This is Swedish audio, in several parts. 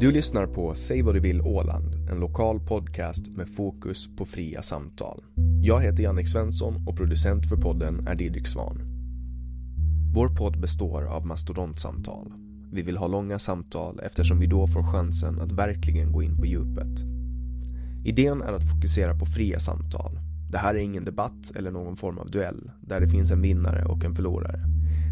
Du lyssnar på Säg vad du vill Åland, en lokal podcast med fokus på fria samtal. Jag heter Jannik Svensson och producent för podden är Didrik Svan. Vår podd består av mastodontsamtal. Vi vill ha långa samtal eftersom vi då får chansen att verkligen gå in på djupet. Idén är att fokusera på fria samtal. Det här är ingen debatt eller någon form av duell där det finns en vinnare och en förlorare.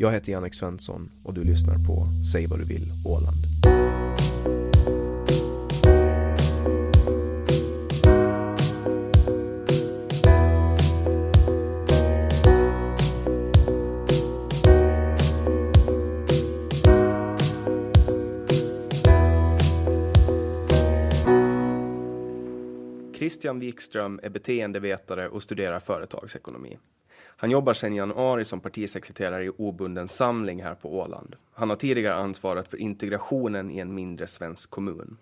Jag heter Jannik Svensson och du lyssnar på Säg vad du vill Åland. Christian Wikström är beteendevetare och studerar företagsekonomi. Han jobbar sedan januari som partisekreterare i Obunden samling här på Åland. Han har tidigare ansvarat för integrationen i en mindre svensk kommun.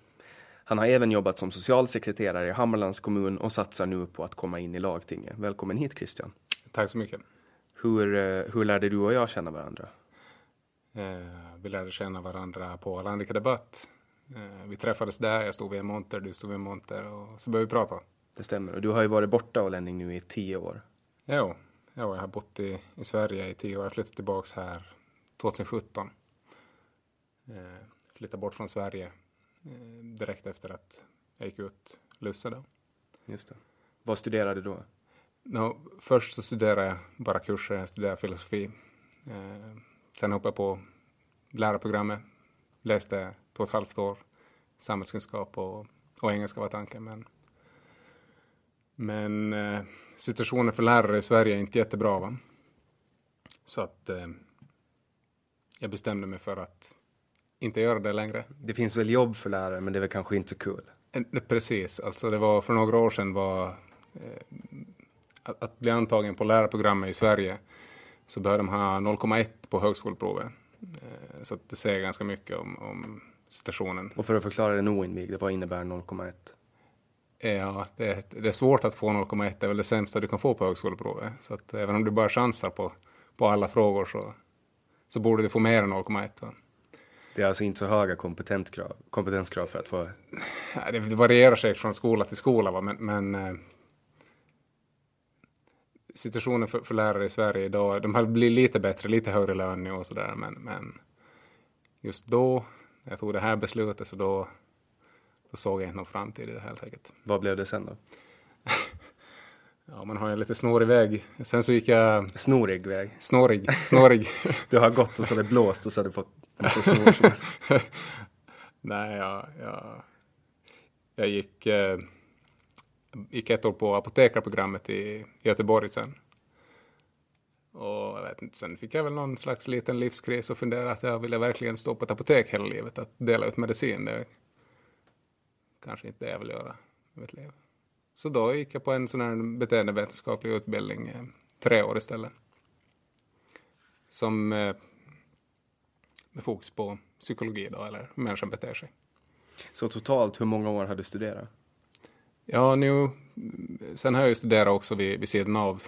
Han har även jobbat som socialsekreterare i Hammarlands kommun och satsar nu på att komma in i lagtinget. Välkommen hit Christian. Tack så mycket. Hur, eh, hur lärde du och jag känna varandra? Eh, vi lärde känna varandra på Landica Debatt. Eh, vi träffades där, jag stod vid en monter, du stod vid en monter och så började vi prata. Det stämmer. Och du har ju varit borta ålänning nu i tio år. Jo, jo jag har bott i, i Sverige i tio år. Jag flyttade tillbaks här 2017. Eh, flyttade bort från Sverige eh, direkt efter att jag gick ut Lusse då. Just det. Vad studerade du då? No, först så studerade jag bara kurser, jag studerade filosofi. Eh, sen hoppade jag på lärarprogrammet, läste två och ett halvt år samhällskunskap och, och engelska var tanken. Men, men eh, situationen för lärare i Sverige är inte jättebra. Va? Så att eh, jag bestämde mig för att inte göra det längre. Det finns väl jobb för lärare, men det är väl kanske inte så kul? Eh, Precis, alltså det var för några år sedan var eh, att, att bli antagen på lärarprogrammet i Sverige så behöver de ha 0,1 på högskoleprovet. Eh, så att det säger ganska mycket om, om situationen. Och för att förklara den oinvigde, vad innebär 0,1? Ja, det, det är svårt att få 0,1, det är väl det sämsta du kan få på högskoleprovet. Så att även om du bara chansar på, på alla frågor så, så borde du få mer än 0,1. va. Det är alltså inte så höga kompetenskrav, kompetenskrav för att få... Det varierar säkert från skola till skola, va? men, men eh, situationen för, för, lärare i Sverige idag, de har blivit lite bättre, lite högre lön nu och sådär, men, men just då, när jag tog det här beslutet, så då såg jag inte någon framtid i det helt enkelt. Vad blev det sen då? ja, man har en lite snårig väg. Sen så gick jag... Snorig väg? Snårig, snårig. du har gått och så har det blåst och så har du fått en massa snår. Nej, jag, jag, jag gick, eh, gick ett år på apotekarprogrammet i Göteborg sen. Och jag vet inte, sen fick jag väl någon slags liten livskris och funderade att jag ville verkligen stå på ett apotek hela livet, att dela ut medicin. Det kanske inte det jag vill göra i mitt liv. Så då gick jag på en sån här beteendevetenskaplig utbildning, eh, tre år istället. Som eh, med fokus på psykologi då, eller hur människan beter sig. Så totalt, hur många år har du studerat? Ja, nu, sen har jag ju studerat också vid, vid sidan av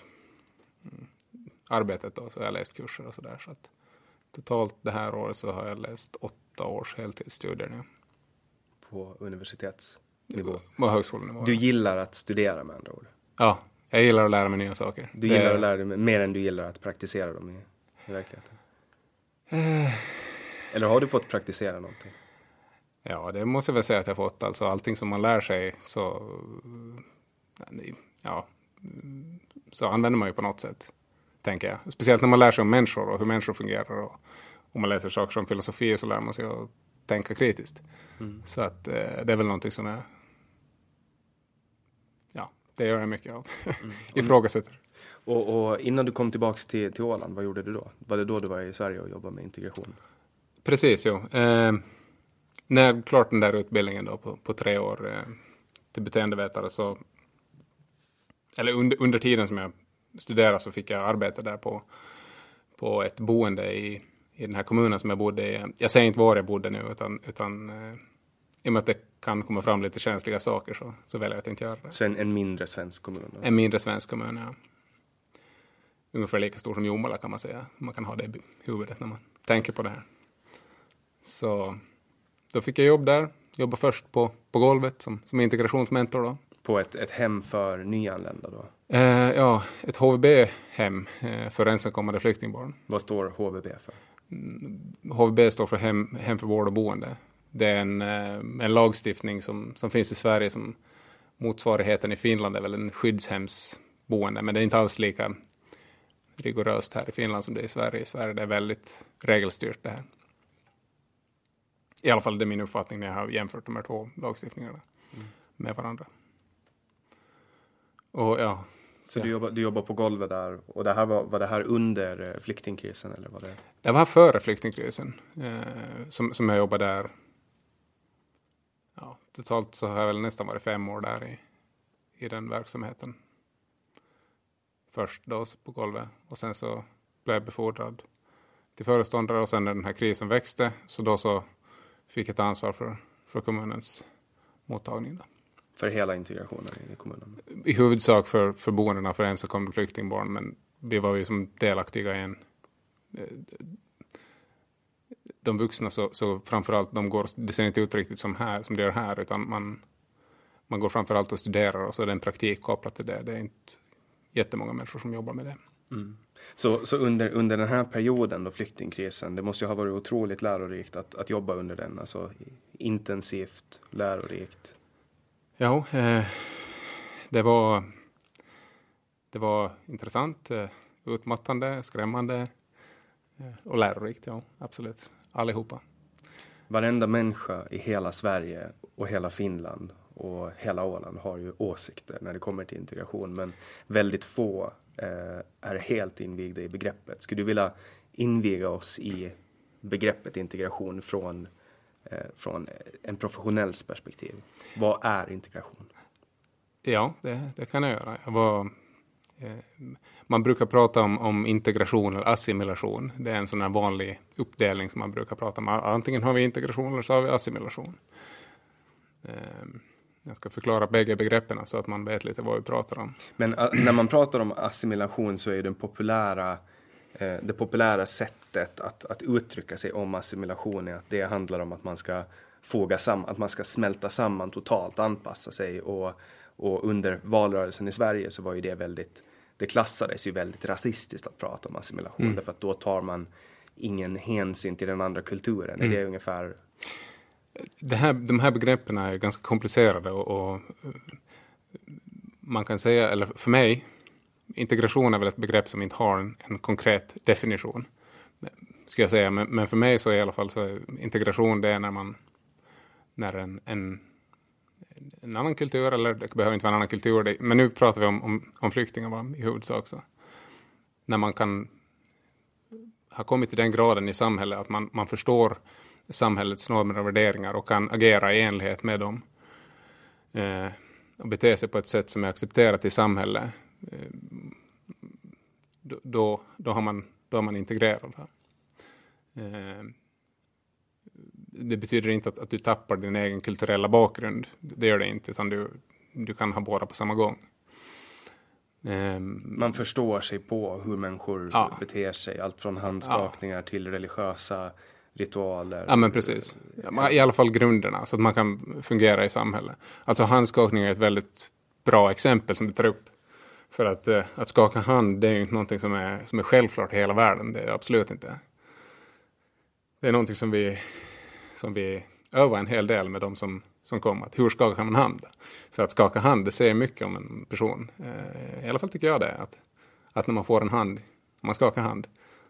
mm, arbetet då, så har jag läst kurser och sådär. Så att totalt det här året så har jag läst åtta års heltidsstudier nu. På universitetsnivå? På högskolenivå. Du gillar att studera med andra ord? Ja, jag gillar att lära mig nya saker. Du gillar det... att lära dig mer än du gillar att praktisera dem i, i verkligheten? Eh. Eller har du fått praktisera någonting? Ja, det måste jag väl säga att jag fått. Alltså allting som man lär sig så, ja, så använder man ju på något sätt, tänker jag. Speciellt när man lär sig om människor och hur människor fungerar. Och om man läser saker som filosofi så lär man sig att tänka kritiskt. Mm. Så att eh, det är väl någonting som jag, ja, det gör jag mycket av. Mm. Ifrågasätter. Och, och, innan du kom tillbaka till, till Åland, vad gjorde du då? Var det då du var i Sverige och jobbade med integration? Precis, jo. Eh, när jag klart den där utbildningen då på, på tre år eh, till beteendevetare så, eller under, under tiden som jag studerade så fick jag arbeta där på, på ett boende i, i den här kommunen som jag bodde i. Jag säger inte var jag bodde nu utan, utan eh, i och med att det kan komma fram lite känsliga saker så, så väljer jag att inte göra det. Så en, en mindre svensk kommun? Då? En mindre svensk kommun, ja. Ungefär lika stor som Jomala kan man säga. Man kan ha det i huvudet när man tänker på det här. Så då fick jag jobb där. Jobbade först på, på golvet som, som integrationsmentor. Då. På ett, ett hem för nyanlända då? Eh, ja, ett HVB-hem eh, för ensamkommande flyktingbarn. Vad står HVB för? Mm, HVB står för hem, hem för vård och boende. Det är en, eh, en lagstiftning som, som finns i Sverige som motsvarigheten i Finland är väl en skyddshemsboende, men det är inte alls lika rigoröst här i Finland som det är i Sverige. I Sverige är det väldigt regelstyrt det här. I alla fall det är min uppfattning när jag har jämfört de här två lagstiftningarna mm. med varandra. Och ja. Så, du, jobbar, du jobbar på golvet där och det här var, var det här under eh, flyktingkrisen eller var det? Det var före flyktingkrisen eh, som, som jag jobbade där. Ja, totalt så har jag väl nästan varit fem år där i, i den verksamheten. Först då på golvet och sen så blev jag befordrad till föreståndare och sen när den här krisen växte så då så fick jag ta ansvar för, för kommunens mottagning. Då. För hela integrationen i kommunen? I huvudsak för, för boendena för ensamkommande flyktingbarn, men vi var ju som delaktiga i en... Eh, de vuxna, så, så framförallt, de går, det ser inte ut riktigt som här, som det gör här, utan man, man går framförallt och studerar och så är det en praktik kopplat till det. Det är inte jättemånga människor som jobbar med det. Mm. Så, så under, under den här perioden då flyktingkrisen, det måste ju ha varit otroligt lärorikt att, att jobba under den, alltså intensivt, lärorikt. Ja, eh, det var, det var intressant, eh, utmattande, skrämmande eh, och lärorikt, ja absolut, allihopa. Varenda människa i hela Sverige och hela Finland och hela Åland har ju åsikter när det kommer till integration, men väldigt få Eh, är helt invigda i begreppet. Skulle du vilja inviga oss i begreppet integration från, från en professionells perspektiv? Vad är integration? Ja, det, det kan jag göra. Jag var, eh, man brukar prata om, om, integration eller assimilation. Det är en sån här vanlig uppdelning som man brukar prata om. Antingen har vi integration eller så har vi assimilation. Eh, jag ska förklara bägge begreppen så att man vet lite vad vi pratar om. Men uh, när man pratar om assimilation så är den populära eh, det populära sättet att, att uttrycka sig om assimilation är att det handlar om att man ska foga samman, att man ska smälta samman totalt, anpassa sig och, och under valrörelsen i Sverige så var ju det väldigt, det klassades ju väldigt rasistiskt att prata om assimilation mm. därför att då tar man ingen hänsyn till den andra kulturen. Mm. Det är ungefär det här, de här begreppen är ganska komplicerade och, och, man kan säga, eller för mig, integration är väl ett begrepp som inte har en, en konkret definition. Ska jag säga, men, men, för mig så är i alla fall så integration det är när man, när en, en, en annan kultur, eller det behöver inte vara en annan kultur, men nu pratar vi om, om, om flyktingar i huvudsak så. När man kan ha kommit till den graden i samhället att man, man förstår samhällets normer och värderingar och kan agera i enlighet med dem. Eh, och bete sig på ett sätt som är accepterat i samhället. Eh, då, då, har man, då har man integrerat. Eh, det betyder inte att, att, du tappar din egen kulturella bakgrund. Det gör det inte, utan du, du kan ha båda på samma gång. Eh, man förstår sig på hur människor ja. beter sig, allt från handskakningar ja. till religiösa ritualer. Ja men precis. I alla fall grunderna så att man kan fungera i samhället. Alltså handskakning är ett väldigt bra exempel som du tar upp. För att, eh, att skaka hand det är ju inte någonting som är, som är självklart i hela världen. Det är absolut inte. Det är någonting som vi, som vi övar en hel del med de som, som kommer. Att hur skakar man hand? För att skaka hand det säger mycket om en person. Eh, I alla fall tycker jag det. Att, att när man får en hand, om man skakar hand,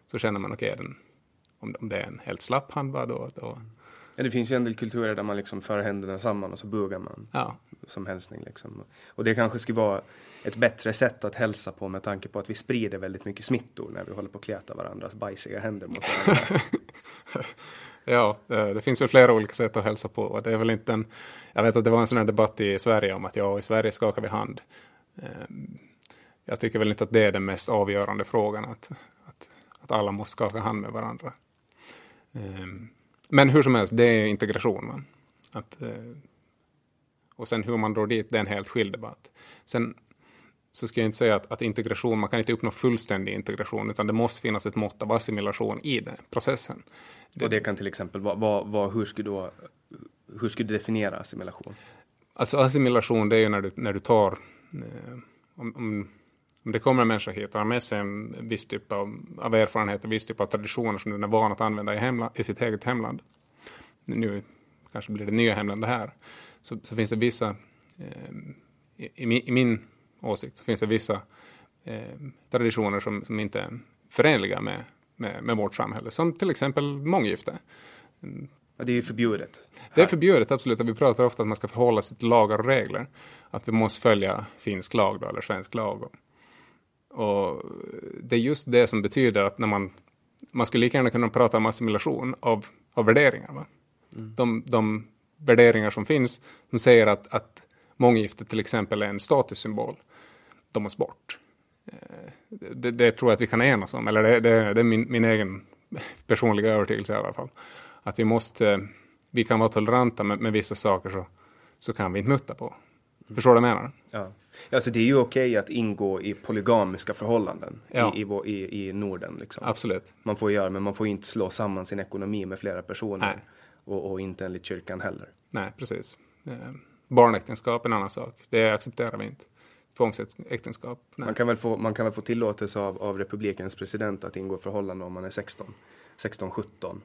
så känner man okej okay, den, om, det är en helt slapp hand bara då, då. Ja, det finns ju en del kulturer där man liksom för händerna samman och så bugar man ja. som hälsning. Liksom. Och det kanske skulle vara ett bättre sätt att hälsa på med tanke på att vi sprider väldigt mycket smittor när vi håller på att kläta varandras bajsiga händer mot varandra. ja, eh, det finns väl flera olika sätt att hälsa på. Det är väl inte en, jag vet att det var en sån här debatt i Sverige om att ja, i Sverige skakar vi hand. Ehm, jag tycker väl inte att det är den mest avgörande frågan, att, att, att alla måste skaka hand med varandra. Ehm, men hur som helst, det är integration. Va? Att, eh, och sen hur man drar dit, det är en helt skild debatt. Sen så ska jag inte säga att, att, integration, man kan inte uppnå fullständig integration, utan det måste finnas ett mått av assimilation i den processen. Det, och det kan till exempel vara, vad, vad, hur, skulle du, hur skulle du definiera assimilation? Alltså assimilation, det är ju när du, när du tar, eh, om, om om det kommer en människa hit och har med sig en viss typ av, av erfarenhet och viss typ av traditioner som den är van att använda i, hemla, i sitt eget hemland. Nu kanske blir det nya hemland det här. Så, så finns det vissa, eh, i, i, min åsikt, så finns det vissa eh, traditioner som, som inte är förenliga med, med, med vårt samhälle. Som till exempel månggifte. Ja, det är förbjudet. Det är förbjudet, absolut. vi pratar ofta om att man ska förhålla sig till lagar och regler. Att vi måste följa finsk lag då, eller svensk lag. Och det är just det som betyder att när man, man skulle lika gärna kunna prata om assimilation av, av värderingar. Va? Mm. De, de värderingar som finns, som säger att, att månggifte till exempel är en statussymbol, de måste bort. Eh, det, det, tror jag att vi kan enas om, eller det, det, det är min, min, egen personliga övertygelse i alla fall. Att vi måste, vi kan vara toleranta med, med vissa saker så, så kan vi inte mutta på. Förstår du vad jag menar? Ja. Alltså det är ju okej att ingå i polygamiska förhållanden ja. i, i, i, i Norden. Liksom. Absolut. Man får göra, men man får inte slå samman sin ekonomi med flera personer. Och, och, inte enligt kyrkan heller. Nej, precis. Barnäktenskap är en annan sak. Det accepterar vi inte. Tvångsäktenskap. Nej. Man, kan väl få, man kan väl få tillåtelse av, av republikens president att ingå förhållande om man är 16. 16-17.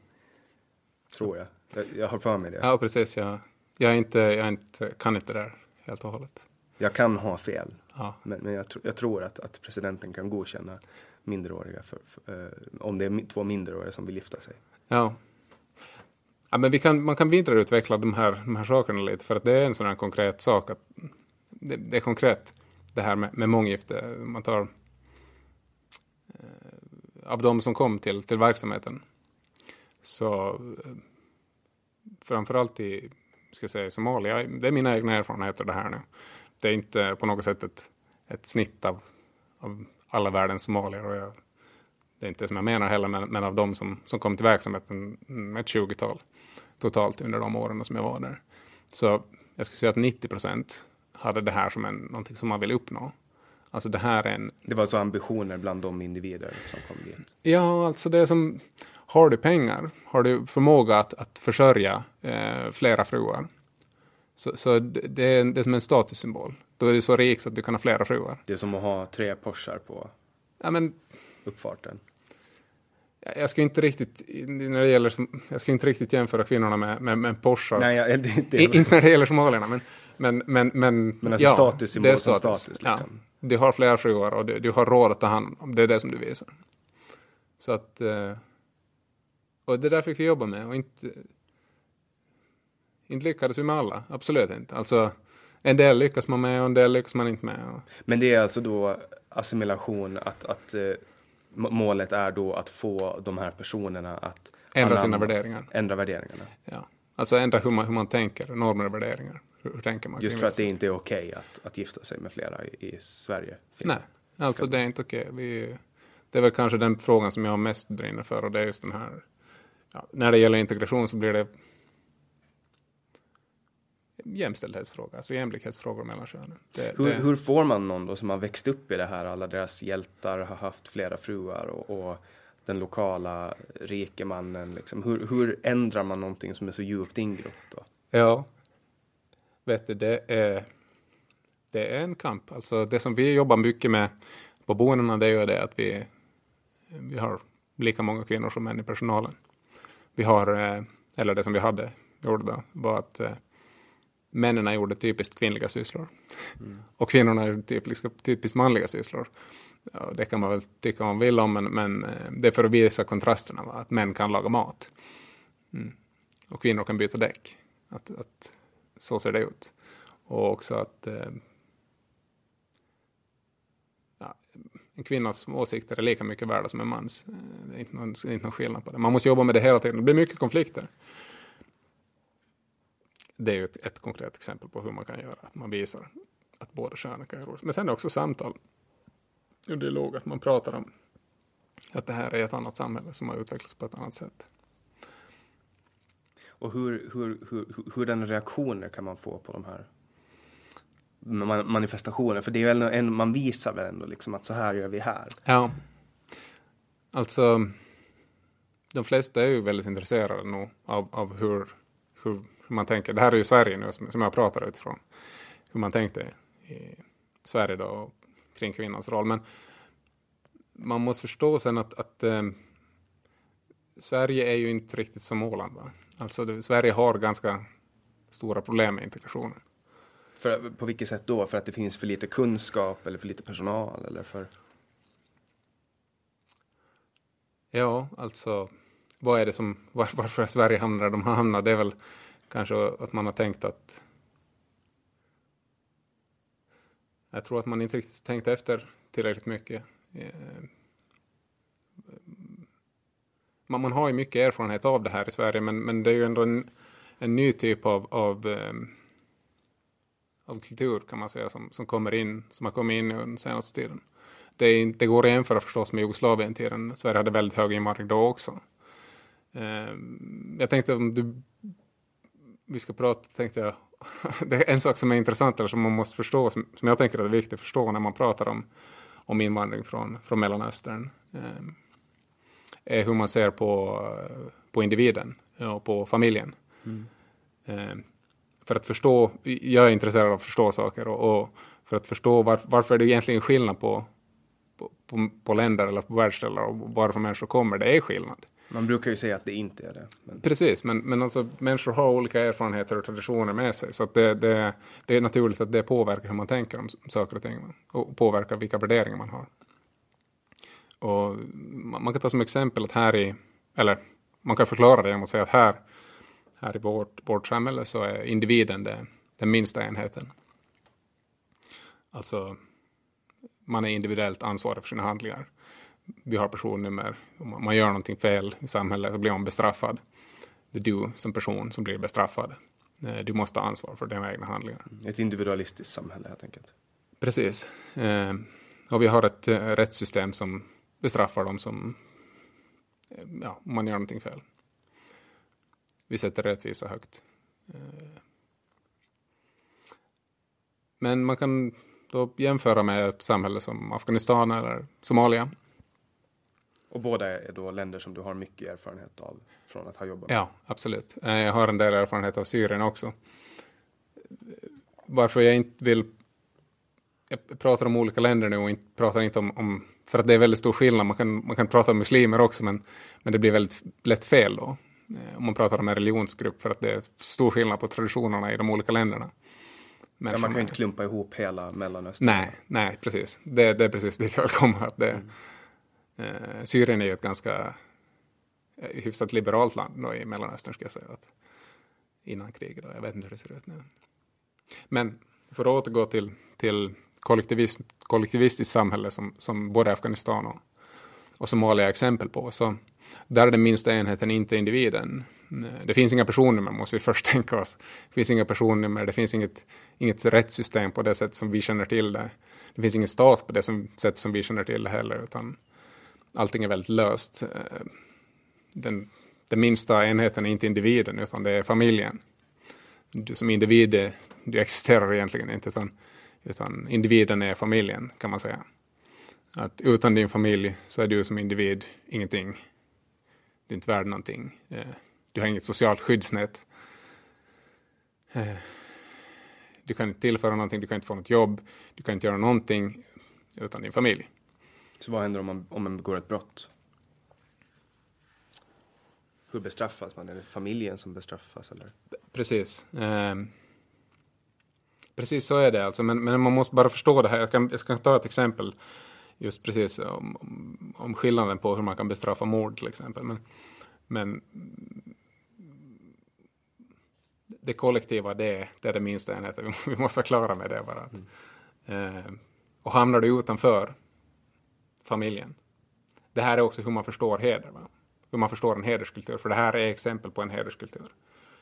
Tror jag. jag. jag. har för mig det. Ja, precis. Jag, jag, är inte, jag inte, kan inte det där helt och hållet. Jag kan ha fel, ja. men, men jag, tr jag, tror att, att presidenten kan godkänna minderåriga för, för, eh, om det är två minderåriga som vill gifta sig. Ja ja men vi kan, man kan vidareutveckla de här, de här sakerna lite för att det är en sån här konkret sak. att Det, det är konkret det här med, med månggifte. Man tar eh, av de som kom till, till verksamheten så eh, framförallt i ska säga, Somalia, det är mina egna erfarenheter det här nu. Det är inte på något sätt ett, ett snitt av, av alla världens somalier. Och jag, det är inte som jag menar heller, men, men av de som, som kom till verksamheten, mm, ett 20-tal totalt under de åren som jag var där. Så jag skulle säga att 90 procent hade det här som en, någonting som man vill uppnå. Alltså det här är en... Det var så ambitioner bland de individer som kom dit? Ja, alltså det är som, har du pengar, har du förmåga att, att försörja eh, flera fruar, så, så det, är, det är som en statussymbol. Då är du så rik så att du kan ha flera fruar. Det är som att ha tre Porschar på ja, men, uppfarten. Jag ska inte riktigt, när det gäller, jag ska inte riktigt jämföra kvinnorna med, med, med Porschar. Nej, jag, det, det, inte när det gäller somalierna, men, men, men, men, men alltså ja, det är status. som status. Liksom. Ja. Du har flera fruar och du, du, har råd att ta hand om, det är det som du visar. Så att, eh, och det där fick vi jobba med och inte, inte lyckades vi med alla, absolut inte. Alltså, en del lyckas man med och en del lyckas man inte med. Men det är alltså då assimilation, att, att eh, målet är då att få de här personerna att ändra sina värderingar. Ändra värderingarna. Ja, alltså ändra hur man, hur man tänker, normer och värderingar. Hur, hur tänker man? Just för att det inte är okej okay att, att gifta sig med flera i, i Sverige? Nej, alltså det är inte okej. Okay. det är väl kanske den frågan som jag mest brinner för och det är just den här, ja, när det gäller integration så blir det jämställdhetsfråga, alltså jämlikhetsfrågor mellan könen. Det, hur, det... hur, får man någon då som har växt upp i det här, alla deras hjältar har haft flera fruar och, och den lokala rikemannen, liksom. hur, hur ändrar man någonting som är så djupt ingrott då? Ja, vet du, det är, det är en kamp. Alltså det som vi jobbar mycket med på boendena, det är ju det att vi, vi har lika många kvinnor som män i personalen. Vi har, eh, eller det som vi hade, gjorde då, var att eh, männen gjorde typiskt kvinnliga sysslor. Mm. Och kvinnorna gjorde typiskt, typiskt manliga sysslor. Ja, det kan man väl tycka om man vill om, men, men eh, det är för att visa kontrasterna, va? att män kan laga mat. Mm. Och kvinnor kan byta däck. Att, att, så ser det ut. Och också att eh, ja, en kvinnas åsikter är lika mycket värda som en mans. Eh, det är inte någon, det är inte någon skillnad på det. Man måste jobba med det hela tiden. Det blir mycket konflikter det är ju ett, ett, konkret exempel på hur man kan göra, att man visar att båda könen kan göra. Men sen är också samtal och dialog, att man pratar om att det här är ett annat samhälle som har utvecklats på ett annat sätt. Och hur, hur, hur, hur den reaktioner kan man få på de här manifestationerna? För det är väl en, man visar väl ändå liksom att så här gör vi här. Ja, alltså de flesta är ju väldigt intresserade nog av, av hur, hur hur man tänker. Det här är ju Sverige nu som jag pratar utifrån. Hur man tänkte i Sverige då kring kvinnans roll. Men man måste förstå sen att, att eh, Sverige är ju inte riktigt som Åland. Va? Alltså det, Sverige har ganska stora problem med integrationen. För, på vilket sätt då? För att det finns för lite kunskap eller för lite personal? Eller för... Ja, alltså vad är det som, var, varför Sverige hamnar där de hamnar? Det är väl kanske att man har tänkt att jag tror att man inte riktigt tänkt efter tillräckligt mycket. Eh, man, har ju mycket erfarenhet av det här i Sverige men, men det är ju ändå en, en ny typ av, av, eh, av kultur kan man säga som, som kommer in, som har kommit in under den senaste tiden. Det, är, det går att jämföra förstås med Jugoslavien-tiden. Sverige hade väldigt hög invandring då också. Eh, jag tänkte om du vi ska prata, tänkte jag, det är en sak som är intressant eller som man måste förstå, som, som jag tänker är viktigt att förstå när man pratar om, om invandring från, från Mellanöstern, eh, är hur man ser på, på individen och på familjen. Mm. Eh, för att förstå, jag är intresserad av att förstå saker och, och för att förstå var, varför är det egentligen skillnad på, på, på, på länder eller på världsdelar och varför människor kommer, det är skillnad. Man brukar ju säga att det inte är det. Men... Precis, men, men alltså, människor har olika erfarenheter och traditioner med sig. Så det, det, det, är naturligt att det påverkar hur man tänker om saker och ting. Och påverkar vilka värderingar man har. Och man kan ta som exempel att här i, eller man kan förklara det genom att säga att här, här i vårt, vårt samhälle så är individen det, den minsta enheten. Alltså, man är individuellt ansvarig för sina handlingar vi har personnummer. Om man gör någonting fel i samhället så blir man bestraffad. Det är du som person som blir bestraffad. Eh, du måste ha ansvar för dina egna handlingar. Ett individualistiskt samhälle helt enkelt. Precis. Eh, och vi har ett eh, rättssystem som bestraffar dem som, ja, om man gör någonting fel. Vi sätter rättvisa högt. Men man kan då jämföra med ett samhälle som Afghanistan eller Somalia. Och båda är då länder som du har mycket erfarenhet av från att ha jobbat med? Ja, absolut. Eh, jag har en del erfarenhet av Syrien också. Varför jag inte vill... Jag pratar om olika länder nu och inte, pratar inte om, om... För att det är väldigt stor skillnad. Man kan, man kan prata om muslimer också, men, men det blir väldigt lätt fel då. Eh, om man pratar om en religionsgrupp, för att det är stor skillnad på traditionerna i de olika länderna. Ja, man kan ju inte klumpa ihop hela Mellanöstern. Nej, nej, precis. Det, det är precis dit jag vill komma. Att det, mm eh, Syrien är ju ett ganska eh, hyfsat liberalt land då, i Mellanöstern, ska jag säga. Att, innan kriget, jag vet inte hur det ser ut nu. Men för att återgå till, till kollektivism, kollektivistiskt samhälle som, som både Afghanistan och, och Somalia är exempel på, så där är den minsta enheten inte individen. Eh, det finns inga personnummer, måste vi först tänka oss. Det finns inga personnummer, det finns inget, inget rättssystem på det sätt som vi känner till det. Det finns ingen stat på det som, sätt som vi känner till det heller, utan allting är väldigt löst. Eh, den, den minsta enheten är inte individen, utan det är familjen. Du som individ, du existerar egentligen inte, utan, utan individen är familjen, kan man säga. Att utan din familj så är du som individ ingenting. Du är inte värd någonting. Eh, du har inget socialt skyddsnät. Eh, du kan inte tillföra någonting, du kan inte få något jobb, du kan inte göra någonting utan din familj. Så vad händer om man, om man begår ett brott? Hur bestraffas man? Är det familjen som bestraffas? Eller? Precis. Eh, precis så är det alltså, men, men man måste bara förstå det här. Jag, kan, jag ska ta ett exempel just precis om, om, om skillnaden på hur man kan bestraffa mord till exempel. Men, men det kollektiva, det, det är det minsta enheten. Vi måste vara klara med det bara. Mm. Eh, och hamnar du utanför familjen. Det här är också hur man förstår heder. Va? Hur man förstår en hederskultur. För det här är exempel på en hederskultur.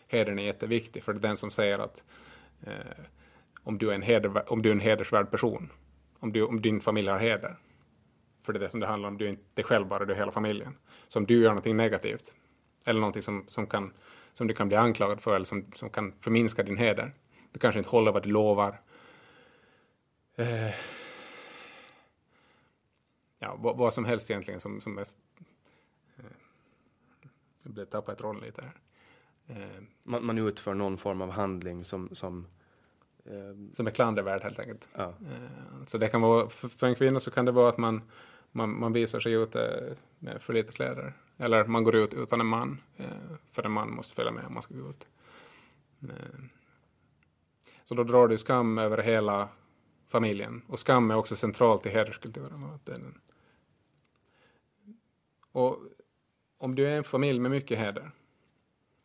Hedern är jätteviktig för det är den som säger att eh, om, du är en heder, om du är en hedersvärd person om, du, om din familj har heder. För det är det som det handlar om, du är inte dig själv bara, du är hela familjen. Så om du gör någonting negativt, eller någonting som, som, kan, som du kan bli anklagad för, eller som, som kan förminska din heder, du kanske inte håller vad du lovar. Eh, ja, vad, vad, som helst egentligen som, som är... Eh, jag blev tappat rollen lite här. Eh, man, man utför någon form av handling som, som Eh, som är klandervärd helt enkelt. Ja. Eh, så det kan vara, för en kvinna så kan det vara att man, man, man visar sig ute med för lite kläder. Eller man går ut utan en man, eh, för en man måste följa med om man ska gå ut. Så då drar du skam över hela familjen. Och skam är också centralt i hederskulturen. Och om du är en familj med mycket heder,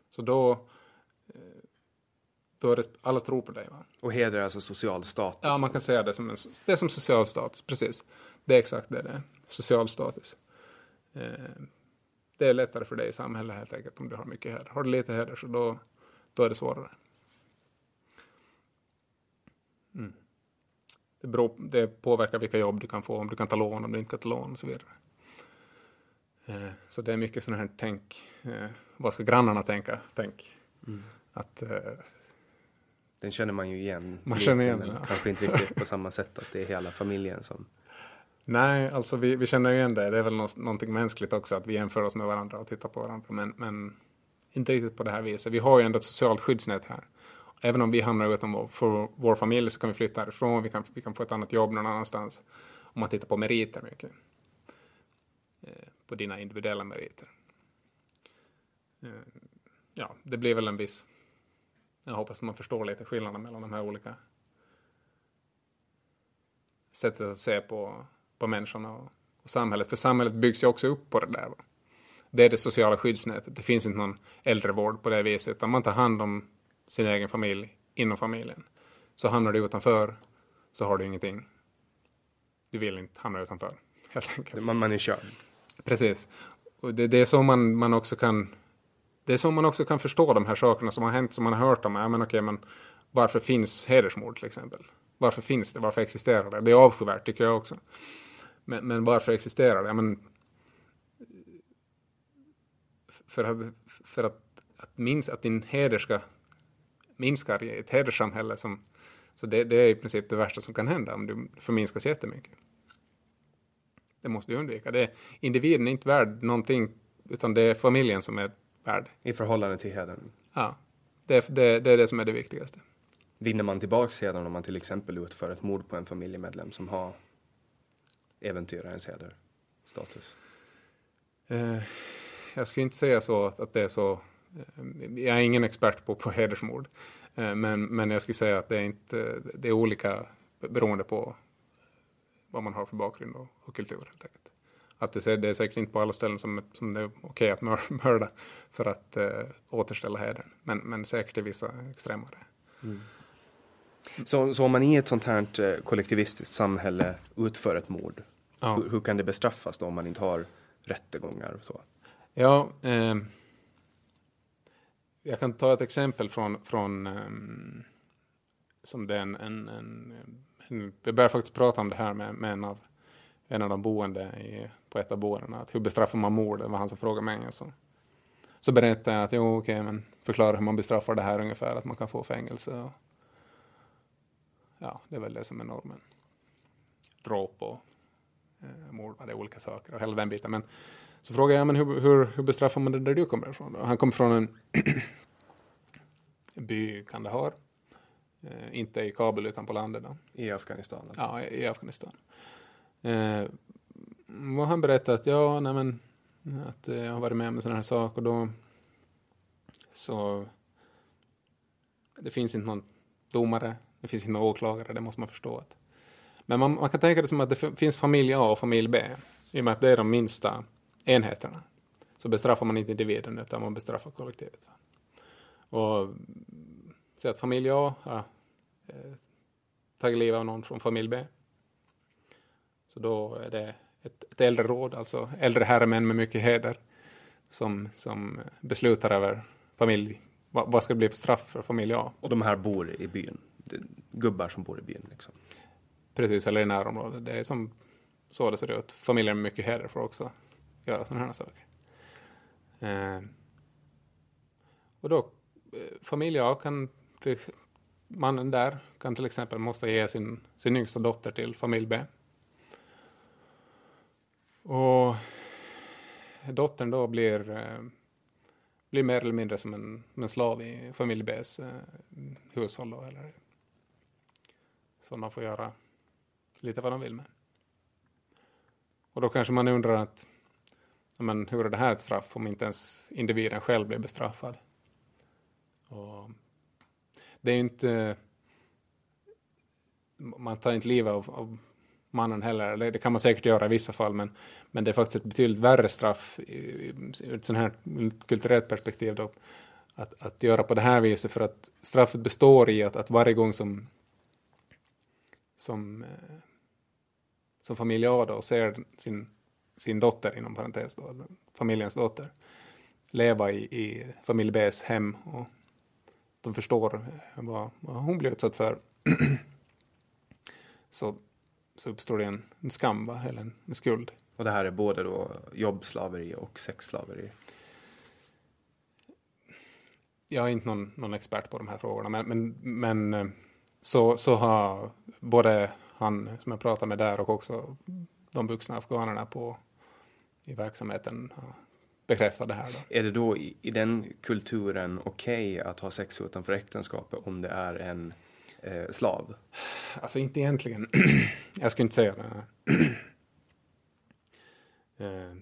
så då då är det, alla tror på dig. Va? Och heder är alltså social status? Ja, man kan säga det som, en, det är som social status, precis. Det är exakt det det är, social status. Eh, det är lättare för dig i samhället helt enkelt om du har mycket heder. Har du lite heder så då, då är det svårare. Mm. Det, beror, det påverkar vilka jobb du kan få, om du kan ta lån, om du inte kan ta lån och så vidare. Eh, så det är mycket sådana här tänk, eh, vad ska grannarna tänka, tänk. Mm. Att eh, den känner man ju igen. Man känner igen den. Ja. Kanske inte riktigt på samma sätt att det är hela familjen som... Nej, alltså vi, vi känner igen det. Det är väl något, någonting mänskligt också att vi jämför oss med varandra och tittar på varandra. Men, men inte riktigt på det här viset. Vi har ju ändå ett socialt skyddsnät här. Även om vi hamnar utan vår, för vår familj så kan vi flytta härifrån. Vi kan, vi kan få ett annat jobb någon annanstans. Om man tittar på meriter mycket. På dina individuella meriter. Eh, ja, det blir väl en viss jag hoppas man förstår lite skillnaden mellan de här olika sättet att se på, på människorna och, och samhället. För samhället byggs ju också upp på det där. Va? Det är det sociala skyddsnätet. Det finns inte någon äldrevård på det viset, utan man tar hand om sin egen familj inom familjen. Så hamnar du utanför så har du ingenting. Du vill inte hamna utanför, helt enkelt. Man, man är körd. Precis. Och det, det är så man, man också kan det är så man också kan förstå de här sakerna som har hänt, som man har hört om. Ja, men okej, men varför finns hedersmord till exempel? Varför finns det? Varför existerar det? Det är avskyvärt tycker jag också. Men, men varför existerar det? Ja, men, för att, för att, att, minst, att din heder ska minska i ett hederssamhälle som, Så det, det, är i princip det värsta som kan hända om du förminskas jättemycket. Det måste du undvika. Det, individen är inte värd någonting, utan det är familjen som är värd. I förhållande till hedern? Ja, det, det, det är det som är det viktigaste. Vinner man tillbaks hedern om man till exempel utför ett mord på en familjemedlem som har äventyrarens heder status? Eh, jag skulle inte säga så att, att det är så. Eh, jag är ingen expert på, på hedersmord. Eh, men, men jag skulle säga att det är, inte, det är olika beroende på vad man har för bakgrund och, och kultur. Helt enkelt. Att det, det är säkert inte på alla ställen som, som det är okej att mörda för att eh, återställa hedern. Men, men säkert i vissa extremare. Mm. Så, så om man i ett sånt här eh, kollektivistiskt samhälle utför ett mord, ja. hur, hur, kan det bestraffas då om man inte har rättegångar och så? Ja, eh, jag kan ta ett exempel från, från eh, som det är en, en, en, en, jag började faktiskt prata om det här med, med en, av, en av de boende i, på ett av att hur bestraffar man mord, det var han som frågade mig. Så, så berättade jag att jo, okej, men förklara hur man bestraffar det här ungefär, att man kan få fängelse. Och, ja, det är väl det som är normen. Dråp och eh, mord, det är olika saker och hela den biten. Men så frågade jag, men hur, hur, hur bestraffar man det där du kommer ifrån? Då? Han kommer från en by, Kandahar. Eh, inte i Kabul utan på landet. Då. I Afghanistan? Alltså. Ja, i, i Afghanistan. Eh, och han berättade att, ja, nej men, att jag har varit med om en sån här sak och då så det finns inte någon domare, det finns inte någon åklagare, det måste man förstå. Att. Men man, man kan tänka det som att det finns familj A och familj B, i och med att det är de minsta enheterna. Så bestraffar man inte individen utan man bestraffar kollektivet. Och så att familj A har eh, tagit livet av någon från familj B. Så då är det ett, ett äldre råd, alltså äldre herremän med mycket heder, som, som beslutar över familj, vad, vad ska det bli för straff för familj A. Och de här bor i byn? Gubbar som bor i byn liksom? Precis, eller i närområdet. Det är som så det ser ut. Familjer med mycket heder får också göra sådana här saker. Eh, och då, eh, familj A kan, till, mannen där kan till exempel måste ge sin, sin yngsta dotter till familj B. Och dottern då blir, eh, blir mer eller mindre som en, en slav i familj Bs eh, hushåll då, eller som man får göra lite vad de vill med. Och då kanske man undrar att men hur är det här ett straff om inte ens individen själv blir bestraffad? Och det är inte... Man tar inte livet av, av mannen heller, det kan man säkert göra i vissa fall, men, men det är faktiskt ett betydligt värre straff ur ett sånt här kulturellt perspektiv då, att, att göra på det här viset, för att straffet består i att, att varje gång som, som, eh, som familj A då ser sin sin dotter, inom parentes då, familjens dotter, leva i, i familj Bs hem och de förstår vad, vad hon blir utsatt för. så, så uppstår det en, en skam, va? eller en, en, skuld. Och det här är både då jobbslaveri och sexslaveri? Jag är inte någon, någon expert på de här frågorna, men, men, men eh, så, så har både han som jag pratade med där och också de vuxna afghanerna på i verksamheten bekräftar det här. Då. Är det då i, i den kulturen okej okay att ha sex utanför äktenskapet om det är en eh, slav? Alltså inte egentligen. jag skulle inte säga det. eh.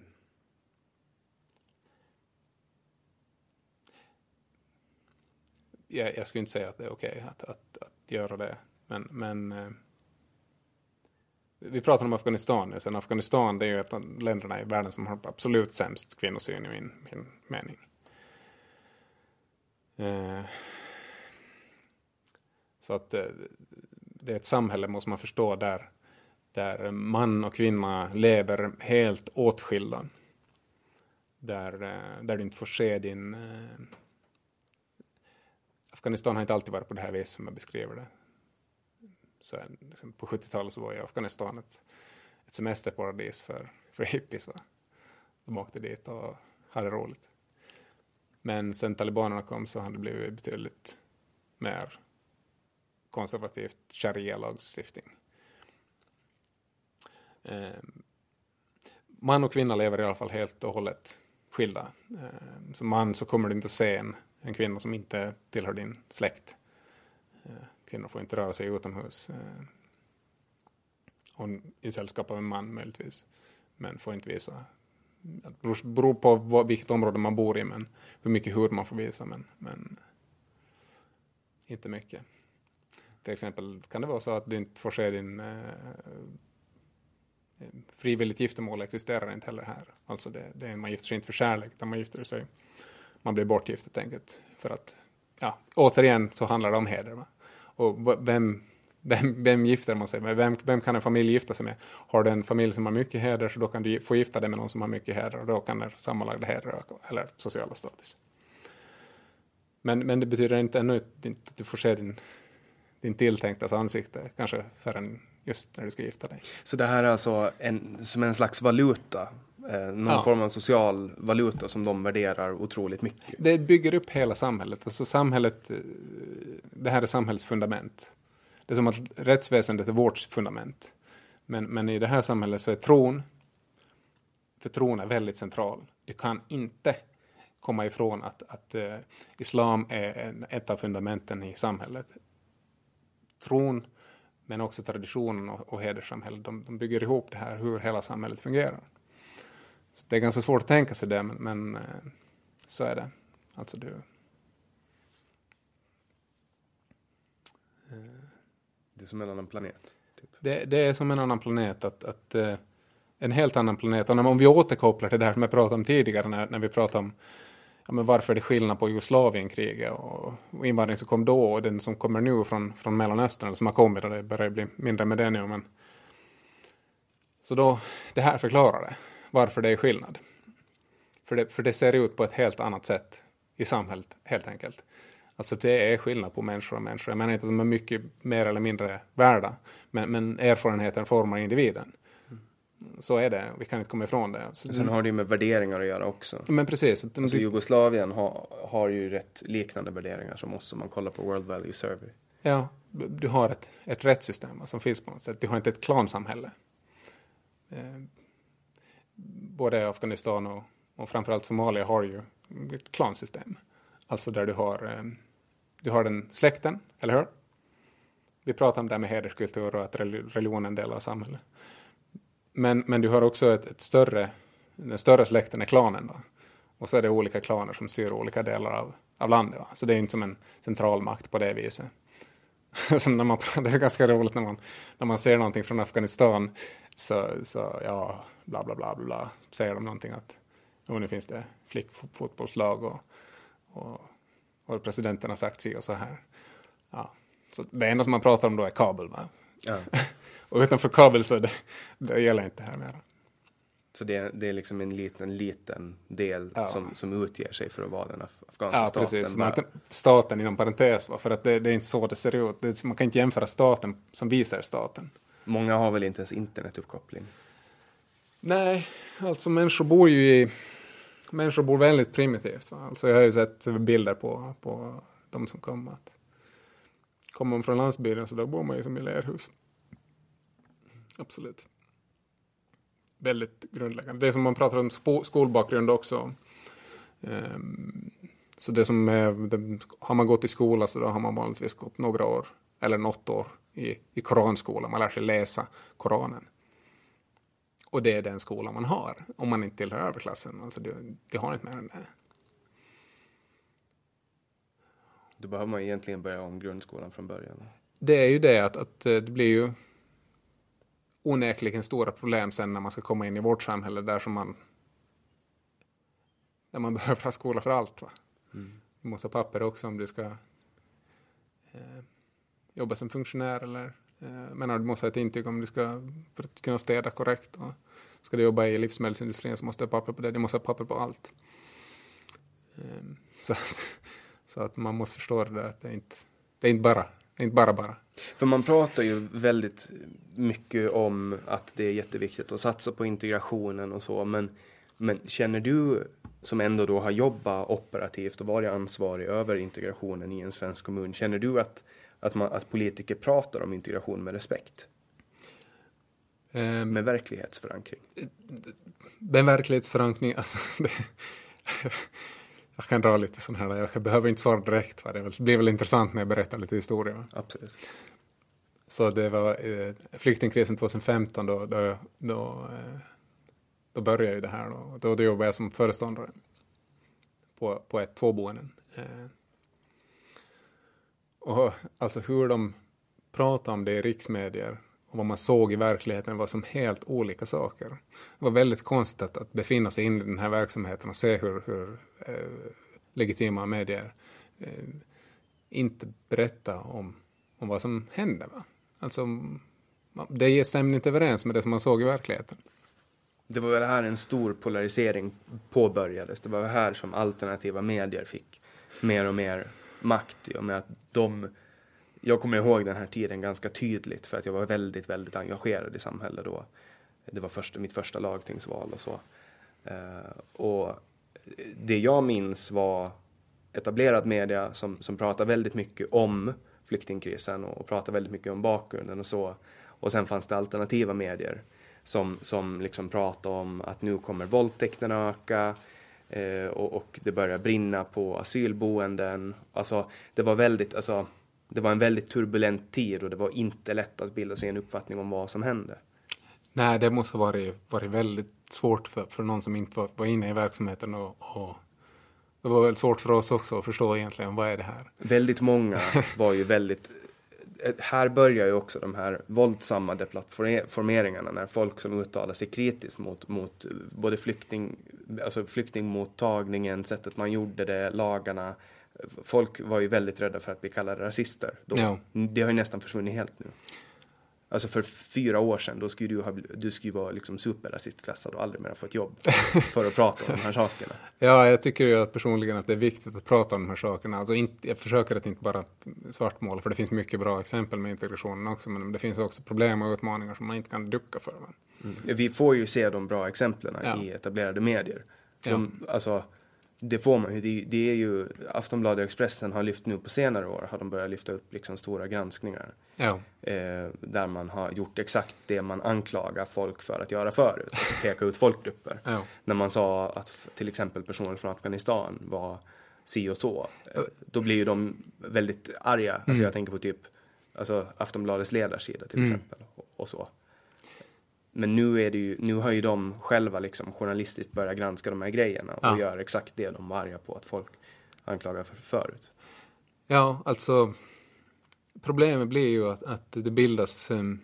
jag, jag, skulle inte säga att det är okej okay att, att, att göra det. Men, men eh, vi pratar om Afghanistan nu, sen Afghanistan det är ju ett av länderna i världen som har absolut sämst kvinnosyn i min, min mening. Eh, så att eh, det är ett samhälle, måste man förstå, där, där man och kvinna lever helt åtskilda. Där, eh, där du inte får se din... Eh, Afghanistan har inte alltid varit på det här viset som jag beskriver det. Så liksom på 70-talet så var ju Afghanistan ett, ett semesterparadis för, för hippies. Va? De åkte dit och hade roligt. Men sen talibanerna kom så hade det blivit betydligt mer konservativt sharia-lagstiftning. Eh, man och kvinna lever i alla fall helt och hållet skilda. Eh, som man så kommer du inte att se en, en kvinna som inte tillhör din släkt. Eh, kvinnor får inte röra sig utomhus. Eh, I sällskap av en man möjligtvis. Men får inte visa. Det beror på vad, vilket område man bor i, men hur mycket hud man får visa. Men, men inte mycket. Till exempel kan det vara så att du inte får se din eh, eh frivilligt giftermål existerar inte heller här. Alltså det, det man gifter sig inte för kärlek, utan man gifter sig, man blir bortgift helt enkelt. För att, ja, återigen så handlar det om heder. Va? Och vem, vem, vem gifter man sig med? Vem, vem kan en familj gifta sig med? Har du en familj som har mycket heder så då kan du få gifta dig med någon som har mycket heder och då kan den sammanlagda heder öka, eller sociala status. Men, men det betyder inte ännu att du får se din, din tilltänktas ansikte kanske förrän just när du ska gifta dig. Så det här är alltså en, som en slags valuta? Eh, någon ja. form av social valuta som de värderar otroligt mycket? Det bygger upp hela samhället. Alltså samhället, eh, det här är samhällets fundament. Det är som att rättsväsendet är vårt fundament. Men, men i det här samhället så är tron, för tron är väldigt central. Du kan inte komma ifrån att, att uh, islam är en, ett av fundamenten i samhället. Tron men också traditionen och, och hederssamhället, de, de bygger ihop det här, hur hela samhället fungerar. Så det är ganska svårt att tänka sig det, men, men eh, så är det. Alltså du... Det är som en annan planet? Typ. Det, det, är som en annan planet, att, att uh, en helt annan planet. Och när, om vi återkopplar till det här som jag pratade om tidigare, när, när vi pratade om ja, men varför är det skillnad på Jugoslavienkriget och, och invandring som kom då och den som kommer nu från, från Mellanöstern, eller som har kommit och det börjar bli mindre med det nu. Men... Så då, det här förklarar det, varför det är skillnad. För det, för det ser ut på ett helt annat sätt i samhället, helt enkelt. Alltså det är skillnad på människor och människor. Jag menar inte att de är mycket mer eller mindre värda, men, men erfarenheten formar individen så är det, vi kan inte komma ifrån det. Så Sen har det ju med värderingar att göra också. Men precis. Att alltså, Jugoslavien har, har ju rätt liknande värderingar som oss om man kollar på World Value Survey. Ja, du har ett, ett rättssystem som finns på något sätt. Du har inte ett klansamhälle. Både Afghanistan och, och framförallt Somalia har ju ett klansystem. Alltså där du har, eh, du har den släkten, eller hur? Vi pratar om det här med hederskultur och att religion är en del av samhället. Men, men du har också ett, ett större, den större släkten är klanen. Då. Och så är det olika klaner som styr olika delar av, av landet. Va? Så det är inte som en centralmakt på det viset. som när man, det är ganska roligt när man, när man ser någonting från Afghanistan så, så ja, bla bla bla bla, säger de någonting att oh, nu finns det flickfotbollslag och, och, och presidenten har sagt sig och så här. Ja. Så det enda som man pratar om då är Kabul. Va? Ja. Och utanför kabel så det, det gäller inte här mer. Så det är, det är liksom en liten, liten del ja. som, som utger sig för att vara den afghanska ja, staten? Precis. Bara... Staten inom parentes, för att det, det, är inte så det ser ut. Det, man kan inte jämföra staten som visar staten. Många har väl inte ens internetuppkoppling? Nej, alltså människor bor ju i... Människor bor väldigt primitivt. Va? Alltså jag har ju sett bilder på, på de som kommer. Att, kommer man från landsbygden så då bor man ju som i lerhus. Absolut. Väldigt grundläggande. Det som man pratar om skolbakgrund också. Um, så det som är, det, har man gått i skola så då har man vanligtvis gått några år eller något år i, i koranskolan. Man lär sig läsa Koranen. Och det är den skolan man har om man inte tillhör överklassen. Alltså det, det har inte mer än det. Då behöver man egentligen börja om grundskolan från början. Det är ju det att, att det blir ju onekligen stora problem sen när man ska komma in i vårt samhälle där som man där man behöver ha skola för allt. Va? Mm. Du måste ha papper också om du ska eh, jobba som funktionär eller eh, men menar, du måste ha ett intyg om du ska för att kunna städa korrekt. Och ska du jobba i livsmedelsindustrin så måste du ha papper på det. Du måste ha papper på allt. Ehm, så så, så att man måste förstå det där att det är inte, det är inte bara det är inte bara bara. För man pratar ju väldigt mycket om att det är jätteviktigt att satsa på integrationen och så, men Men känner du som ändå då har jobbat operativt och varit ansvarig över integrationen i en svensk kommun, känner du att, att, man, att politiker pratar om integration med respekt? Um, med verklighetsförankring? Med verklighetsförankring, alltså det, jag kan dra lite sån här, jag behöver inte svara direkt, va? det blir väl intressant när jag berättar lite historia. Absolut. Så det var eh, flyktingkrisen 2015 då, då, då, eh, då började ju det här. Då, då, då jobbade jag som föreståndare på, på ett tvåboenden. Eh, och alltså hur de pratade om det i riksmedier och vad man såg i verkligheten var som helt olika saker. Det var väldigt konstigt att, att befinna sig inne i den här verksamheten och se hur, hur eh, legitima medier eh, inte berättar om, om vad som hände. Va? Alltså, det stämmer inte överens med det som man såg i verkligheten. Det var väl här en stor polarisering påbörjades. Det var här som alternativa medier fick mer och mer makt i och med att de jag kommer ihåg den här tiden ganska tydligt för att jag var väldigt, väldigt engagerad i samhället då. Det var först, mitt första lagtingsval och så. Uh, och det jag minns var etablerad media som, som pratade väldigt mycket om flyktingkrisen och, och pratade väldigt mycket om bakgrunden och så. Och sen fanns det alternativa medier som, som liksom pratade om att nu kommer våldtäkterna öka eh, och, och, det börjar brinna på asylboenden. Alltså, det var väldigt, alltså, det var en väldigt turbulent tid och det var inte lätt att bilda sig en uppfattning om vad som hände. Nej, det måste ha varit, varit väldigt svårt för, för någon som inte var, var inne i verksamheten och, och det var väldigt svårt för oss också att förstå egentligen vad är det här. Väldigt många var ju väldigt här börjar ju också de här våldsamma deplattformeringarna när folk som uttalar sig kritiskt mot, mot både flykting, alltså flyktingmottagningen, sättet man gjorde det, lagarna. Folk var ju väldigt rädda för att bli kallade rasister. Då. Ja. Det har ju nästan försvunnit helt nu. Alltså för fyra år sedan, då skulle du, ha, du skulle vara liksom superrasistklassad och aldrig mer ha fått jobb för att prata om de här sakerna. Ja, jag tycker ju personligen att det är viktigt att prata om de här sakerna. Alltså inte, jag försöker att inte bara svartmåla, för det finns mycket bra exempel med integrationen också, men det finns också problem och utmaningar som man inte kan ducka för. Mm. Vi får ju se de bra exemplen ja. i etablerade medier. De, ja. Alltså, det får man ju. Det, det, är ju Aftonbladet och Expressen har lyft nu på senare år har de börjat lyfta upp liksom stora granskningar. Ja. Eh, där man har gjort exakt det man anklagar folk för att göra förut. Alltså peka ut folkgrupper. Ja. När man sa att till exempel personer från Afghanistan var si och så. Eh, då blir ju de väldigt arga. Alltså mm. jag tänker på typ alltså Aftonbladets ledarsida till mm. exempel. Och, och så. Men nu, är det ju, nu har ju de själva liksom journalistiskt börjat granska de här grejerna och ja. gör exakt det de var arga på att folk anklagar för förut. Ja, alltså problemet blir ju att, att det bildas um,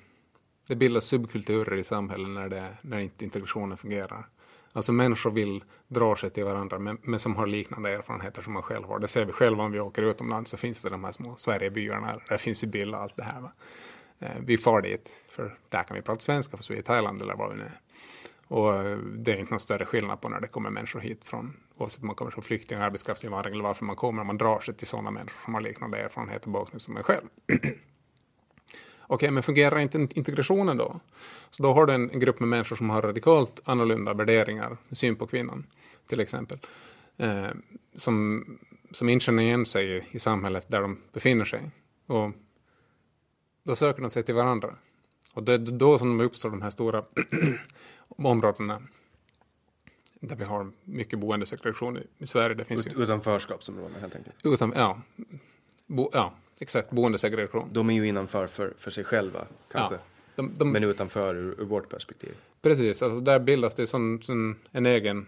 det bildas subkulturer i samhället när, det, när inte integrationen fungerar. Alltså människor vill dra sig till varandra men, men som har liknande erfarenheter som man själv har. Det ser vi själva om vi åker utomlands så finns det de här små Sverigebyarna, där finns Sibylla och allt det här. Va? Eh, vi far dit, för där kan vi prata svenska för vi är i Thailand eller var vi nu är. Och eh, det är inte någon större skillnad på när det kommer människor hit från, oavsett om man kommer som flykting, arbetskraftsinvandring eller varför man kommer, man drar sig till sådana människor som har liknande erfarenheter och bakgrund som en själv. Okej, okay, men fungerar inte integrationen då? Så då har du en, grupp med människor som har radikalt annorlunda värderingar, syn på kvinnan till exempel, eh, som, som inte känner igen sig i, i samhället där de befinner sig. Och då söker de sig till varandra. Och det är då som de uppstår de här stora områdena där vi har mycket boendesegregation i, i Sverige. Det finns Ut, ju... Utanförskapsområden helt enkelt? Utan, ja. Bo, ja, exakt. Boendesegregation. De är ju innanför för, för sig själva kanske. Ja, de, de... Men utanför ur, ur, vårt perspektiv. Precis, alltså där bildas det som, som en egen,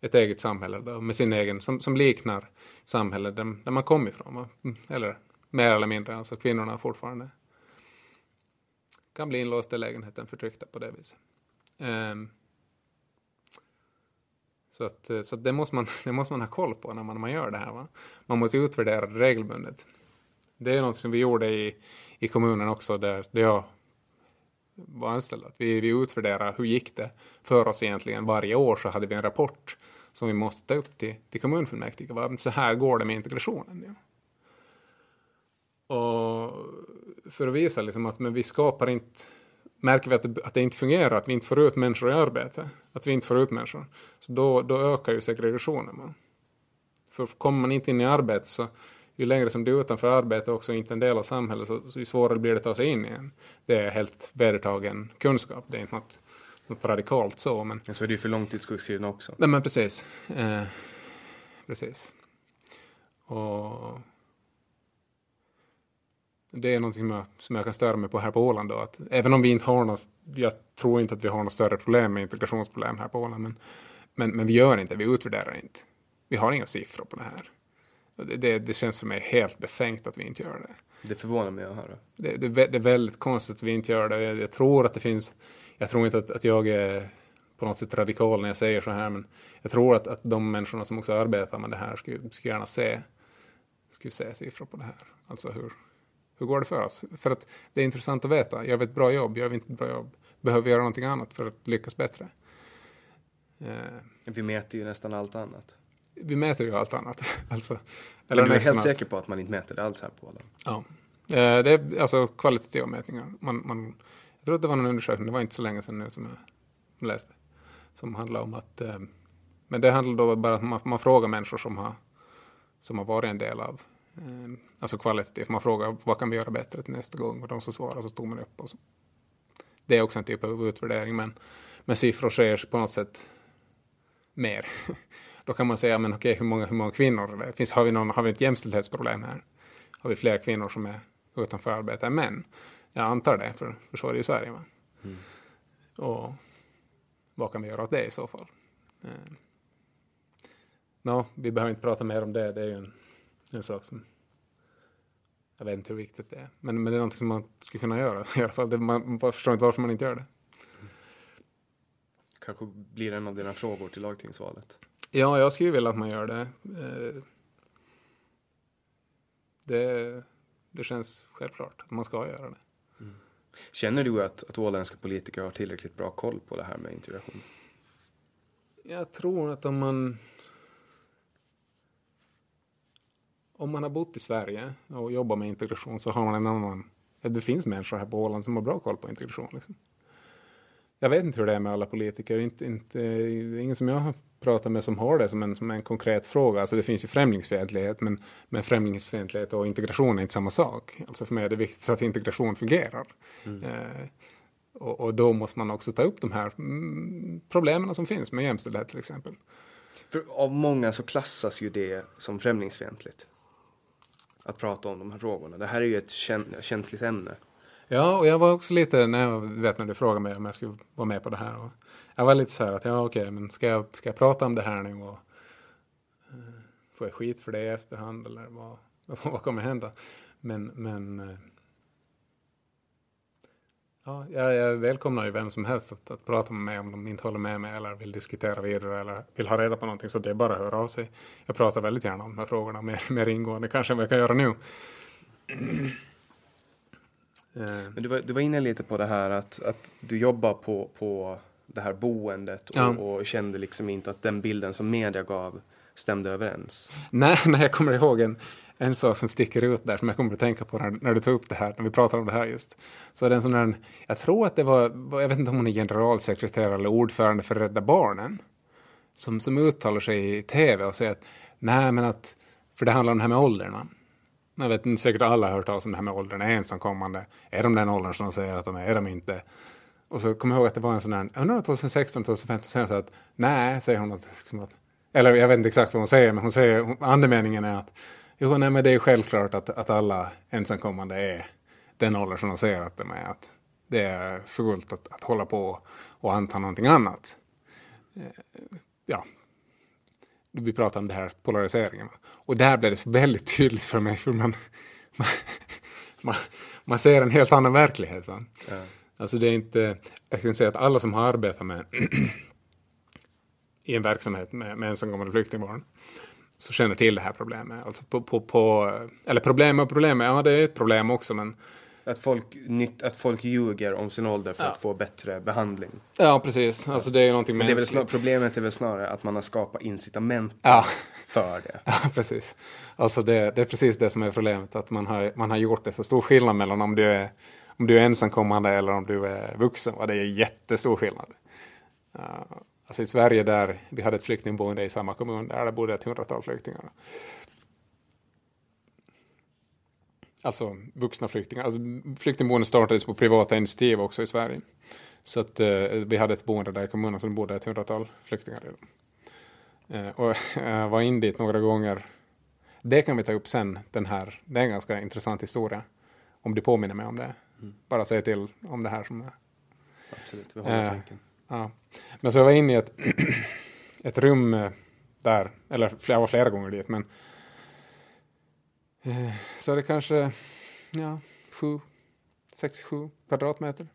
ett eget samhälle då, med sin egen, som, som liknar samhället där, där man kommer ifrån. Eller mer eller mindre, alltså kvinnorna fortfarande kan bli inlåsta i lägenheten förtryckta på det viset. Um, så, att, eh, så att det, måste man, det måste man ha koll på när man, när man gör det här. Va? Man måste utvärdera det regelbundet. Det är något som vi gjorde i, i kommunen också där, där jag var anställd. Att vi, vi utvärderar hur gick det för oss egentligen. Varje år så hade vi en rapport som vi måste ta upp till, till kommunfullmäktige. Va? Så här går det med integrationen. Ja. Och för att visa liksom att men vi skapar inte märker vi att det, att det inte fungerar, att vi inte får ut människor i arbete, att vi inte får ut människor, så då, då ökar ju segregationen. Man. För kommer man inte in i arbete så ju längre som du är utanför arbete också inte en del av samhället så, så ju svårare blir det att ta sig in igen. Det är helt vedertagen kunskap, det är inte något, något radikalt så. Men... Så är det ju för långtidssjukskrivna också. Nej men precis. Eh, precis. Och det är något som jag, som jag kan störa mig på här på Åland då, att även om vi inte har något, jag tror inte att vi har något större problem med integrationsproblem här på Åland, men, men, men vi gör inte, vi utvärderar inte. Vi har inga siffror på det här. Det, det, det, känns för mig helt befängt att vi inte gör det. Det förvånar mig att höra. Det, det, det är väldigt konstigt att vi inte gör det. Jag, jag, tror att det finns, jag tror inte att, att jag är på något sätt radikal när jag säger så här, men jag tror att, att de människorna som också arbetar med det här skulle, skulle gärna se, skulle se siffror på det här. Alltså hur, hur går det för oss? För att det är intressant att veta. Gör vi ett bra jobb? Gör vi inte ett bra jobb? Behöver vi göra någonting annat för att lyckas bättre? Eh. Vi mäter ju nästan allt annat. Vi mäter ju allt annat. alltså, eller Men du är helt säker på att man inte mäter det alls här på Åland? Ja. Eh, det är alltså kvalitativa mätningar. Man, man, jag tror att det var någon undersökning, det var inte så länge sedan nu som jag läste, som handlade om att, eh, men det handlar då bara om att man, man frågar människor som har, som har varit en del av alltså kvalitativt. Man frågar vad kan vi göra bättre till nästa gång och de som svarar så tog man upp. Och så. Det är också en typ av utvärdering men, men siffror säger på något sätt mer. Då kan man säga, men okej, hur många, hur många kvinnor? Det finns, har, vi någon, har vi ett jämställdhetsproblem här? Har vi fler kvinnor som är utanför arbete än män? Jag antar det, för, för så är det i Sverige. Mm. Och vad kan vi göra åt det i så fall? Eh. No, vi behöver inte prata mer om det, det är ju en en sak som jag vet inte hur viktigt det är. Men, men det är något som man skulle kunna göra i alla fall. Det, man, man förstår inte varför man inte gör det. Kanske blir en av dina frågor till lagtingsvalet. Ja, jag skulle vilja att man gör det. Eh, det, det känns självklart att man ska göra det. Mm. Känner du att, att åländska politiker har tillräckligt bra koll på det här med integration? Jag tror att om man om man har bott i Sverige och jobbar med integration så har man en annan... Det finns människor här på Åland som har bra koll på integration. Liksom. Jag vet inte hur det är med alla politiker. Inte, inte, ingen som jag har pratat med som har det som en, som en konkret fråga. Alltså det finns ju främlingsfientlighet men, men främlingsfientlighet och integration är inte samma sak. Alltså för mig är det viktigt att integration fungerar. Mm. Eh, och, och, då måste man också ta upp de här mm, problemen som finns med jämställdhet till exempel. För av många så klassas ju det som främlingsfientligt att prata om de här frågorna. Det här är ju ett känsligt ämne. Ja, och jag var också lite, när jag vet när du frågade mig om jag skulle vara med på det här. Och jag var lite så här att, ja okej, men ska jag, ska jag prata om det här nu och eh, får jag skit för det i efterhand eller vad, vad kommer hända? Men, men eh, Ja, jag, välkomnar ju vem som helst att, att prata med mig om de inte håller med mig eller vill diskutera vidare eller vill ha reda på någonting så det är bara att höra av sig. Jag pratar väldigt gärna om de här frågorna mer, mer ingående kanske än vad jag kan göra nu. Men du var, du var inne lite på det här att, att du jobbar på, på det här boendet och, ja. och kände liksom inte att den bilden som media gav stämde överens. Nej, nej jag kommer ihåg en, en sak som sticker ut där som jag kommer att tänka på när, när du tog upp det här, när vi pratar om det här just. Så det en sån där, jag tror att det var, jag vet inte om hon är generalsekreterare eller ordförande för Rädda Barnen, som, som uttalar sig i tv och säger att nej men att, för det handlar om det här med åldern. va? Jag vet inte, säkert alla har hört talas om det här med åldern, är ensamkommande, är de den åldern som de säger att de är, är de inte? Och så kommer jag ihåg att det var en sån där, jag undrar 2016, 2015, säger hon så att nej, säger hon att, eller jag vet inte exakt vad hon säger, men hon säger, andemeningen är att Jo, nej, men det är självklart att, att alla ensamkommande är den ålder som de säger att de är. Att det är fullt att, att hålla på och anta någonting annat. Eh, ja, vi pratar om det här polariseringen. Och där blev det väldigt tydligt för mig, för man, man, man, man ser en helt annan verklighet. Va? Ja. Alltså det är inte, jag kan säga att alla som har arbetat med i en verksamhet med, med ensamkommande flyktingbarn så känner till det här problemet. Alltså på, på, på, eller problem och problem, ja det är ett problem också men att folk, att folk ljuger om sin ålder för ja. att få bättre behandling. Ja, precis. Alltså det är ju någonting mänskligt. Är problemet är väl snarare att man har skapat incitament ja. för det. Ja, precis. Alltså det, det, är precis det som är problemet. Att man har, man har gjort det så stor skillnad mellan om du är om du är ensamkommande eller om du är vuxen. Och det är jättestor skillnad. Uh, alltså i Sverige där vi hade ett flyktingboende i samma kommun, där det bodde ett hundratal flyktingar. Alltså vuxna flyktingar. Alltså, flyktingboenden startades på privata initiativ också i Sverige. Så att uh, vi hade ett boende där i kommunen som bodde ett hundratal flyktingar. Uh, och jag var in dit några gånger. Det kan vi ta upp sen, den här. Det är en ganska intressant historia. Om du påminner mig om det. Mm. Bara säg till om det här som är. Absolut, vi håller uh, tanken. Ja. Men så jag var inne i ett, ett rum eh, där, eller jag var flera gånger dit, men eh, så är det kanske ja, sju, sex, sju kvadratmeter.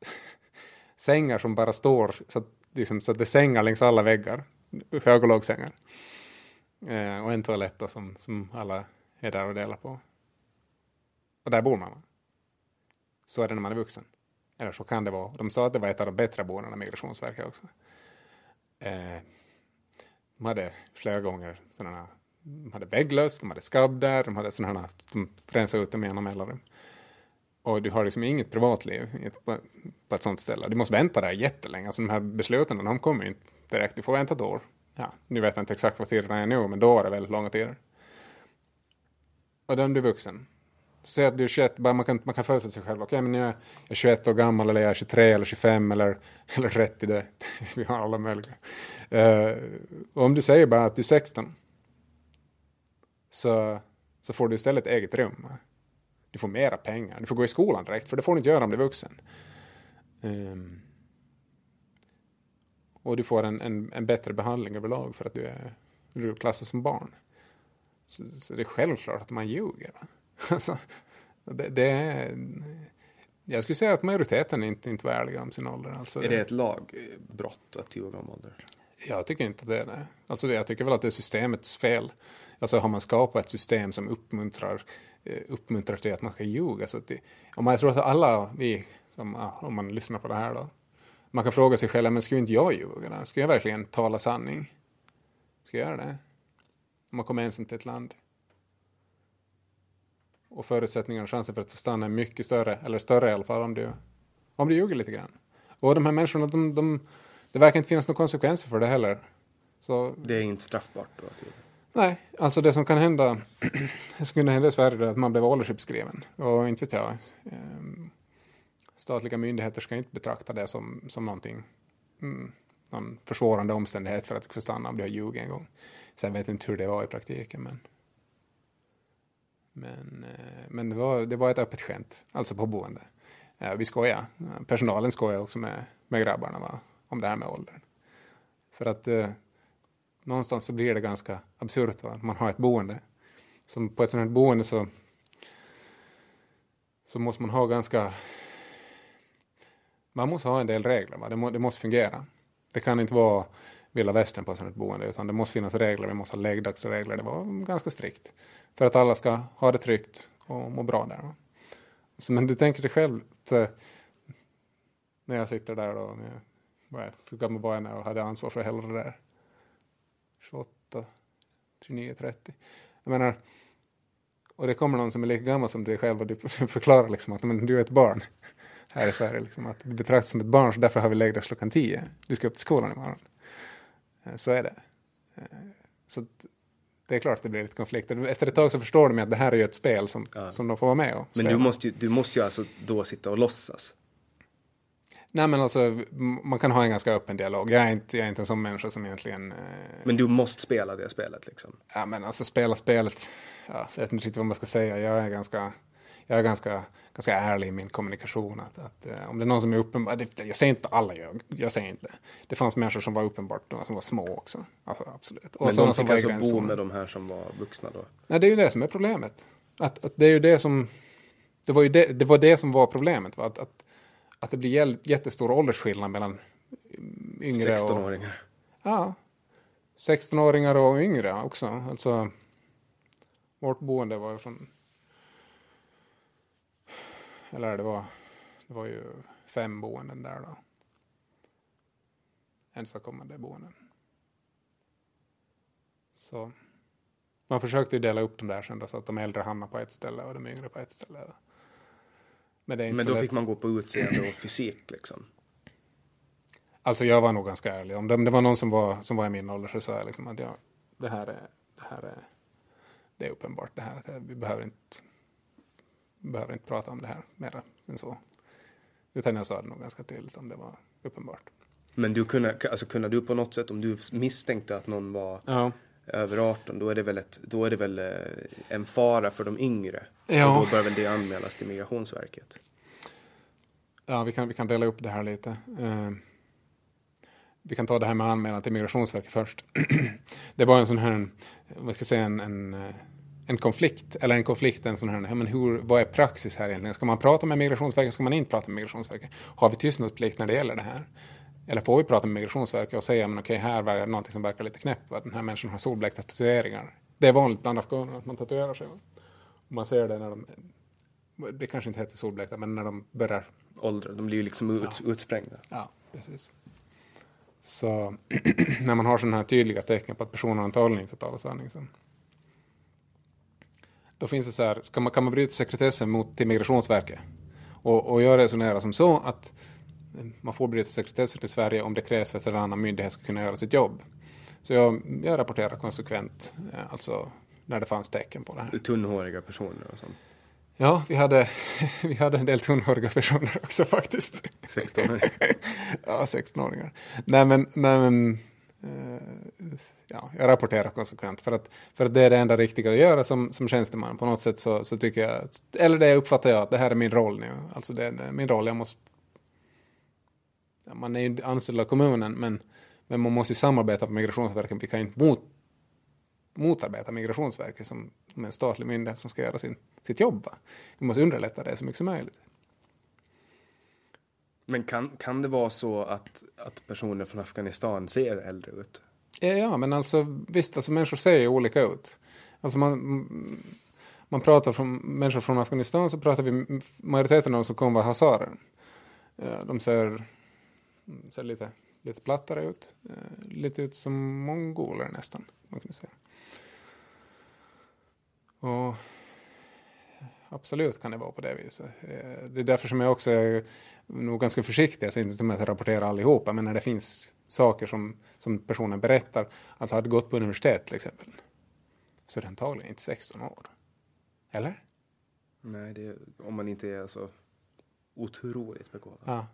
Sängar som bara står så att, liksom, så att det är sängar längs alla väggar, hög och lågsängar. Eh, och en toalett som, som alla är där och delar på. Och där bor man. Så är det när man är vuxen. Eller så kan det vara. De sa att det var ett av de bättre boendena, Migrationsverket också. Eh, de hade flera gånger sådana de hade vägglöss, de hade skabb där, de hade sådana här, de rensade ut dem genom mellanrum. Och du har liksom inget privatliv på, på ett sådant ställe. Du måste vänta där jättelänge. Alltså de här besluten, de kommer ju inte direkt. Du får vänta ett år. Ja, nu vet jag inte exakt vad tiderna är nu, men då var det väldigt långa tider. Och då är du vuxen. Säg att du är 21, bara man kan, man kan föreställa sig själv, okej okay, men jag är 21 år gammal eller jag är 23 eller 25 eller, eller 30, det, vi har alla möjliga. Uh, och om du säger bara att du är 16 så, så får du istället ett eget rum. Du får mera pengar, du får gå i skolan direkt för det får du inte göra om du är vuxen. Um, och du får en, en, en, bättre behandling överlag för att du är, du klassas som barn. Så, så, det är självklart att man ljuger. Va? Alltså, det, det, jag skulle säga att majoriteten inte, inte var ärliga om sin ålder. Alltså är det, det ett lagbrott att ljuga om ålder? Jag tycker inte det det. Alltså jag tycker väl att det är systemets fel. Alltså har man skapat ett system som uppmuntrar, eh, uppmuntrar till att man ska ljuga. Så att det, om man, jag tror att alla vi, som, om man lyssnar på det här då, man kan fråga sig själv, men ska inte jag ljuga? Ska jag verkligen tala sanning? Ska jag göra det? Om man kommer ensam till ett land och förutsättningarna och chansen för att få stanna är mycket större, eller större i alla fall om du, om du ljuger lite grann. Och de här människorna, de, de, det verkar inte finnas några konsekvenser för det heller. Så, det är inte straffbart då? Nej, alltså det som kan hända, det som kunde hända i Sverige är att man blev åldersuppskriven. Och inte vet jag, ehm, statliga myndigheter ska inte betrakta det som, som någonting, mm, någon försvårande omständighet för att få stanna om du har ljugit en gång. Sen vet jag inte hur det var i praktiken, men men, eh, men det, var, det var ett öppet skämt, alltså på boende. Eh, vi skojade. Personalen skojade också med, med grabbarna va? om det här med åldern. För att eh, någonstans så blir det ganska absurt. Va? Man har ett boende. Som på ett sånt här boende så, så måste man ha ganska... Man måste ha en del regler. Va? Det, må, det måste fungera. Det kan inte vara vilda västern på ett boende utan det måste finnas regler. Vi måste ha läggdagsregler. Det var ganska strikt. För att alla ska ha det tryggt och må bra där. Så, men du tänker dig själv att, eh, när jag sitter där då, när hur gammal var jag när jag hade ansvar för hela det där? 28, 29, 30. Jag menar, och det kommer någon som är lika gammal som dig själv och du förklarar liksom att men, du är ett barn här i Sverige. Liksom, att du betraktas som ett barn så därför har vi läggdags klockan 10. Du ska upp till skolan imorgon. Eh, så är det. Eh, så det är klart att det blir lite konflikter. Efter ett tag så förstår de att det här är ju ett spel som, ja. som de får vara med och spela. Men du måste, ju, du måste ju alltså då sitta och låtsas. Nej men alltså, man kan ha en ganska öppen dialog. Jag är inte, jag är inte en sån människa som egentligen... Eh... Men du måste spela det spelet liksom? Ja men alltså spela spelet, ja, jag vet inte riktigt vad man ska säga. Jag är ganska jag är ganska, ganska ärlig i min kommunikation. Att, att uh, om det är någon som är uppenbar, jag säger inte alla jag, jag säger inte. Det fanns människor som var uppenbart som var små också. Alltså, absolut. Och Men de fick alltså bo med de här som var vuxna då? Nej, det är ju det som är problemet. Att, att det är ju det som, det var ju det, det, var det som var problemet. Va? Att, att, att det blir jättestor åldersskillnad mellan yngre 16-åringar? Ja. 16-åringar och yngre också. Alltså, vårt boende var ju från eller det var, det var ju fem boenden där då. Ensamkommande boenden. Så man försökte ju dela upp dem där sen då, så att de äldre hamnar på ett ställe och de yngre på ett ställe. Men, det är inte Men då lätt. fick man gå på utseende och fysik liksom. Alltså jag var nog ganska ärlig. Om det, var någon som var, som var i min ålder så sa jag liksom att ja, det här är, det här är, det är uppenbart det här. Att vi behöver inte, behöver inte prata om det här mer än så. Utan jag sa det nog ganska tydligt om det var uppenbart. Men du kunde, alltså kunde du på något sätt, om du misstänkte att någon var Ja. över 18, då är det väl, ett, då är det väl eh, en fara för de yngre? Ja. Och då bör väl det anmälas till Migrationsverket? Ja, vi kan, vi kan dela upp det här lite. Eh, vi kan ta det här med anmälan till Migrationsverket först. det var en sån här, vad ska jag säga, en, en, eh, en konflikt, eller en konflikt, en sån här, ja, men hur, vad är praxis här egentligen? Ska man prata med Migrationsverket, ska man inte prata med Migrationsverket? Har vi tystnadsplikt när det gäller det här? Eller får vi prata med Migrationsverket och säga, men okej, här är det någonting som verkar lite knäppt, att den här människan har solblekta tatueringar. Det är vanligt bland afghaner att man tatuerar sig. Och man ser det när de, det kanske inte heter solblekta, men när de börjar Ålder, de blir ju liksom ut, utsprängda. Ja, precis. Så när man har sådana här tydliga tecken på att personen antagligen inte talar sanning så då finns det så här, ska man, kan man bryta sekretessen mot till Migrationsverket? Och, och jag resonerar som så att eh, man får bryta sekretessen i Sverige om det krävs för att en annan myndighet ska kunna göra sitt jobb. Så jag, jag rapporterar konsekvent, eh, alltså när det fanns tecken på det här. Tunnhåriga personer och sånt. Ja, vi hade, vi hade en del tunnhåriga personer också faktiskt. 16 ja, 16-åringar. Nej men, nej, men eh, ja, jag rapporterar konsekvent för att, för att det är det enda riktiga att göra som, som tjänsteman. På något sätt så, så tycker jag, eller det uppfattar jag att det här är min roll nu. Alltså det är min roll, jag måste... Ja, man är ju anställd av kommunen men, men man måste ju samarbeta med Migrationsverket. Vi kan inte mot, motarbeta Migrationsverket som, som en statlig myndighet som ska göra sin, sitt jobb. Va? Vi måste underlätta det så mycket som möjligt. Men kan, kan det vara så att, att personer från Afghanistan ser äldre ut? Ja, men alltså visst, alltså människor ser ju olika ut. Alltså man, man pratar från människor från Afghanistan så pratar vi, majoriteten av dem som kommer var hazarer. Eh, de ser, ser lite, lite plattare ut, eh, lite ut som mongoler nästan, man kan säga. Och absolut kan det vara på det viset. Eh, det är därför som jag också är nog ganska försiktig, alltså inte med att rapportera allihopa, men när det finns saker som, som personen berättar, att ha gått på universitet till exempel, så är det antagligen inte 16 år. Eller? Nej, det, om man inte är så otroligt begåvad. Ja.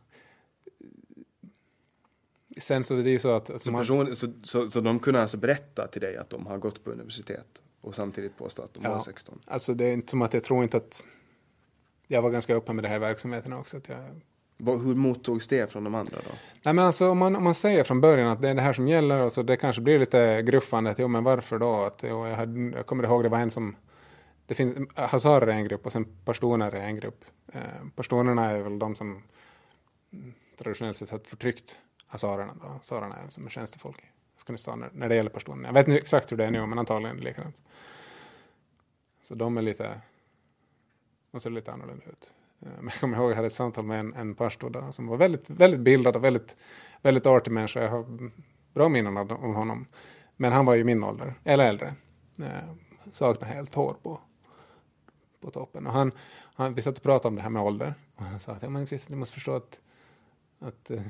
Sen så är det ju så att... att Så, man, person, så, så, så de kunde alltså berätta till dig att de har gått på universitet och samtidigt påstå att de Ja. var 16? alltså det är inte som att jag tror inte att... Jag var ganska öppen med det här verksamheten också. Att jag, vad, hur mottogs det från de andra då? Nej men alltså om man, om man säger från början att det är det här som gäller och så det kanske blir lite gruffande att jo men varför då? Att, jo, jag, hade, jag kommer ihåg det var en som det finns hazarer är en grupp och sen pashtuner är en grupp. Eh, pashtunerna är väl de som traditionellt sett har förtryckt hazarerna. Då. Hazarerna är som är tjänstefolk i Afghanistan när, när det gäller pashtunerna. Jag vet inte exakt hur det är nu men antagligen likadant. Så de är lite, de ser lite annorlunda ut. Eh, men jag kommer ihåg att jag hade ett samtal med en, en pastor där, som var väldigt, väldigt bildad och väldigt, väldigt artig människa. Jag har bra minnen av om honom. Men han var ju min ålder, eller äldre. Eh, Saknade helt hår på, på toppen. Och han, han, vi satt och pratade om det här med ålder. Och han sa att ja, men Christer, du måste förstå att, att eh,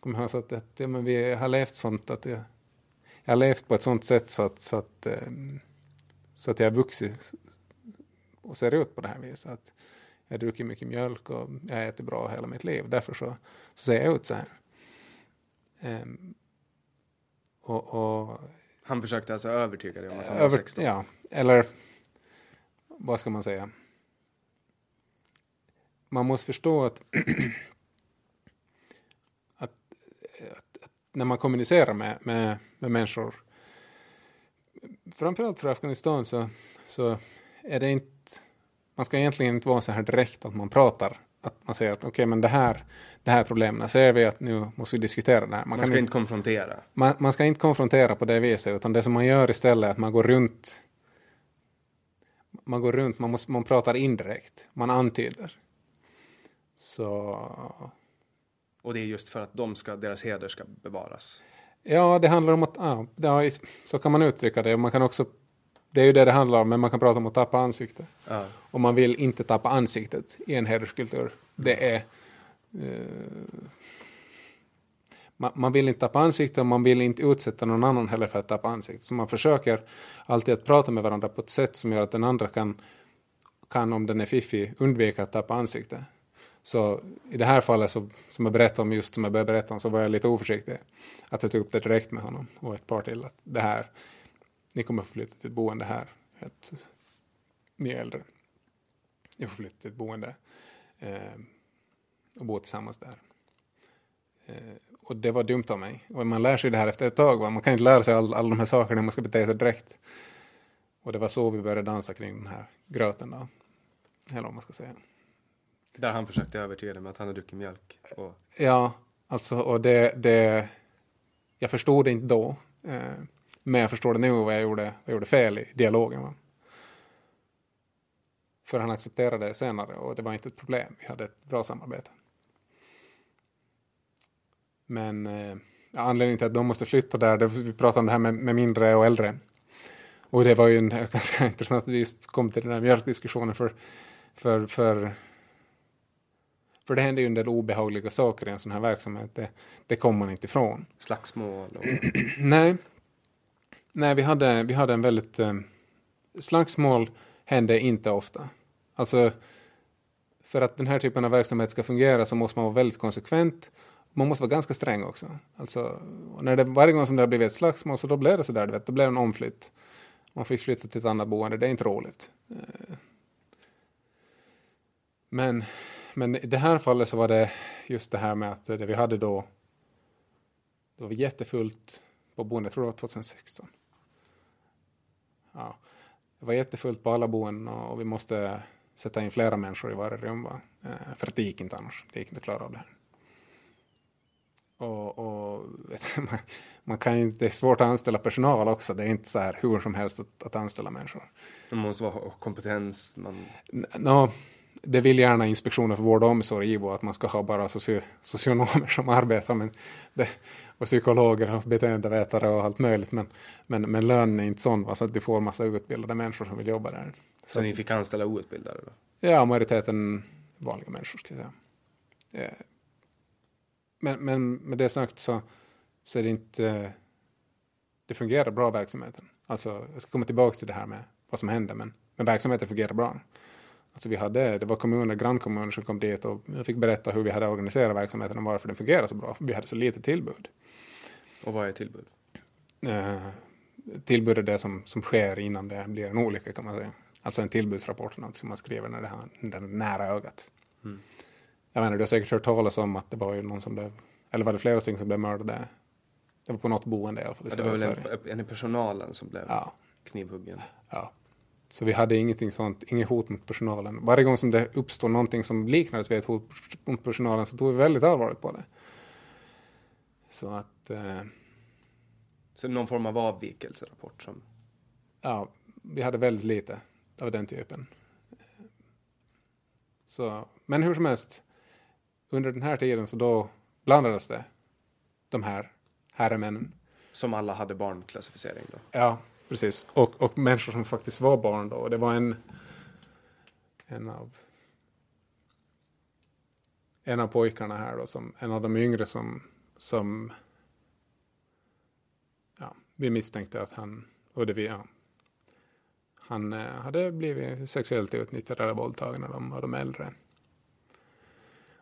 kommer han sa att, att ja, men vi har levt sånt att jag, jag har levt på ett sånt sätt så att, så att, eh, så att jag har vuxit och ser ut på det här viset. Att jag druckit mycket mjölk och jag ätit bra hela mitt liv. Därför så, så ser jag ut så här. Ehm, och, och Han försökte alltså övertyga dig om att han var över, 16? ja, eller vad ska man säga? Man måste förstå att, att, att, att när man kommunicerar med, med, med människor, framförallt för Afghanistan så, så är det inte, man ska egentligen inte vara så här direkt att man pratar, att man säger att okej men det här, det här problemen ser vi att nu måste vi diskutera det här. Man kan ska inte konfrontera? man, man ska inte konfrontera på det viset, utan det som man gör istället är att man går runt. Man går runt, man, måste, man pratar indirekt, man antyder. Så Och det är just för att de ska, deras heder ska bevaras? ja, det handlar om att, ja, så kan man uttrycka det. Man kan också det är ju det det handlar om, men man kan prata om att tappa ansiktet. Ja. Och man vill inte tappa ansiktet i en hederskultur. Det är... Eh, man, man vill inte tappa ansiktet och man vill inte utsätta någon annan heller för att tappa ansiktet. Så man försöker alltid att prata med varandra på ett sätt som gör att den andra kan, kan om den är fiffig, undvika att tappa ansiktet. Så i det här fallet, så, som jag berättade om just som jag började berätta om, så var jag lite oförsiktig. Att jag tog upp det direkt med honom och ett par till. Att det här, ni kommer få flytta till ett boende här. Ett, ni är äldre. Ni får flytta till ett boende eh, och bo tillsammans där. Eh, och det var dumt av mig. Och man lär sig det här efter ett tag. Va? Man kan inte lära sig alla all de här sakerna när man ska bete sig direkt. Och det var så vi började dansa kring den här gröten då. Eller vad man ska säga. Där han försökte övertyga dig med att han har druckit mjölk. Och... Ja, alltså och det, det... Jag förstod det inte då. Eh, men jag förstår det nu vad jag gjorde, vad jag gjorde fel i dialogen. Va? För han accepterade det senare och det var inte ett problem. Vi hade ett bra samarbete. Men eh, anledningen till att de måste flytta där, det, vi pratade om det här med, med, mindre och äldre. Och det var ju en, ganska intressant att vi just kom till den här mjölkdiskussionen för, för, för, för det händer ju en del obehagliga saker i en sån här verksamhet. Det, det kommer man inte ifrån. Slagsmål? Och... Nej. Nej, vi hade, vi hade en väldigt... Eh, slagsmål hände inte ofta. Alltså, för att den här typen av verksamhet ska fungera så måste man vara väldigt konsekvent man måste vara ganska sträng också. Alltså, när det, varje gång som det har blivit ett slagsmål så då blir det sådär, du vet, då blir det en omflytt. Man fick flytta till ett annat boende, det är inte roligt. Eh, men, men i det här fallet så var det just det här med att det vi hade då, det var jättefullt på boendet, jag tror det var 2016. Ja, det var jättefullt på alla boenden och vi måste sätta in flera människor i varje rum. Va? Eh, för att det gick inte annars, det gick inte att klara av det här. Och, och man, man, kan inte, det är svårt att anställa personal också. Det är inte så här hur som helst att, att anställa människor. Man måste ha kompetens. Man... No, det vill gärna Inspektionen för vård och omsorg IVO att man ska ha bara soci, socionomer som arbetar men det, och psykologer och beteendevetare och allt möjligt. Men, men, men lönen är inte sån va, så att du får massa utbildade människor som vill jobba där. Så, så ni fick anställa outbildade? Då? Ja, majoriteten vanliga människor ska jag säga. Eh, men, men med det sagt så, så är det inte... Det fungerar bra verksamheten. Alltså, jag ska komma tillbaka till det här med vad som hände, men, men verksamheten fungerar bra. Alltså vi hade, det var kommuner, grannkommuner som kom dit och jag fick berätta hur vi hade organiserat verksamheten och varför den fungerar så bra. Vi hade så lite tillbud. Och vad är tillbud? Eh, tillbud är det som, som sker innan det blir en olycka kan man säga. Alltså en tillbudsrapport, något som man skriver när det är nära ögat. Mm jag menar, du har säkert hört talas om att det var ju någon som blev, eller var det flera stycken som blev mördade? Det var på något boende i alla fall. Ja, det var väl en, en i personalen som blev ja. knivhuggen. Ja. Så vi hade ingenting sånt, inget hot mot personalen. Varje gång som det uppstod någonting som liknades vid ett hot mot personalen så tog vi väldigt allvarligt på det. Så att... Eh, så någon form av avvikelserapport som... Ja, vi hade väldigt lite av den typen. Så, men hur som helst, under den här tiden så då blandades det de här herremännen. Som alla hade barnklassificering då? Ja, precis. Och, och människor som faktiskt var barn då. Det var en, en av en av pojkarna här då, som, en av de yngre som, som vi misstänkte att han, och det vi, ja, han eh, hade blivit sexuellt utnyttjad eller våldtagen av de, av de äldre.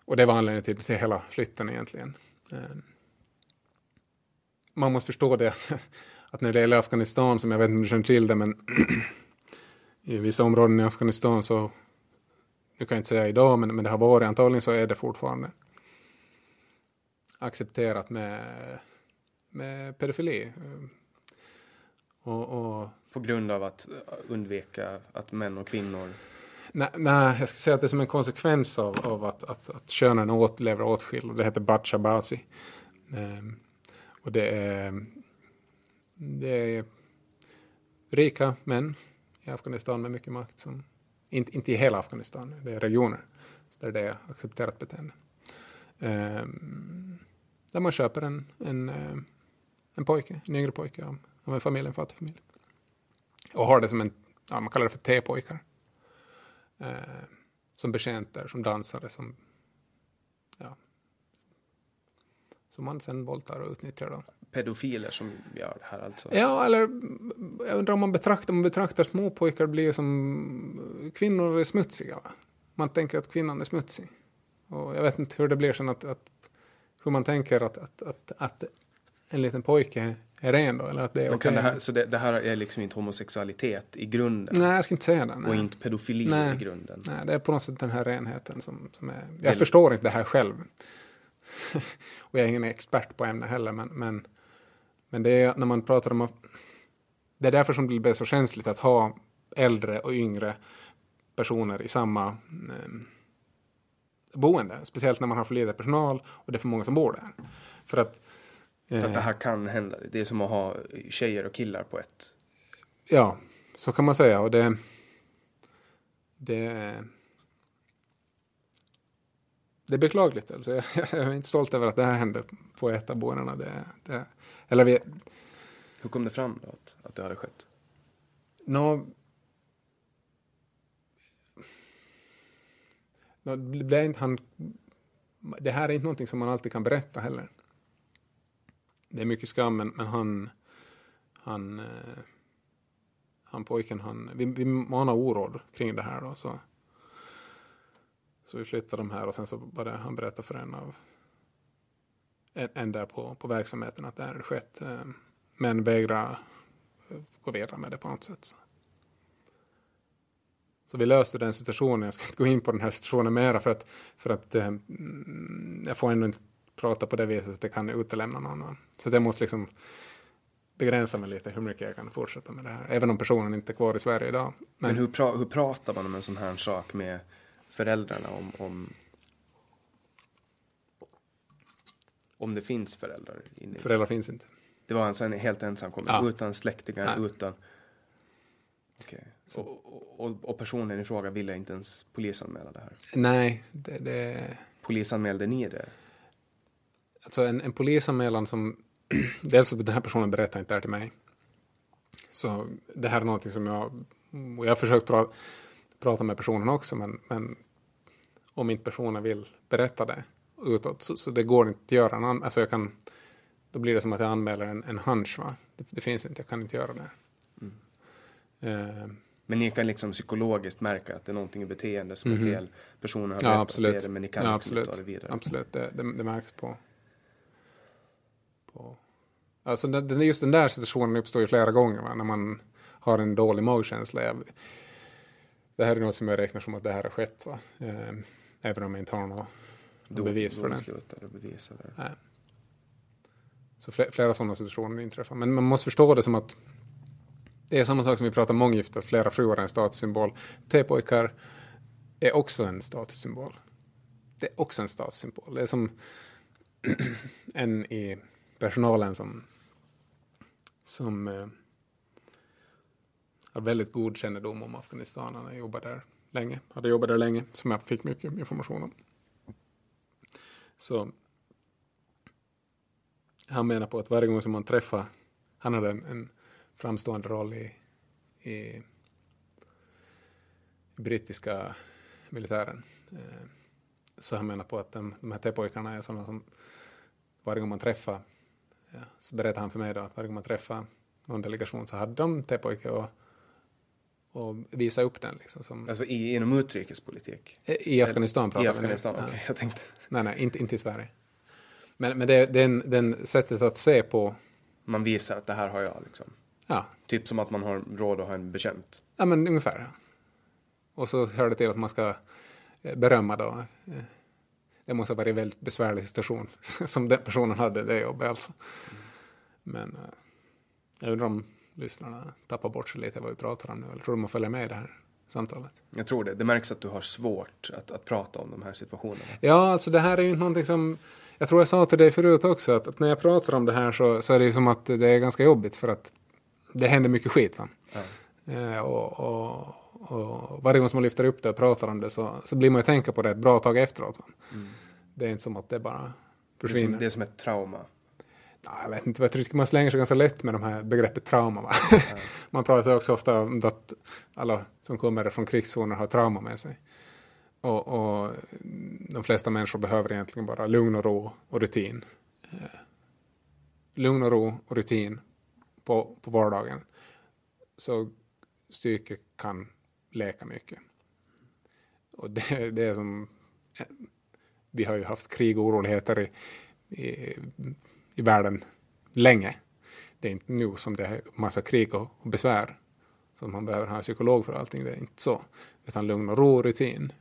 Och det var anledningen till, till hela flytten egentligen. Eh, man måste förstå det, att när det gäller Afghanistan, som jag vet inte om du känner till det, men i vissa områden i Afghanistan så, nu kan jag inte säga idag, men, men det har varit, antagligen så är det fortfarande accepterat med, med pedofili. Eh, och, och, På grund av att undvika att män och kvinnor Nej, nej, jag skulle säga att det är som en konsekvens av, av att, att, att könen åt, lever åtskilda. Det heter Bachabasi. Um, och det är, det är rika män i Afghanistan med mycket makt. Som, inte, inte i hela Afghanistan, det är regioner där det är accepterat beteende. Um, där man köper en, en, en pojke, en yngre pojke av, av en familj, en fattig familj. Och har det som en, ja, man kallar det för T-pojkar. Eh, som betjänter, som dansare, som, ja, som man sen våldtar och utnyttjar. Då. Pedofiler som gör det här alltså? Ja, eller jag undrar om man betraktar, man betraktar småpojkar blir som kvinnor är smutsiga. Va? Man tänker att kvinnan är smutsig. Och jag vet inte hur det blir sen att, att hur man tänker att, att, att, att en liten pojke är ren då, eller att det är okej. Okay. Det här, så det, det, här är liksom inte homosexualitet i grunden? Nej, jag skulle inte säga det. Nej. Och inte pedofili nej. i grunden? Nej, det är på något sätt den här renheten som, som är... Jag Del... förstår inte det här själv. och jag är ingen expert på ämnet heller, men, men, men det är när man pratar om att... Det är därför som det blir så känsligt att ha äldre och yngre personer i samma eh, boende. Speciellt när man har för lite personal och det är för många som bor där. För att för att det här kan hända. Det är som att ha tjejer och killar på ett. Ja, så kan man säga. Och det, det, det är beklagligt. Alltså. Jag, är inte stolt över att det här hände på ett av boendena. Det, det, eller vi, Hur kom det fram då att, att det hade skett? No, no, det, inte han, det här är inte någonting som man alltid kan berätta heller det är mycket skam, men, men han, han, eh, han pojken, han, vi, vi manar oråd kring det här då, så, så vi flyttade de här och sen så började han berätta för en av en, en där på, på verksamheten att det här hade skett, eh, men vägra eh, gå vidare med det på något sätt. Så. Så vi löste den situationen. Jag ska inte gå in på den här situationen mera för att, för att eh, mm, jag får ändå inte prata på det viset att det kan utelämna någon. Så det måste liksom begränsa mig lite hur mycket jag kan fortsätta med det här. Även om personen inte är kvar i Sverige idag. Men, Men hur, pra hur pratar man om en sån här sak med föräldrarna? Om, om, om det finns föräldrar? Inne. Föräldrar finns inte. Det var alltså en helt ensamkommande, ja. utan släktingar, Nej. utan... Okay. Och, och, och, personen i fråga ville inte ens polisanmäla det här? Nej, det... det... Polisanmälde ni det? Alltså en, en polisanmälan som, dels att den här personen berättar inte det här till mig. Så det här är någonting som jag, och jag har försökt pra, prata med personen också, men, men om inte personen vill berätta det utåt, så, så det går inte att göra en alltså jag kan, då blir det som att jag anmäler en, en hunch, va? Det, det finns inte, jag kan inte göra det. Mm. Uh, men ni kan liksom psykologiskt märka att det är någonting i beteende som är fel. Personen har ja, absolut. det, men ni kan ja, liksom absolut. ta det vidare. Absolut, det, det, det märks på, på... Alltså just den där situationen uppstår ju flera gånger va? när man har en dålig magkänsla. Jag, det här är något som jag räknar som att det här har skett. Va? Eh, även om jag inte har något Dom, bevis för det. Bevis, eller? Nej. Så flera, flera sådana situationer inträffar. Men man måste förstå det som att det är samma sak som vi pratar om månggifte, att flera fruar är en statussymbol. T-pojkar är också en statussymbol. Det är också en statussymbol. Det är som en i personalen som, som eh, har väldigt god kännedom om Afghanistan. Han har jobbat där länge, hade jobbat där länge, som jag fick mycket information om. Så han menar på att varje gång som man träffar, han hade en, en framstående roll i, i, i brittiska militären. Eh, så han menar på att de, de här T-pojkarna är sådana som varje gång man träffar så berättade han för mig då att varje gång man träffade någon delegation så hade de T-pojke och, och visa upp den. Liksom, som, alltså i, inom utrikespolitik? I Afghanistan pratar I Afghanistan, okej, okay, jag tänkte. Nej, nej, inte, inte i Sverige. Men, men det, den, den sättet att se på... Man visar att det här har jag liksom? Ja. Typ som att man har råd att ha en bekänt? Ja, men ungefär. Och så hör det till att man ska eh, berömma då eh, det måste ha varit en väldigt besvärlig situation som den personen hade det jobbet alltså. Men uh, jag undrar om lyssnarna tappar bort sig lite vad vi pratar om nu, eller tror de följa med i det här samtalet? Jag tror det. Det märks att du har svårt att, att prata om de här situationerna. Ja, alltså det här är ju någonting som, jag tror jag sa till dig förut också, att, att när jag pratar om det här så, så är det ju som att det är ganska jobbigt för att det händer mycket skit. Va? Ja. Uh, och, och, och varje gång som man lyfter upp det och pratar om det så, så blir man ju tänka på det ett bra tag efteråt. Mm. Det är inte som att det bara försvinner. Det är som, det är som ett trauma. jag vet inte, jag tycker man slänger sig ganska lätt med de här begreppet trauma. Va? man pratar också ofta om att alla som kommer från krigszoner har trauma med sig. Och, och, de flesta människor behöver egentligen bara lugn och ro och rutin. Lugn och ro och rutin på, på vardagen. Så psyket kan läka mycket. Och det, det är som... Vi har ju haft krig och oroligheter i, i, i världen länge. Det är inte nu som det är massa krig och, och besvär som man behöver ha en psykolog för allting. Det är inte så. Utan lugn och ro rutin.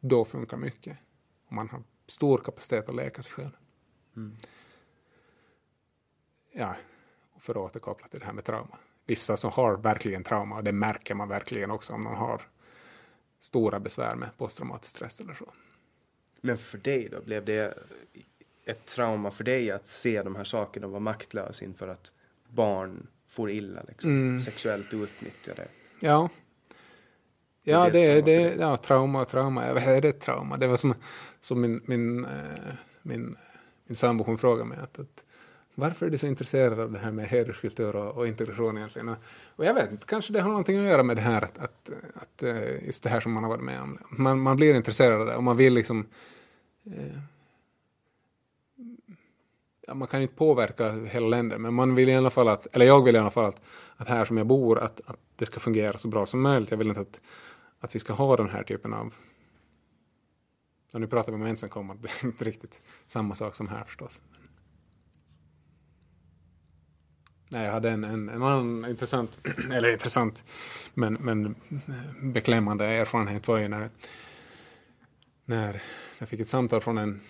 Då funkar mycket. Och man har stor kapacitet att läka sig själv. Mm. Ja, och för att återkoppla till det här med trauma. Vissa som har verkligen trauma, och det märker man verkligen också om någon har stora besvär med posttraumatisk stress eller så. Men för dig då, blev det ett trauma för dig att se de här sakerna och vara maktlös inför att barn får illa, liksom, mm. sexuellt utnyttjade? Ja. Ja, det är det, ja, trauma, trauma, jag vet, är det trauma? Det var som, som min, min, äh, min, min sambo, hon frågade mig att, att varför är du så intresserad av det här med hederskultur och, och integration egentligen? Och, och, jag vet inte, kanske det har någonting att göra med det här att, att, att eh, just det här som man har varit med om. Man, man blir intresserad av det och man vill liksom eh, ja, man kan ju inte påverka hela länder, men man vill i alla fall att, eller jag vill i alla fall att, att här som jag bor, att, att det ska fungera så bra som möjligt. Jag vill inte att, att vi ska ha den här typen av och nu pratar vi om ensamkommande, det är inte riktigt samma sak som här förstås. Nej, jag hade en, en, en annan intressant, eller intressant, men, men eh, beklämmande erfarenhet var ju när, när jag fick ett samtal från en,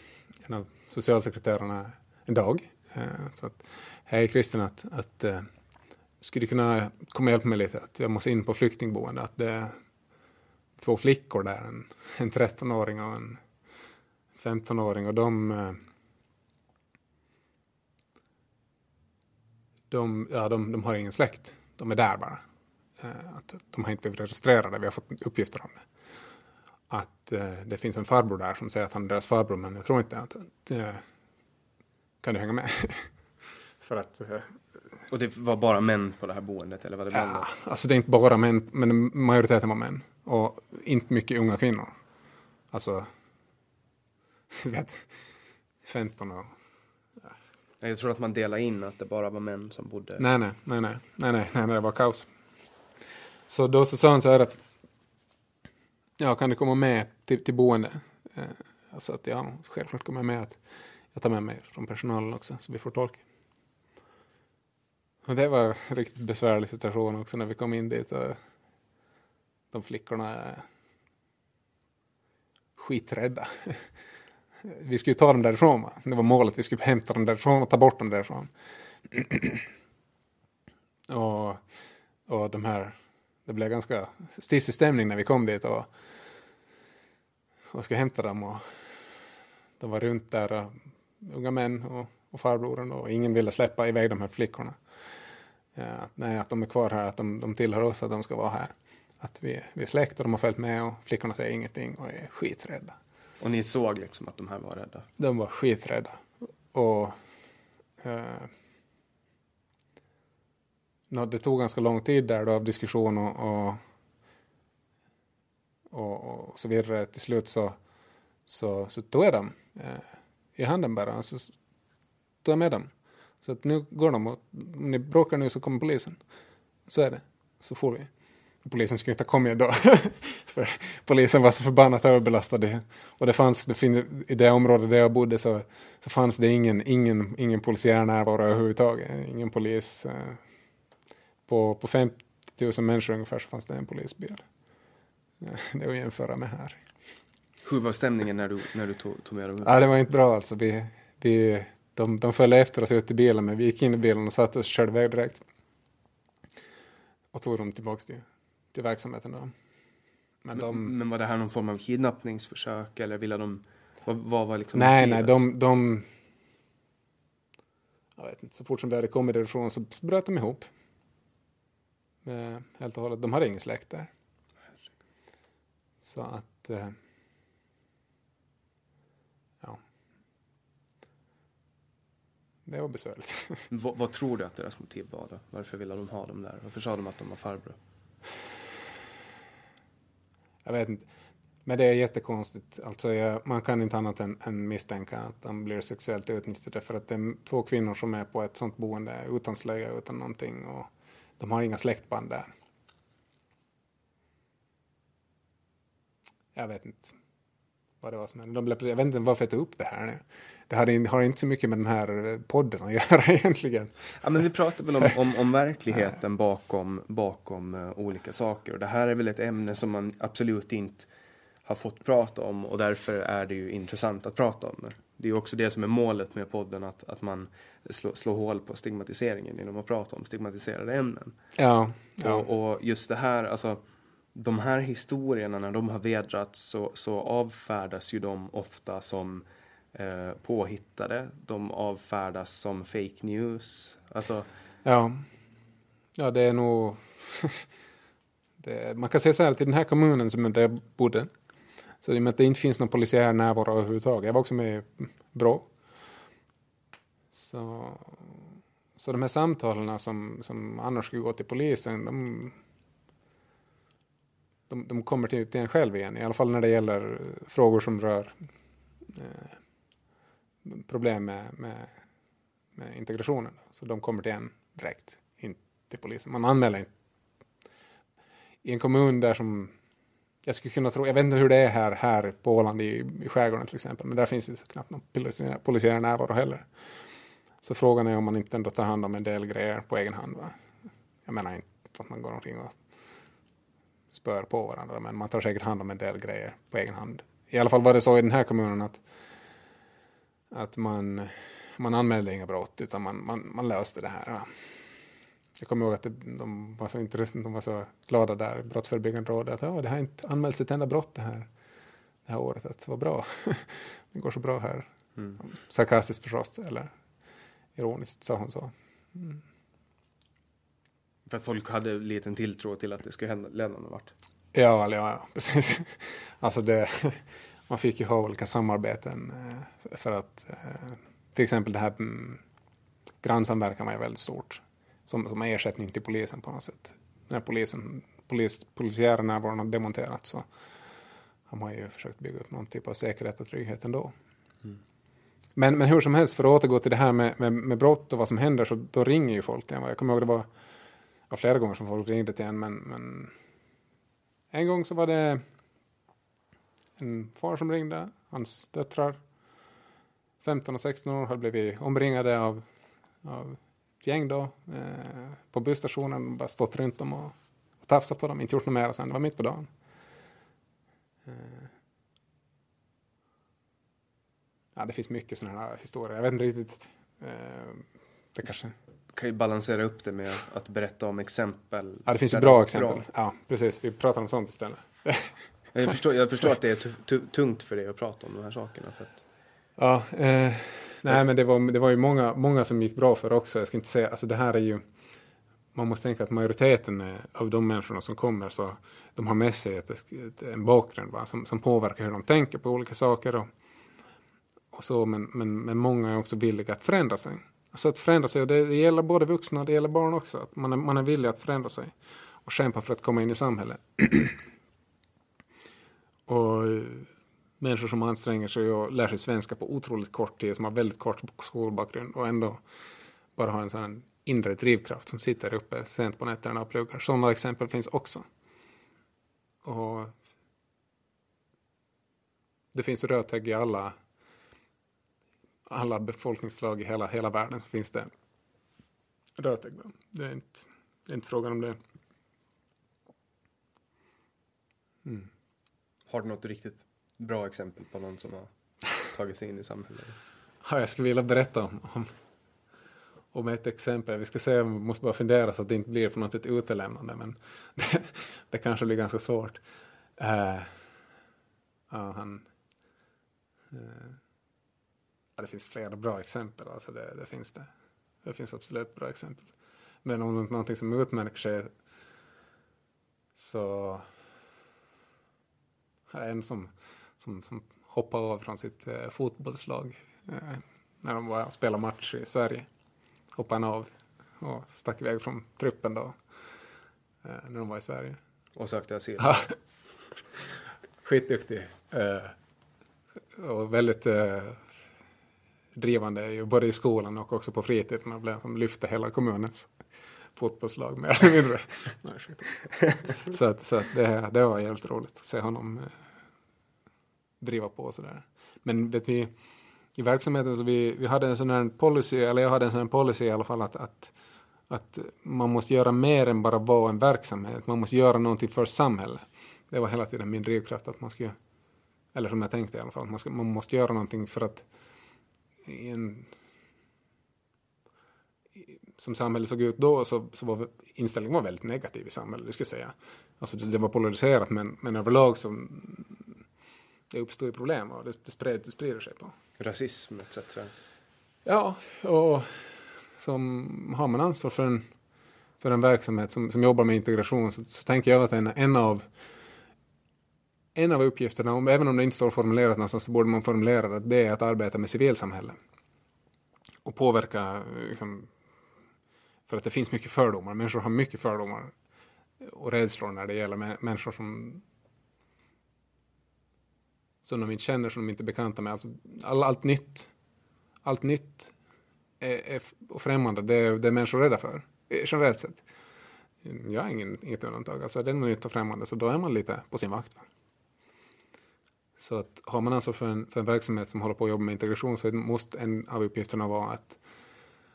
en av socialsekreterarna en dag. Eh, så att, hej Kristin, att, att eh, skulle du kunna komma och hjälpa mig lite, att jag måste in på flyktingboende, att det är två flickor där, en, en 13-åring och en 15-åring och de de, ja, de, de har ingen släkt. De är där bara. Eh, att de har inte blivit registrerade. Vi har fått uppgifter om det. Att eh, det finns en farbror där som säger att han är deras farbror, men jag tror inte att... att eh, kan du hänga med? För att... Eh, och det var bara män på det här boendet, eller var det blandat? Ja, alltså det är inte bara män, men majoriteten var män. Och inte mycket unga kvinnor. Alltså, vet, 15 och jag tror att man delar in att det bara var män som bodde. Nej, nej, nej, nej, nej, nej, nej, det var kaos. Så då så sa han så här att ja, kan du komma med till, till boende? Eh, alltså att ja, självklart kommer jag med att jag tar med mig från personalen också så vi får tolk. Och det var en riktigt besvärlig situation också när vi kom in dit och de flickorna är skiträdda. vi skulle ta dem därifrån. Va? Det var målet, vi skulle hämta dem därifrån och ta bort dem därifrån. och, och de här, det blev ganska stissig stämning när vi kom dit och, och skulle hämta dem. Och de var runt där, eh, unga män och, och farbrodern och ingen ville släppa iväg de här flickorna. Ja, nej, att de är kvar här, att de, de tillhör oss, att de ska vara här. Att vi, vi är släkt och de har följt med och flickorna säger ingenting och är skiträdda. Och ni såg liksom att de här var rädda? De var skiträdda. Och eh, det tog ganska lång tid där då av diskussion och, och, och, och så vidare. Till slut så, så, så tog jag dem eh, i handen bara. och Så tog jag med dem. Så att nu går de och om ni bråkar nu så kommer polisen. Så är det. Så får vi polisen skulle inte ha kommit då. för polisen var så förbannat överbelastad. Och det fanns, det fin, i det området där jag bodde så, så fanns det ingen, ingen, ingen polisiär närvaro överhuvudtaget. Ingen polis. Eh, på, på 50 000 människor ungefär så fanns det en polisbil. Det är att jämföra med här. Hur var stämningen när du, när du tog, tog med dem? Ja, det var inte bra alltså. Vi, vi, de, de följde efter oss ut i bilen, men vi gick in i bilen och satte oss och körde iväg direkt. Och tog dem tillbaka till till verksamheten. Då. Men, de, men var det här någon form av kidnappningsförsök eller ville de, vad, vad var liksom Nej, nej, de, de, jag vet inte, så fort som vi hade kommit därifrån så bröt de ihop. Eh, helt och hållet, de hade ingen släkt där. Så att, eh, ja. det var besvärligt. vad, vad, tror du att deras motiv var då? Varför ville de ha dem där? Varför sa de att de var farbror? Jag vet inte. Men det är jättekonstigt. Alltså jag, man kan inte annat än, än misstänka att de blir sexuellt utnyttjade för att det är två kvinnor som är på ett sånt boende utan slöja, utan någonting och de har inga släktband där. Jag vet inte vad det var som hände. De blev, jag vet inte varför jag tog upp det här nu. Det hade, har inte så mycket med den här podden att göra egentligen. Ja, men vi pratar väl om, om, om verkligheten bakom, bakom uh, olika saker. Och det här är väl ett ämne som man absolut inte har fått prata om och därför är det ju intressant att prata om det. Det är ju också det som är målet med podden, att, att man slår, slår hål på stigmatiseringen genom att prata om stigmatiserade ämnen. Ja, ja. Och, och just det här, alltså de här historierna när de har vedrats så, så avfärdas ju de ofta som eh, påhittade. De avfärdas som fake news. Alltså, ja. ja, det är nog... det, man kan säga så här att i den här kommunen som jag bodde så i och med att det inte finns någon polisiär närvaro överhuvudtaget. Jag var också med i BRÅ. Så, så de här samtalen som, som annars skulle gå till polisen, de, de, de kommer till, till en själv igen. I alla fall när det gäller frågor som rör eh, problem med, med, med, integrationen. Så de kommer till en direkt, inte till polisen. Man anmäler inte. I en kommun där som jag skulle kunna tro, jag vet inte hur det är här, här på Åland i, i skärgården till exempel, men där finns ju knappt någon polisiär, polisiär närvaro heller. Så frågan är om man inte ändå tar hand om en del grejer på egen hand. Va? Jag menar inte att man går omkring och spör på varandra, men man tar säkert hand om en del grejer på egen hand. I alla fall var det så i den här kommunen att, att man, man anmälde inga brott, utan man, man, man löste det här. Jag kommer ihåg att de var så de var så glada där, Brottsförebyggande rådet, att ja, det har inte anmälts ett enda brott det här, det här året. Att vad bra, det går så bra här. Mm. Sarkastiskt förstås, eller ironiskt sa hon så. Mm. För att folk hade liten tilltro till att det skulle hända, någon vart? Ja, ja, ja, precis. Alltså det, man fick ju ha olika samarbeten eh, för att eh, till exempel det här mm, grannsamverkan var ju väldigt stort som, som ersättning till polisen på något sätt. När polisen, polis, polisiära närvaron har demonterats så har man ju försökt bygga upp någon typ av säkerhet och trygghet ändå. Mm. Men, men hur som helst, för att återgå till det här med, med, med brott och vad som händer, så då ringer ju folk till en. Jag kommer ihåg det var, var flera gånger som folk ringde till en, men, men en gång så var det en far som ringde, hans döttrar, 15 och 16 år, hade blivit omringade av, av gäng då eh, på busstationen, bara stått runt dem och, och tafsat på dem, inte gjort något mer sen, det var mitt på dagen. Eh. Ja, det finns mycket sådana här historier, jag vet inte riktigt, eh, det kanske kan ju balansera upp det med att berätta om exempel. Ja, det finns ju bra exempel. Bra. Ja, precis. Vi pratar om sånt istället. jag, förstår, jag förstår att det är tungt för dig att prata om de här sakerna. För att... Ja, eh, Nej, men det var, det var ju många, många som gick bra för också. Jag ska inte säga, alltså det här är ju, man måste tänka att majoriteten av de människorna som kommer så de har med sig ett, en bakgrund va, som, som påverkar hur de tänker på olika saker. Och, och så, men, men, men många är också villiga att förändra sig. Alltså att förändra sig, och det, det gäller både vuxna och det gäller barn också. Att man, är, man är villig att förändra sig och kämpa för att komma in i samhället och eh, människor som anstränger sig och lär sig svenska på otroligt kort tid, som har väldigt kort skolbakgrund och ändå bara har en sån inre drivkraft som sitter uppe sent på nätterna och pluggar. Sådana exempel finns också. Och det finns rötägg i alla, alla befolkningsslag i hela, hela världen så finns det rötägg. Det är inte, det är inte frågan om det. Mm. Har du något riktigt bra exempel på någon som har tagit sig in i samhället? Ja, jag skulle vilja berätta om, om, om ett exempel. Vi ska se, jag måste bara fundera så att det inte blir på något sätt utelämnande, men det, det kanske blir ganska svårt. Uh, ja, han... Uh, ja, det finns flera bra exempel, alltså det, det, finns det. Det finns absolut bra exempel. Men om det är någonting som utmärker sig så... En som som, som hoppade av från sitt eh, fotbollslag. Eh, när de var spelade match i Sverige. Hoppade han av och stack iväg från truppen då. Eh, när de var i Sverige. Och sökte asyl. Ja. Skitduktig. Eh, och väldigt eh, drivande både i skolan och också på fritiden. Han blev som lyfte hela kommunens fotbollslag mer eller mindre. Så att, så att det, det var jävligt roligt att se honom eh, driva på och sådär. Men vet vi, i verksamheten så vi, vi hade en sån här policy, eller jag hade en sån här policy i alla fall att, att, att man måste göra mer än bara vara en verksamhet. Man måste göra någonting för samhället. Det var hela tiden min drivkraft att man skulle, eller som jag tänkte i alla fall, man, ska, man måste göra någonting för att i en, som samhället såg ut då så, så var inställningen var väldigt negativ i samhället, det skulle jag säga. Alltså det, det var polariserat men, men överlag så det uppstod problem och det, det, spred, det sprider sig på. Rasism etc. Ja, och som har man ansvar för en, för en verksamhet som, som jobbar med integration så, så tänker jag att en, en av en av uppgifterna, om, även om det inte står formulerat någonstans, så borde man formulera det, det är att arbeta med civilsamhälle. Och påverka, liksom, för att det finns mycket fördomar. Människor har mycket fördomar och rädslor när det gäller människor som som de inte känner, som de inte är bekanta med. Alltså, all, allt nytt, allt nytt är, är, och främmande, det, är- det är människor rädda för, eh, generellt sett. Jag är ingen, inget undantag. Alltså, det är något nytt och främmande, så då är man lite på sin vakt. Så att har man ansvar för en, för en verksamhet som håller på att jobba med integration så måste en av uppgifterna vara att,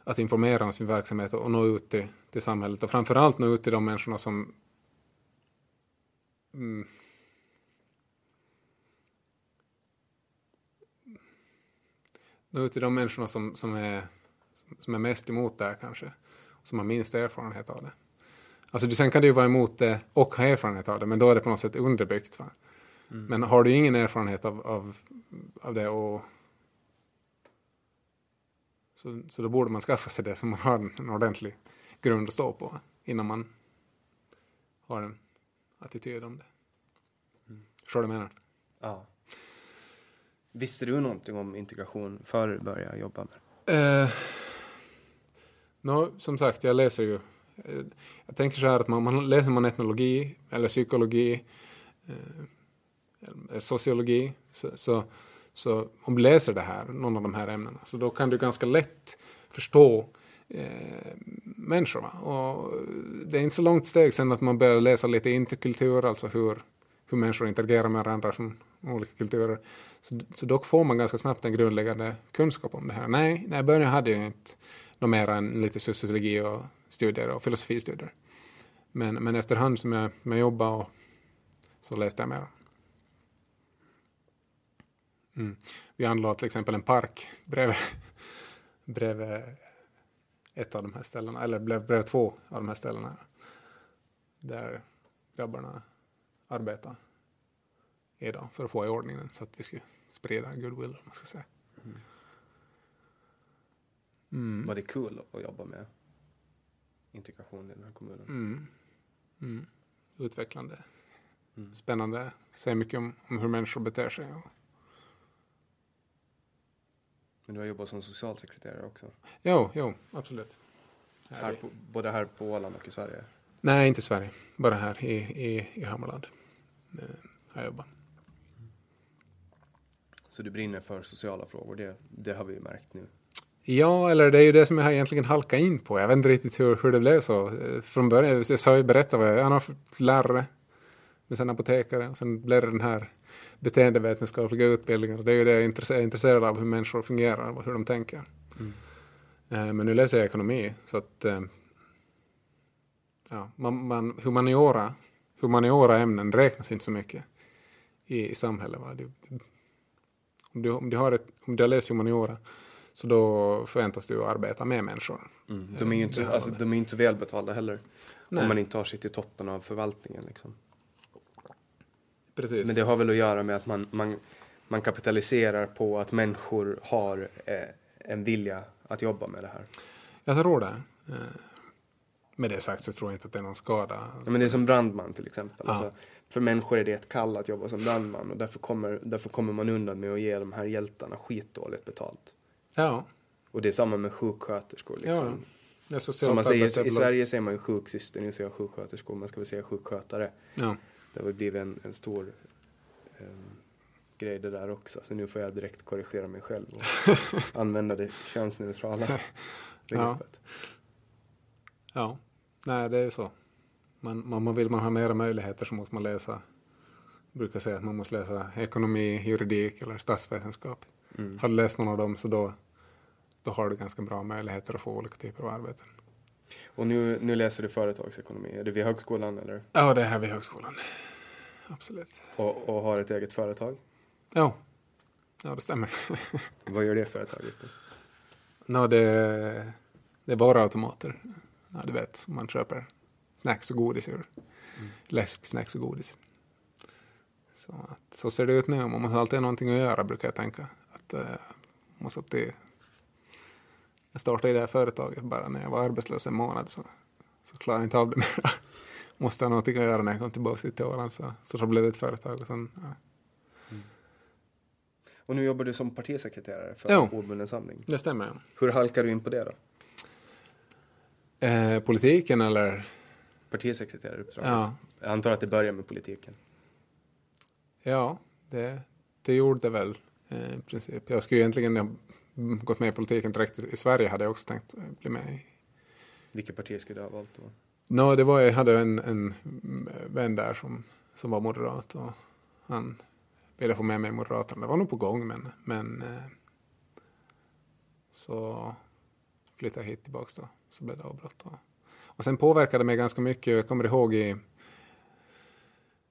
att informera om sin verksamhet och nå ut till, till samhället och framförallt nå ut till de människorna som mm, nå ut till de människorna som, som, är, som är mest emot det här kanske. Som har minst erfarenhet av det. Alltså sen kan du ju vara emot det och ha erfarenhet av det, men då är det på något sätt underbyggt. Va? Men har du ingen erfarenhet av, av, av det och så, så då borde man skaffa sig det så man har en, en ordentlig grund att stå på innan man har en attityd om det. Förstår du vad jag menar? Ja. Visste du någonting om integration före du började jobba med det? Eh, nå, som sagt, jag läser ju. eh, Jag tänker så här att man, man läser man etnologi eller psykologi, eh, sociologi, så, så, så om du läser det här, någon av de här ämnena, så då kan du ganska lätt förstå eh, människor. Va? Och det är inte så långt steg sen att man börjar läsa lite interkultur, alltså hur, hur människor interagerar med varandra från olika kulturer. Så, så då får man ganska snabbt en grundläggande kunskap om det här. Nej, i början hade jag inte något mer än lite sociologi och studier och filosofistudier. Men, men efterhand som jag, jag jobbade och, så läste jag mer. Mm. Vi anlade till exempel en park bredvid, bredvid ett av de här ställena, eller bredvid, två av de här ställena. Där grabbarna arbetar idag för att få i ordning den så att vi ska sprida goodwill, om man ska säga. Mm. Var det kul att jobba med integration i den här kommunen? Mm. Mm. Utvecklande. Spännande. Säger mycket om, om hur människor beter sig. Och, Men du har jobbat som socialsekreterare också? jo, jo, absolut. Här på, både här på Åland och i Sverige? Nej, inte i Sverige. Bara här i, i, i Hammarland. Eh, har jag jobbat. Så du brinner för sociala frågor, det, det har vi ju märkt nu. Ja, eller det är ju det som jag egentligen halkat in på. Jag vet inte riktigt hur, hur det blev så. Från början, jag sa ju berätta vad jag, jag har lärare, men sen apotekare, och sen blev det den här beteendevetenskapliga utbildningen. Och det är ju det jag är intresse- intresserad av, hur människor fungerar och hur de tänker. Eh, Men nu läser jag ekonomi, så att eh, ja, man, man, humaniora, humaniora ämnen räknas inte så mycket i, i samhället. Va? Du, om, du, om, du har ett, om du har läst humaniora så då förväntas du arbeta med människor. De är ju inte, alltså, de är inte så välbetalda heller. Nej. Om man inte tar sig till toppen av förvaltningen. Liksom. Precis. Men det har väl att göra med att man, man, man kapitaliserar på att människor har eh, en vilja att jobba med det här. Jag tror det. Eh, Med det sagt så tror jag inte att det är någon skada. Ja, men det är som brandman till exempel. Ja. Alltså, för människor är det ett kall att jobba som brandman och därför kommer, därför kommer man undan med att ge de här hjältarna skitdåligt betalt. Ja, Och det är samma med sjuksköterskor. Liksom. ja. Som man säger, I. Sverige säger man ju sjuksyster, nu säger jag sjuksköterskor, man ska väl säga sjukskötare. Ja. Det har blivit en, en stor ehm, grej det där också. Så nu får jag direkt korrigera mig själv och använda det könsneutrala begreppet. ja, nej det är så. Man, man, man vill man ha mera möjligheter så måste man läsa, jag brukar säga att man måste läsa ekonomi, juridik eller statsvetenskap. Mm. Har du läst någon av dem så då, då har du ganska bra möjligheter att få olika typer av arbeten. Och nu, nu läser du företagsekonomi. Är det vid högskolan eller? Ja, det är här vid högskolan. Absolut. Och, och har ett eget företag? Ja, ja det stämmer. Vad gör det företaget? Då? Nå, det, det är varuautomater. Ja, du vet, man köper snacks och godis ur. Läsk, snacks och godis. Så, att, så ser det ut nu. Man måste alltid ha någonting att göra, brukar jag tänka. Att, man måste alltid... Jag startade det här företaget bara när jag var arbetslös en månad så, så klarade jag inte av det mer. måste ha någonting att göra när jag kom tillbaka till Åland så, så då blev det ett företag och sen, ja. Och nu jobbar du som partisekreterare för Ja. Åbunden samling. Det stämmer. Hur halkar du in på det då? Eh, politiken eller? Partisekreteraruppdraget? Ja. Jag antar att det börjar med politiken. Ja, det, det gjorde det väl eh, i princip. Jag skulle egentligen gått med i politiken direkt i, Sverige hade jag också tänkt eh, bli med i. Vilket parti skulle du ha valt då? No, det var, jag hade en, en vän där som, som var moderat och han ville få med mig i Moderaterna. Det var nog på gång men, men eh, så flyttade jag hit tillbaks då. Så blev det avbrott. då. Och sen påverkade det mig ganska mycket. Jag kommer ihåg i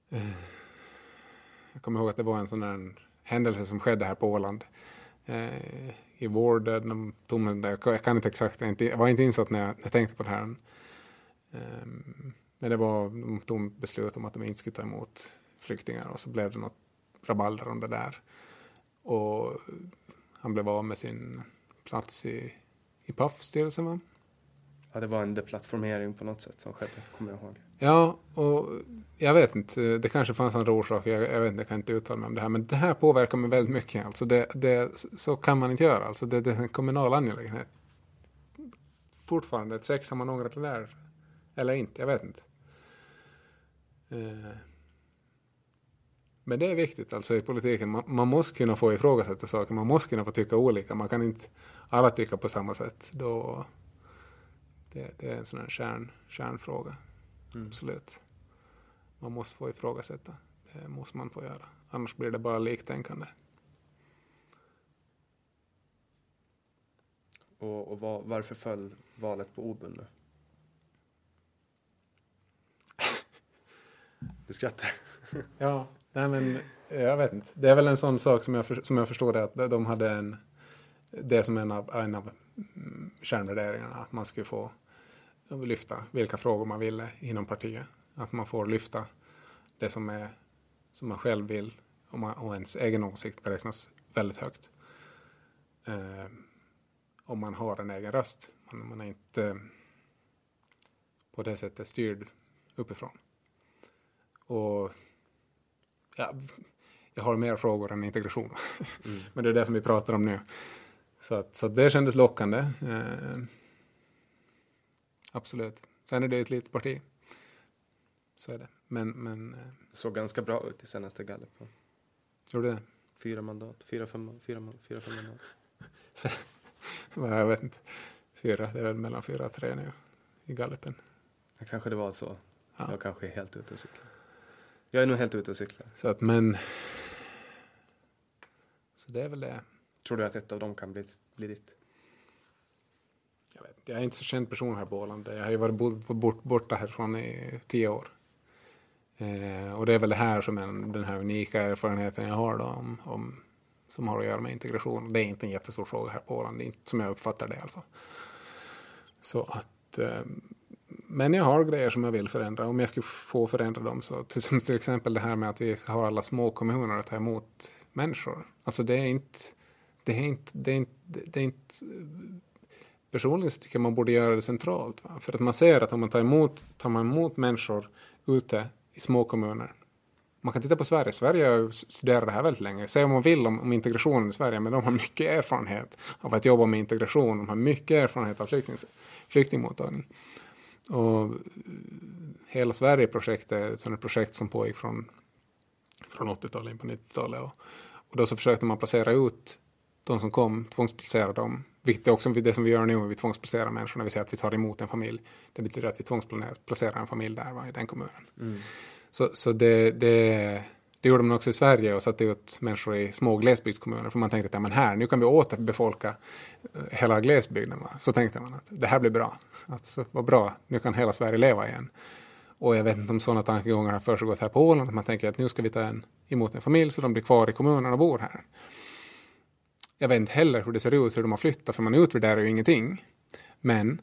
eh, jag kommer ihåg att det var en sån där händelse som skedde här på Åland. Eh, i vården, de jag kan inte exakt, jag, inte, jag var inte insatt när jag, när jag tänkte på det här. Ehm, men det var, de tog beslut om att de inte skulle ta emot flyktingar och så blev det något rabalder om det där. Och han blev av med sin plats i, i PAF-styrelsen va? Ja, det var en deplattformering på något sätt som skedde, kommer jag ihåg. Ja, och jag vet inte, det kanske fanns andra orsaker, jag, jag vet inte, jag kan inte uttala mig om det här, men det här påverkar mig väldigt mycket. Alltså det, det, så kan man inte göra, alltså det, det är en kommunal angelägenhet. Fortfarande, säkert har man ångrat det där, eller inte, jag vet inte. Eh, men det är viktigt alltså i politiken, man, man måste kunna få ifrågasätta saker, man måste kunna få tycka olika, man kan inte alla tycka på samma sätt. Då, det, det är en sån här kärn, kärnfråga. Absolut. Man måste få ifrågasätta. Det måste man få göra. Annars blir det bara liktänkande. Och, och var, varför föll valet på Åbunde? Du skrattar. Ja, nej men jag vet inte. Det är väl en sån sak som jag, för, som jag förstår det att de hade en, det som en av, en av mm, kärnvärderingarna, att man skulle få lyfta vilka frågor man ville inom partiet. Att man får lyfta det som, är, som man själv vill och, man, och ens egen åsikt beräknas väldigt högt. Eh, om man har en egen röst. Man, man är inte på det sättet styrd uppifrån. Och ja, jag har mer frågor än integration. Men det är det som vi pratar om nu. Så, att, så att det kändes lockande. Eh, absolut. Sen är det ju ett litet parti. Så är det. Men, men eh, Såg ganska bra ut i senaste gallupen. gjorde det? Fyra mandat, fyra, fem, fyra, fyra, fem mandat. Nej, Jag vet inte. Fyra, det är väl mellan fyra och tre nu i gallupen. Ja, Kanske det var så. Ja. Jag kanske är helt ute och cyklar. Jag är nog helt ute och cyklar. Så att, men... Så det är väl det. Tror du att ett av dem kan bli, bli ditt? Jag, vet, jag är inte så känd person här på Åland. Jag har ju varit bort, bort, borta härifrån i tio år. Eh, och det är väl det här som är den här unika erfarenheten jag har då om, om, som har att göra med integration. Det är inte en jättestor fråga här på Åland, det är inte som jag uppfattar det i alla fall. Så att, eh, men jag har grejer som jag vill förändra. Om jag skulle få förändra dem så, till, som till exempel det här med att vi har alla små kommuner att ta emot människor. Alltså det är inte, det är inte, det är inte, det är inte personligen så tycker jag man borde göra det centralt. Va? För att man ser att om man tar emot, tar man emot människor ute i små kommuner, Man kan titta på Sverige. Sverige har studerat det här väldigt länge. Säg om man vill om, om integrationen i Sverige, men de har mycket erfarenhet av att jobba med integration. De har mycket erfarenhet av flykting, flyktingmottagning. Och hela Sverige-projektet är ett sådant projekt som pågick från, från 80-talet in på 90-talet. Och, och då så försökte man placera ut de som kom, tvångsplacera dem. Vilket är också det som vi gör nu, vi tvångsplacerar människor när vi säger att vi tar emot en familj. Det betyder att vi tvångsplacerar en familj där, va, i den kommunen. Mm. Så, så det, det, det gjorde man också i Sverige och satte ut människor i små glesbygdskommuner. För man tänkte att ja, men här, nu kan vi återbefolka eh, hela glesbygden. Va? Så tänkte man att det här blir bra. Alltså, vad bra, nu kan hela Sverige leva igen. Och jag vet inte om sådana tankegångar har försiggått här på Åland. Man tänker att nu ska vi ta en, emot en familj så de blir kvar i kommunen och bor här. Jag vet inte heller hur det ser ut, hur de har flyttat, för man utvärderar ju ingenting. Men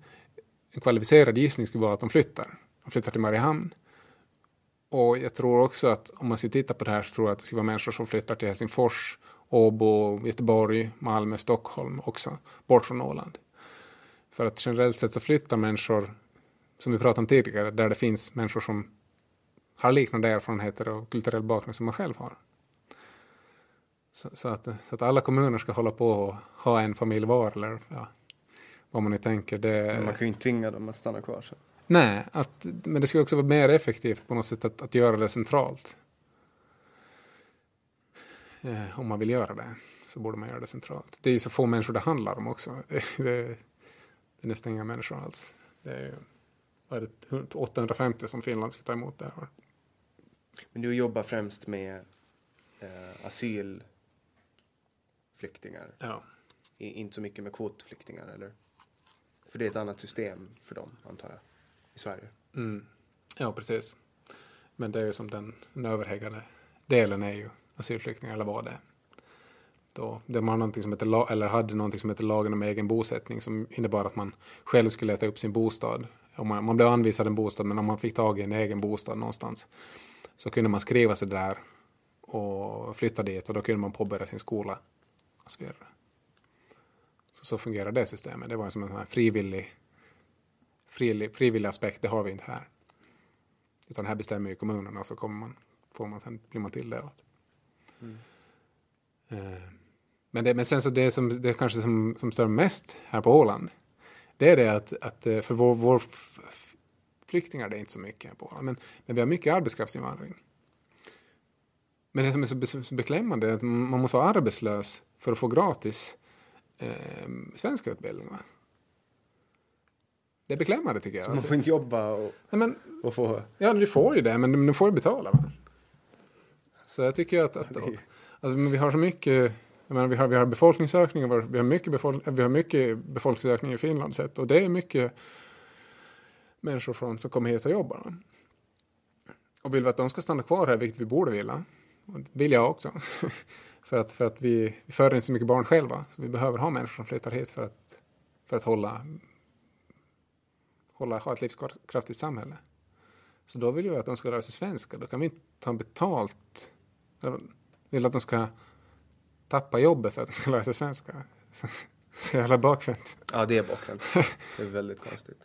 en kvalificerad gissning skulle vara att de flyttar. De flyttar till Mariehamn. Och jag tror också att om man skulle titta på det här så tror jag att det skulle vara människor som flyttar till Helsingfors, Åbo, Göteborg, Malmö, Stockholm också, bort från Åland. För att generellt sett så flyttar människor, som vi pratade om tidigare, där det finns människor som har liknande erfarenheter och kulturell bakgrund som man själv har. Så, så, att, så att alla kommuner ska hålla på och ha en familj var eller ja, vad man nu tänker. Det, man kan ju inte tvinga dem att stanna kvar. Så. Nej, att, men det skulle också vara mer effektivt på något sätt att, att göra det centralt. Eh, om man vill göra det så borde man göra det centralt. Det är ju så få människor det handlar om också. Det, det, det är nästan inga människor alls. Det är, är det 850 som Finland ska ta emot det här. Men du jobbar främst med eh, asyl flyktingar. Ja. I, inte så mycket med kvotflyktingar, eller? För det är ett annat system för dem, antar jag, i Sverige. Mm. Ja, precis. Men det är ju som den, den överhängande delen är ju asylflyktingar, eller vad det är. Då, de har någonting som heter, eller hade någonting som heter lagen om egen bosättning som innebar att man själv skulle leta upp sin bostad. Om man, man blev anvisad en bostad, men om man fick tag i en egen bostad någonstans så kunde man skriva sig där och flytta dit och då kunde man påbörja sin skola och så vidare. Så, så fungerar det systemet. Det var som en här frivillig, frivillig, frivillig aspekt. Det har vi inte här. Utan här bestämmer ju kommunerna och så kommer man, får man sen, blir man tilldelad. Mm. Eh, men, det, men sen så det som det kanske som, som stör mest här på Åland. Det är det att, att eh, för vår, vår flyktingar det är inte så mycket här på Åland. Men, men vi har mycket arbetskraftsinvandring. Men det som är så, beklämmande är att man måste vara arbetslös för att få gratis eh, svenska utbildning. Va? Det är beklämmande tycker jag. Så man får inte jobba och, Nej, men, och få... Ja, du får ju det, men du får ju betala. Va? Så jag tycker att, att alltså, vi har så mycket jag menar, vi, har, vi har befolkningsökning, vi har mycket, befolk, vi har mycket befolkningsökning i Finland sett och det är mycket människor från, som kommer hit och jobbar. Och vill vi att de ska stanna kvar här, vilket vi borde vilja, och det vill jag också, för att, för att vi, vi föder inte så mycket barn själva. Så vi behöver ha människor som flyttar hit för att, för att hålla, hålla, ha ett livskraftigt samhälle. Så då vill jag att de ska lära sig svenska. Då kan vi inte ta betalt. Jag vill att de ska tappa jobbet för att de ska lära sig svenska. Så, så jävla bakvänt. Ja, det är bakvänt. Det är väldigt konstigt.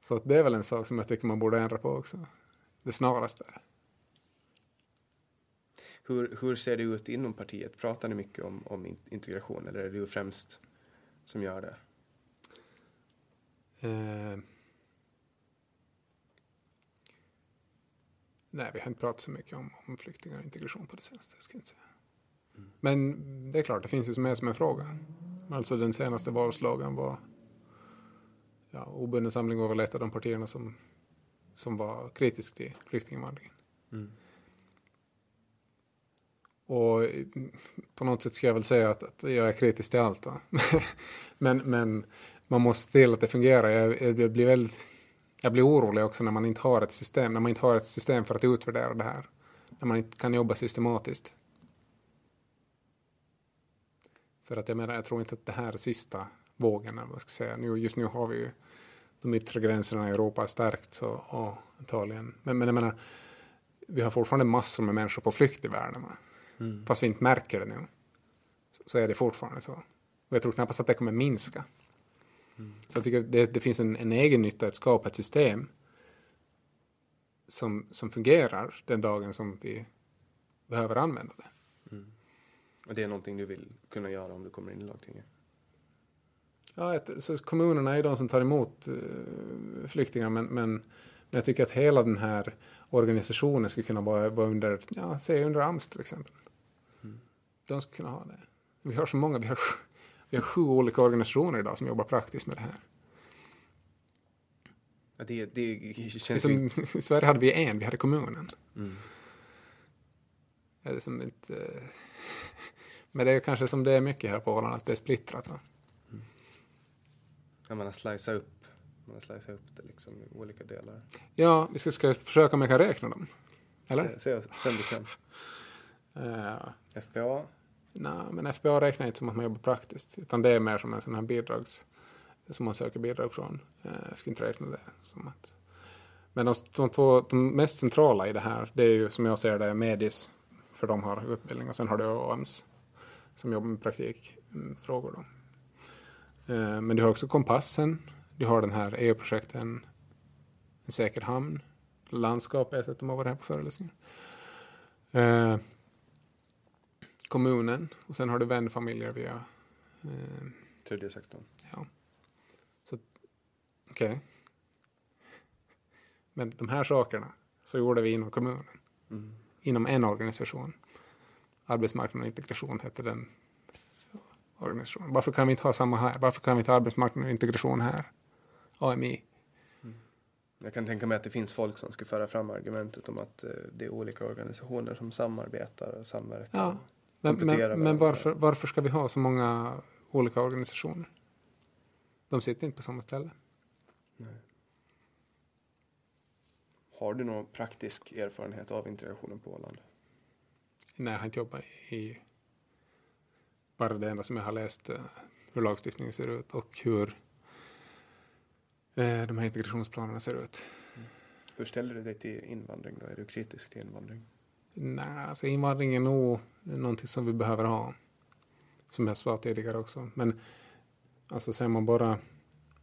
Så det är väl en sak som jag tycker man borde ändra på också. Det snaraste. Hur, hur ser det ut inom partiet? Pratar ni mycket om, om integration eller är det du främst som gör det? Eh, nej, vi har inte pratat så mycket om, om flyktingar och integration på det senaste, ska inte säga. Mm. Men det är klart, det finns ju med som en fråga. Alltså den senaste valslagen var ja, obunden samling var väl ett av de partierna som, som var kritisk till flyktinginvandringen. Mm. Och mm, på något sätt ska jag väl säga att, att jag är kritisk till allt. men, men man måste se till att det fungerar. Jag, jag, blir väldigt, jag blir orolig också när man inte har ett system, när man inte har ett system för att utvärdera det här. När man inte kan jobba systematiskt. För att jag menar, jag tror inte att det här är sista vågen, eller vad ska säga. Nu, just nu har vi ju de yttre gränserna i Europa stärkts så och antagligen. Men, men jag menar, vi har fortfarande massor med människor på flykt i världen. Mm. Fast vi inte märker det nu. Så, är det fortfarande så. Och jag tror knappast att det kommer minska. Mm. Så jag tycker det, det finns en, en egen nytta att skapa ett system som, som fungerar den dagen som vi behöver använda det. Och det är någonting du vill kunna göra om du kommer in i lagtinget? Ja, ett, så kommunerna är de som tar emot uh, flyktingar men, men, men jag tycker att hela den här organisationen skulle kunna vara, vara under, ja, säg under AMS till exempel. De skulle kunna ha det. Vi har så många, vi har, vi har sju olika organisationer idag som jobbar praktiskt med det här. Ja, det, det känns. Som, I Sverige hade vi en, vi hade kommunen. Mm. Ja, Det är som eh, men det är kanske som det är mycket här på Åland, att det är splittrat. Va? Ja, man har slicat upp, man har slicat upp det liksom i olika delar. Ja, vi ska, ska försöka om jag kan räkna dem. Eller? Se, se, sen du kan. Uh, FBA, Nej, men FBA räknar inte som att man jobbar praktiskt, utan det är mer som en sån här bidrags, som man söker bidrag från. Eh, jag skulle inte räkna det som att... Men de, de två de mest centrala i det här, det är ju som jag ser det Medis, för de har utbildning, och sen har du AMS som jobbar med praktikfrågor. Då. Eh, men du har också Kompassen, du har den här EU-projekten En säker hamn, Landskap jag de har varit här på föreläsningar. Eh, Kommunen och sen har du vänfamiljer via... Eh, tredje sektorn. ja. Så, okej. Men de här sakerna så gjorde vi inom kommunen. Mm. Inom en organisation. Arbetsmarknad och integration hette den organisationen. Varför kan vi inte ha samma här? Varför kan vi inte ha arbetsmarknad och integration här? AMI. Jag kan tänka mig att det finns folk som ska föra fram argumentet om att eh, det är olika organisationer som samarbetar och samverkar. Ja. Men, men, men varför, varför ska vi ha så många olika organisationer? De sitter inte på samma ställe. Har du någon praktisk erfarenhet av integrationen på Åland? Nej, jag har inte jobbat i bara det enda som jag har läst eh, hur lagstiftningen ser ut och hur eh, de här integrationsplanerna ser ut. Hur ställer du dig till invandring då? Är du kritisk till invandring? Nej, alltså invandring är nog någonting som vi behöver ha. Som jag sa tidigare också. Men alltså säger man bara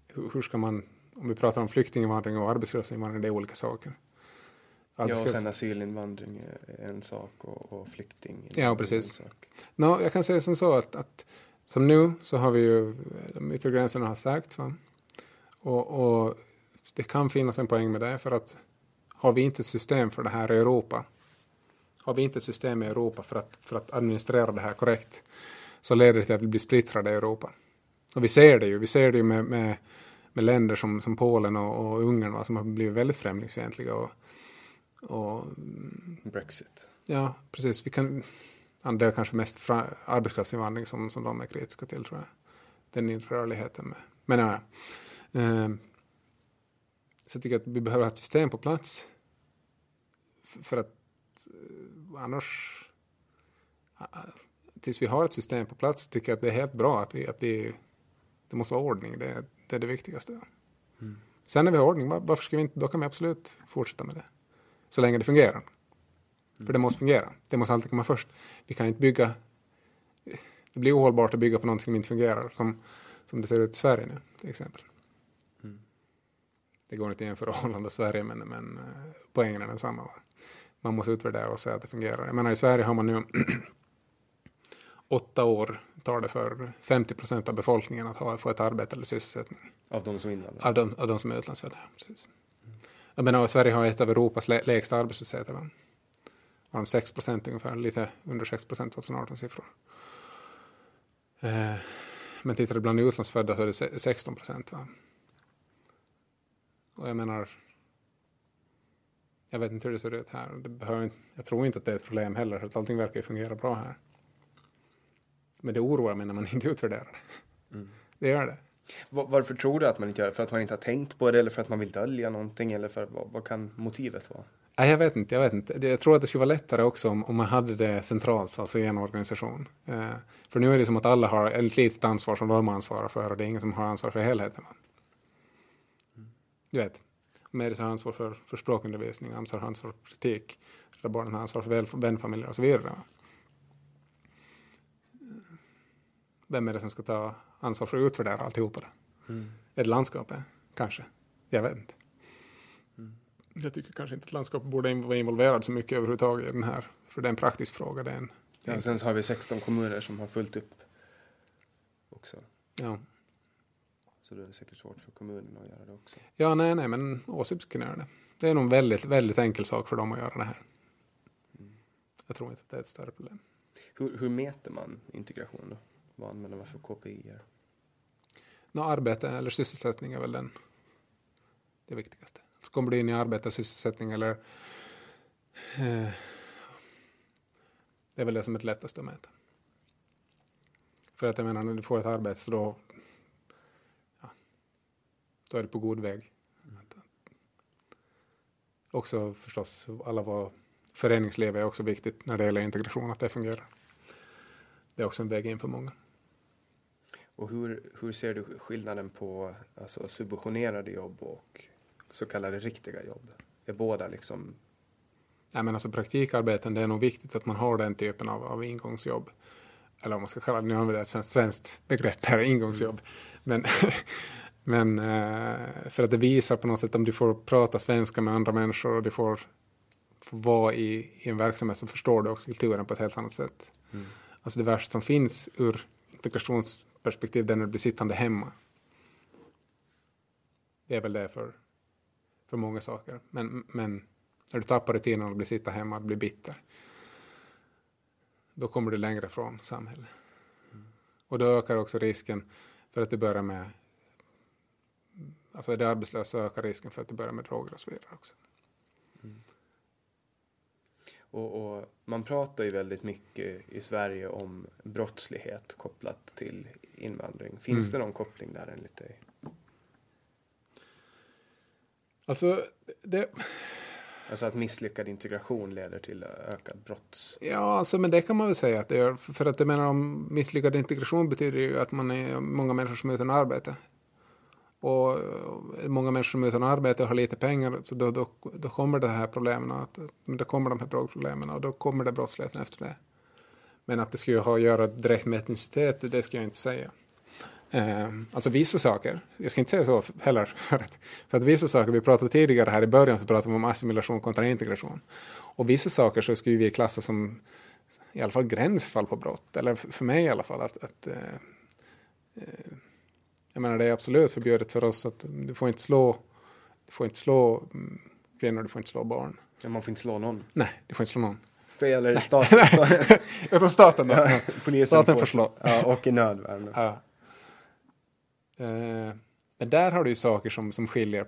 hur, hur ska man, om vi pratar om flyktinginvandring och arbetskraftsinvandring, det är olika saker. Ja, och sen asylinvandring är en sak och, och flykting Ja, precis. Nå, jag kan säga som så att, att som nu så har vi ju de yttre gränserna har stärkts. Va? Och, och det kan finnas en poäng med det för att har vi inte ett system för det här i Europa har vi inte ett system i Europa för att, för att administrera det här korrekt så leder det till att vi blir splittrade i Europa. Och vi ser det ju, vi ser det ju med, med, med länder som, som Polen och, och Ungern va, som har blivit väldigt främlingsfientliga och, och Brexit. Ja, precis. Vi kan, det är kanske mest fra, arbetskraftsinvandring som, som de är kritiska till, tror jag. Den inre rörligheten med. Men ja, eh, så jag tycker att vi behöver ha ett system på plats. För att annars, tills vi har ett system på plats, tycker jag att det är helt bra att vi, att vi det måste vara ordning. Det, det är det viktigaste. Sen när vi har ordning, var- varför ska vi inte, då kan vi absolut fortsätta med det. Så länge det fungerar. För det måste fungera. Det måste alltid komma först. Vi kan inte bygga... Det blir ohållbart att bygga på något som inte fungerar. Som, som det ser ut i Sverige nu, till exempel. Det går inte att jämföra Holland och Sverige, men, men eh, poängen är densamma. Va? Man måste utvärdera och säga att det fungerar. Jag menar, i Sverige har man nu åtta år tar det för 50 procent av befolkningen att ha, få ett arbete eller sysselsättning. Av de som invandrar. Av de, av de som är utlandsfödda, precis. Jag menar, Sverige har ett av Europas lä- lägsta arbetslösheter. Va? Har de 6 procent ungefär, lite under 6 procent 2018 siffror. Eh, men tittar du bland utlandsfödda så är det se- 16 procent. Och jag menar, jag vet inte hur det ser ut här. Det behöver, jag tror inte att det är ett problem heller, att allting verkar fungera bra här. Men det oroar mig när man inte utvärderar det. Det gör det. Va- Varför tror du att man inte gör det? För att man inte har tänkt på det eller för att man vill dölja någonting eller för vad, vad kan motivet vara? Nej, jag vet inte. Jag, vet inte. Jag tror att det skulle vara lättare också om, om man hade det centralt, alltså i en organisation. Eh, för nu är det som att alla har ett litet ansvar som de ansvarar för och det är ingen som har ansvar för helheten. Va? Du vet, Medis har ansvar för, för språkundervisning, AMS har ansvar för kritik, Rädda Barnen har ansvar för vänfamiljer och så vidare. Vem är det som ska ta ansvar för att utvärdera alltihopa det? Är det landskapet? Kanske. Jag vet inte. jag tycker kanske inte att landskapet borde vara involverad så mycket överhuvudtaget i den här. För det är en praktisk fråga. Det är en, Ja, sen så har vi 16 kommuner som har fullt upp också. ja. Så då är det säkert svårt för kommunerna att göra det också. ja, nej, nej, men Åsip ska kunna göra det. Det är nog en väldigt, väldigt enkel sak för dem att göra det här. Jag tror inte att det är ett större problem. Hur, hur mäter man integration då? Vad använder man för KPI? Nå, arbete eller sysselsättning är väl den, det viktigaste. Så kommer du in i arbete och sysselsättning eller eh, det är väl det som är det lättaste att mäta. För att jag menar, när du får ett arbete så då, då är du på god väg. Också förstås, alla var, föreningsliv är också viktigt när det gäller integration, att det fungerar. Det är också en väg in för många. Och hur, hur ser du skillnaden på alltså, subventionerade jobb och så kallade riktiga jobb? Är båda liksom... Nej, men alltså praktikarbeten, det är nog viktigt att man har den typen av, av ingångsjobb. Eller om man ska kalla det, nu använder jag ett svenskt- svenskt begrepp här, ingångsjobb. Men, men eh, för att det visar på något sätt om du får prata svenska med andra människor och du får, får vara i, i en verksamhet så förstår du också kulturen på ett helt annat sätt. Alltså det värsta som finns ur integrationsperspektiv det är när du blir sittande hemma. Det är väl det för, för många saker. Men, men när du tappar rutinen och blir sitta hemma och blir bitter. Då kommer du längre från samhället. Och då ökar också risken för att du börjar med Alltså är du arbetslös så ökar risken för att du börjar med droger och så vidare också. Och, och man pratar ju väldigt mycket i Sverige om brottslighet kopplat till invandring. Finns Mm. det någon koppling där enligt dig? Alltså, det, Alltså att misslyckad integration leder till ökad brotts... ja, alltså, men det kan man väl säga att det gör. För att jag menar om misslyckad integration betyder ju att man är många människor som är utan arbete. Och eh, många människor som är utan arbete och har lite pengar, så då, då, då kommer det här problemen, att, då kommer de här drogproblemen och då kommer det brottsligheten efter det. Men att det skulle ha att göra direkt med etnicitet, det ska jag inte säga. Eh, alltså vissa saker, jag ska inte säga så heller, för att, för att vissa saker, vi pratade tidigare här i början så pratade vi om assimilation kontra integration. Och vissa saker så skulle vi klassa som i alla fall gränsfall på brott, eller för mig i alla fall att, att eh, eh, jag menar det är absolut förbjudet för oss att du får inte slå, du får inte slå mm, kvinnor, du får inte slå barn. Ja, man får inte slå någon. Nej, du får inte slå någon. För eller staten. Utan staten då. Ja, polisen Staten får får slå. Ja, och i nödvärn. Ja. Eh, men där har du ju saker som, som skiljer.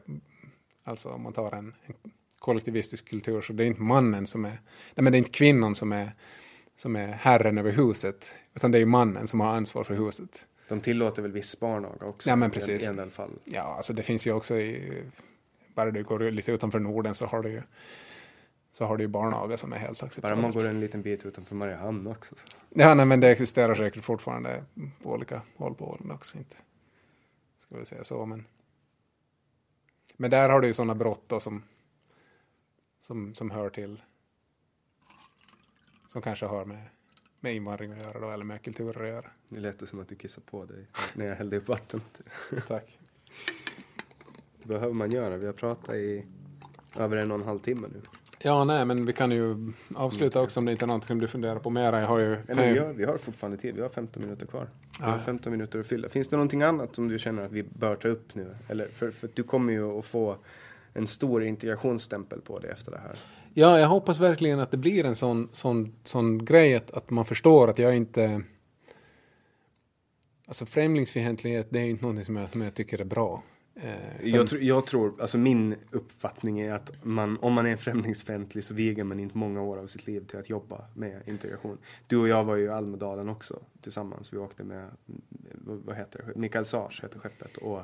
Alltså om man tar en, en kollektivistisk kultur så det är inte mannen som är, nej men det är inte kvinnan som är, som är herren över huset. Utan det är mannen som har ansvar för huset. De tillåter väl viss barnaga också? Ja, men precis. I en del fall. Ja, alltså det finns ju också i, bara du går lite utanför Norden så har du ju, så har du ju barnaga som är helt Bara acceptabelt. man går en liten bit utanför Mariehamn också. Ja, nej, men det existerar säkert fortfarande på olika håll på Åland också. Inte. Ska vi säga så, men. Men där har du ju sådana brott då som, som, som hör till. Som kanske har med, med invandring att göra då, eller med kulturer att göra. Det lät som att du kissade på dig när jag hällde upp vatten. Tack. Det behöver man göra. Vi har pratat i över en och en halv timme nu. Ja, nej, men vi kan ju avsluta också om det inte är någonting som du funderar på mera. Jag har ju... Eller vi, ju har, vi har fortfarande tid. Vi har 15 minuter kvar. Vi har Ja. 15 minuter att fylla. Finns det någonting annat som du känner att vi bör ta upp nu? Eller för, för du kommer ju att få en stor integrationsstämpel på dig efter det här. Ja, jag hoppas verkligen att det blir en sån, sån, sån grej att, att man förstår att jag inte... Alltså främlingsfientlighet, det är inte någonting som jag, som jag tycker är bra. Eh, utan- Jag, tr- jag tror, alltså min uppfattning är att man, om man är främlingsfientlig så viger man inte många år av sitt liv till att jobba med integration. Du och jag var ju i Almedalen också tillsammans. Vi åkte med, vad heter det, Mikael Sars heter skeppet. Och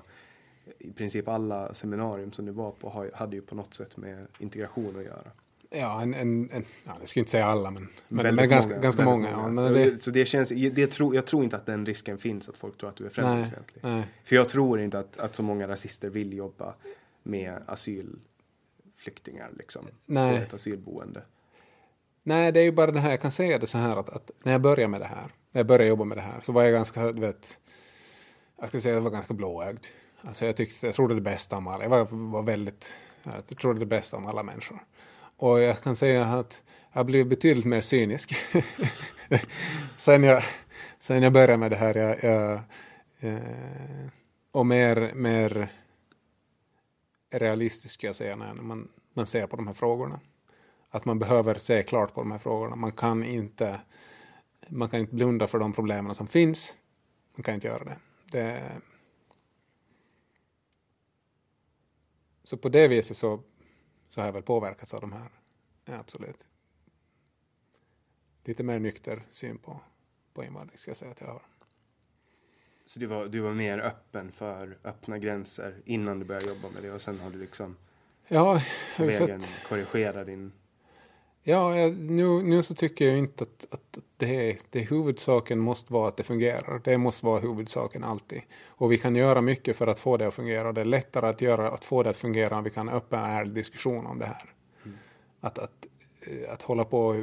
i princip alla seminarium som du var på hade ju på något sätt med integration att göra. Ja, en, en, en, ja, jag skulle inte säga alla, men, men, men ganska, många, ganska väldigt många. Ja, men det, Så det känns, det tror, jag tror inte att den risken finns att folk tror att du är främlingsfientlig. För jag tror inte att, att så många rasister vill jobba med asylflyktingar liksom. Nej. På ett asylboende. nej, det är ju bara det här, jag kan säga det så här att, att när jag började med det här, när jag började jobba med det här, så var jag ganska, du vet, jag skulle säga att jag var ganska blåögd. Alltså jag tyckte, jag trodde det bästa om alla. Jag var, var väldigt Jag är det bästa om alla människor. Och jag kan säga att jag har blivit betydligt mer cynisk sen, jag, sen jag började med det här. Jag, jag, eh, och mer, mer realistisk skulle jag säga när man, man ser på de här frågorna. Att man behöver se klart på de här frågorna. Man kan inte, man kan inte blunda för de problemen som finns. Man kan inte göra det. det så på det viset så, så har jag väl påverkats av de här. Ja, absolut. Lite mer nykter syn på, på invandring ska jag säga att jag har. Så du var, du var mer öppen för öppna gränser innan du började jobba med det och sen har du liksom ja, på vägen korrigera din... Ja, jag, nu, nu så tycker jag inte att, att det, är, det huvudsaken måste vara att det fungerar. Det måste vara huvudsaken alltid. Och vi kan göra mycket för att få det att fungera. Det är lättare att, göra, att få det att fungera om vi kan öppna en ärlig diskussion om det här. Mm. Att, att, att hålla på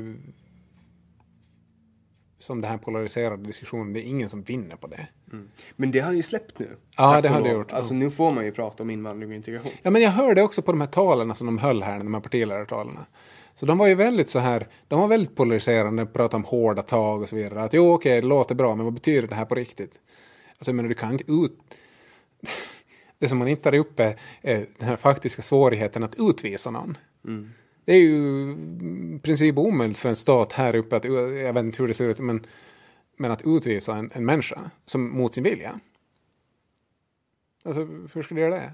som den här polariserade diskussionen, det är ingen som vinner på det. Mm. Men det har ju släppt nu. Ja, det har det gjort. Alltså nu får man ju prata om invandring och integration. Ja, men jag hörde också på de här talen som de höll här, de här partiledartalen. Så de var ju väldigt så här, de var väldigt polariserande, pratade om hårda tag och så vidare. Att jo, okej, det låter bra, men vad betyder det här på riktigt? Alltså, menar, du kan inte ut... Det som man inte tar upp är, är den här faktiska svårigheten att utvisa någon. Mm. Det är ju i princip omöjligt för en stat här uppe att, jag vet inte hur det ser ut, men, men att utvisa en, en människa som, mot sin vilja. Alltså, hur ska du göra det?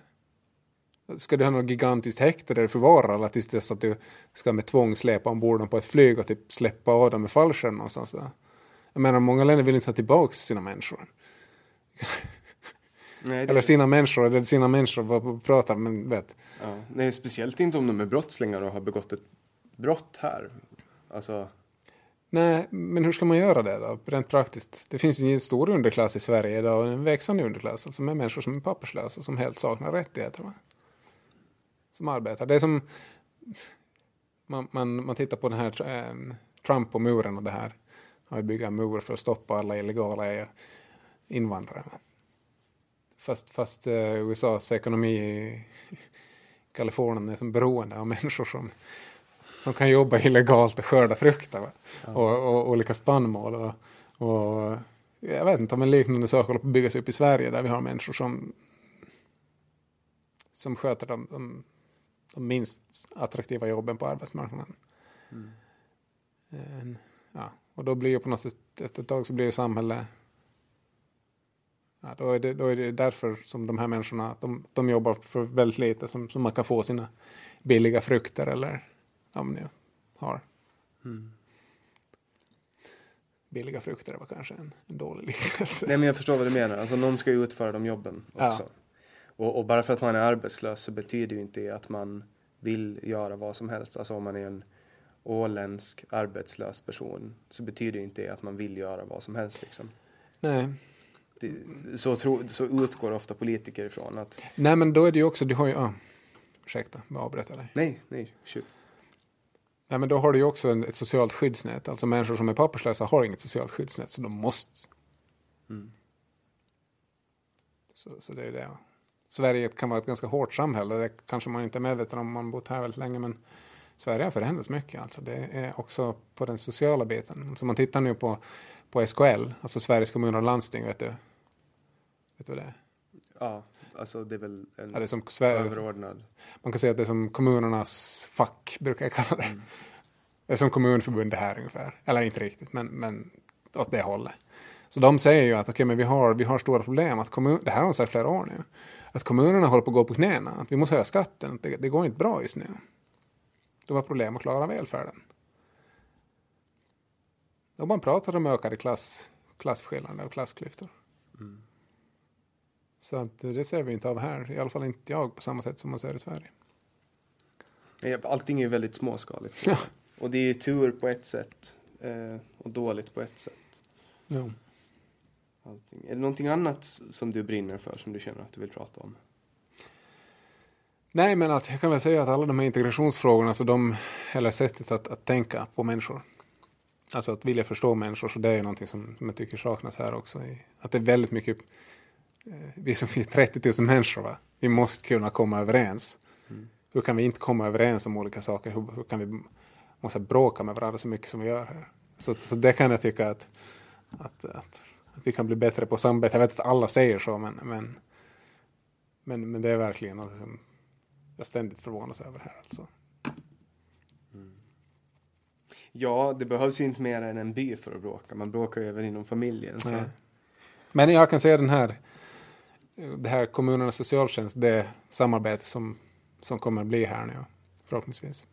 Ska du ha något gigantiskt häkte där du förvarar alla tills dess att du ska med tvång släpa ombord dem på ett flyg och typ släppa av dem med fallskärm någonstans där? Jag menar, många länder vill inte ta tillbaka sina människor. Nej, det... Eller sina människor, eller sina människor, vad pratar men vet. Ja, nej, speciellt inte om de är brottslingar och har begått ett brott här. Alltså... Nej, men hur ska man göra det då, rent praktiskt? Det finns ju en stor underklass i Sverige idag, en växande underklass, alltså med människor som är papperslösa, som helt saknar rättigheter. Som arbetar. Det är som, man, man, man tittar på den här äh, Trump och muren och det här. Han vill bygga en mur för att stoppa alla illegala invandrare. Va? Fast, fast uh, USAs ekonomi i Kalifornien är som beroende av människor som, som kan jobba illegalt och skörda frukter. Ja. Och, och, olika spannmål. Och, och jag vet inte om en liknande sak håller på att byggas upp i Sverige där vi har människor som, som sköter de, de, de minst attraktiva jobben på arbetsmarknaden. Mm. En, ja, och då blir ju på något sätt, efter ett tag så blir ju samhället Ja, då, är det, då är det därför som de här människorna de, de jobbar för väldigt lite som, som man kan få sina billiga frukter eller ja, men har. Mm. Billiga frukter var kanske en, en dålig liknelse. Nej men jag förstår vad du menar. Alltså någon ska ju utföra de jobben också. Ja. Och, och, bara för att man är arbetslös så betyder ju inte det att man vill göra vad som helst. Alltså om man är en åländsk arbetslös person så betyder ju inte det att man vill göra vad som helst liksom. Nej, det, så, tro, så utgår ofta politiker ifrån att... Nej, men då är det ju också, du har ju, ah, ursäkta, jag avbryter dig. Nej, nej, shoot. Nej, men då har du ju också en, ett socialt skyddsnät. Alltså människor som är papperslösa har inget socialt skyddsnät, så de måste. Mm. Så, så det är det. Sverige kan vara ett ganska hårt samhälle, det kanske man inte är medveten om man bott här väldigt länge, men Sverige har förändrats mycket. Alltså det är också på den sociala biten. Så man tittar nu på, på SKL, alltså Sveriges kommuner och landsting, vet du, Vet du vad det är? Ja, alltså det är väl en ja, det är som överordnad. Man kan säga att det är som kommunernas fack, brukar jag kalla det. Mm. Det är som kommunförbundet här ungefär. Eller inte riktigt, men, men åt det hållet. Så de säger ju att okay, men vi, har, vi har stora problem. Att kommun, det här har de sagt flera år nu. Att kommunerna håller på att gå på knäna. Att vi måste höja skatten. Det, det går inte bra just nu. De har problem att klara välfärden. Och man pratar om ökade klass, klasskillnader och klassklyftor. Mm. Så att det ser vi inte av här, i alla fall inte jag på samma sätt som man ser i Sverige. Allting är väldigt småskaligt. Ja. Och det är tur på ett sätt eh, och dåligt på ett sätt. Ja. Allting. Är det någonting annat som du brinner för som du känner att du vill prata om? Nej, men att jag kan väl säga att alla de här integrationsfrågorna, så de, eller sättet att, att tänka på människor, alltså att vilja förstå människor, så det är någonting som, som jag tycker saknas här också. Att det är väldigt mycket Eh, vi som är 30 000 människor, va? vi måste kunna komma överens. Mm. hur kan vi inte komma överens om olika saker? Hur, hur kan vi måste bråka med varandra så mycket som vi gör här? Så, så det kan jag tycka att, att, att, att vi kan bli bättre på samarbete. Jag vet att alla säger så, men, men, men, men det är verkligen något som jag ständigt förvånas över här. Alltså. Ja, det behövs ju inte mer än en by för att bråka. Man bråkar ju även inom familjen. Så. Men jag kan säga den här, det här kommunernas socialtjänst, det samarbete som, som kommer att bli här nu förhoppningsvis.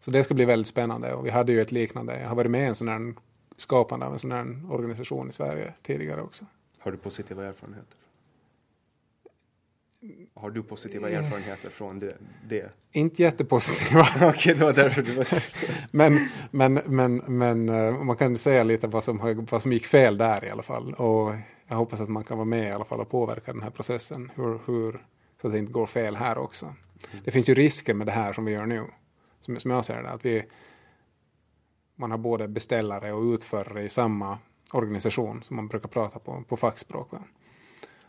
Så det ska bli väldigt spännande och vi hade ju ett liknande, jag har varit med i en sån här skapande av en sån här organisation i Sverige tidigare också. Har du positiva erfarenheter? Har du positiva erfarenheter från det? det? Inte jättepositiva. Okej, det var därför du var men, men, men, men eh, man kan säga lite vad som, vad som gick fel där i alla fall. Och jag hoppas att man kan vara med i alla fall och påverka den här processen. Hur, hur, så att det inte går fel här också. Mm. Det finns ju risker med det här som vi gör nu. Som, som jag ser det. Att vi, man har både beställare och utförare i samma organisation som man brukar prata på, på fackspråk.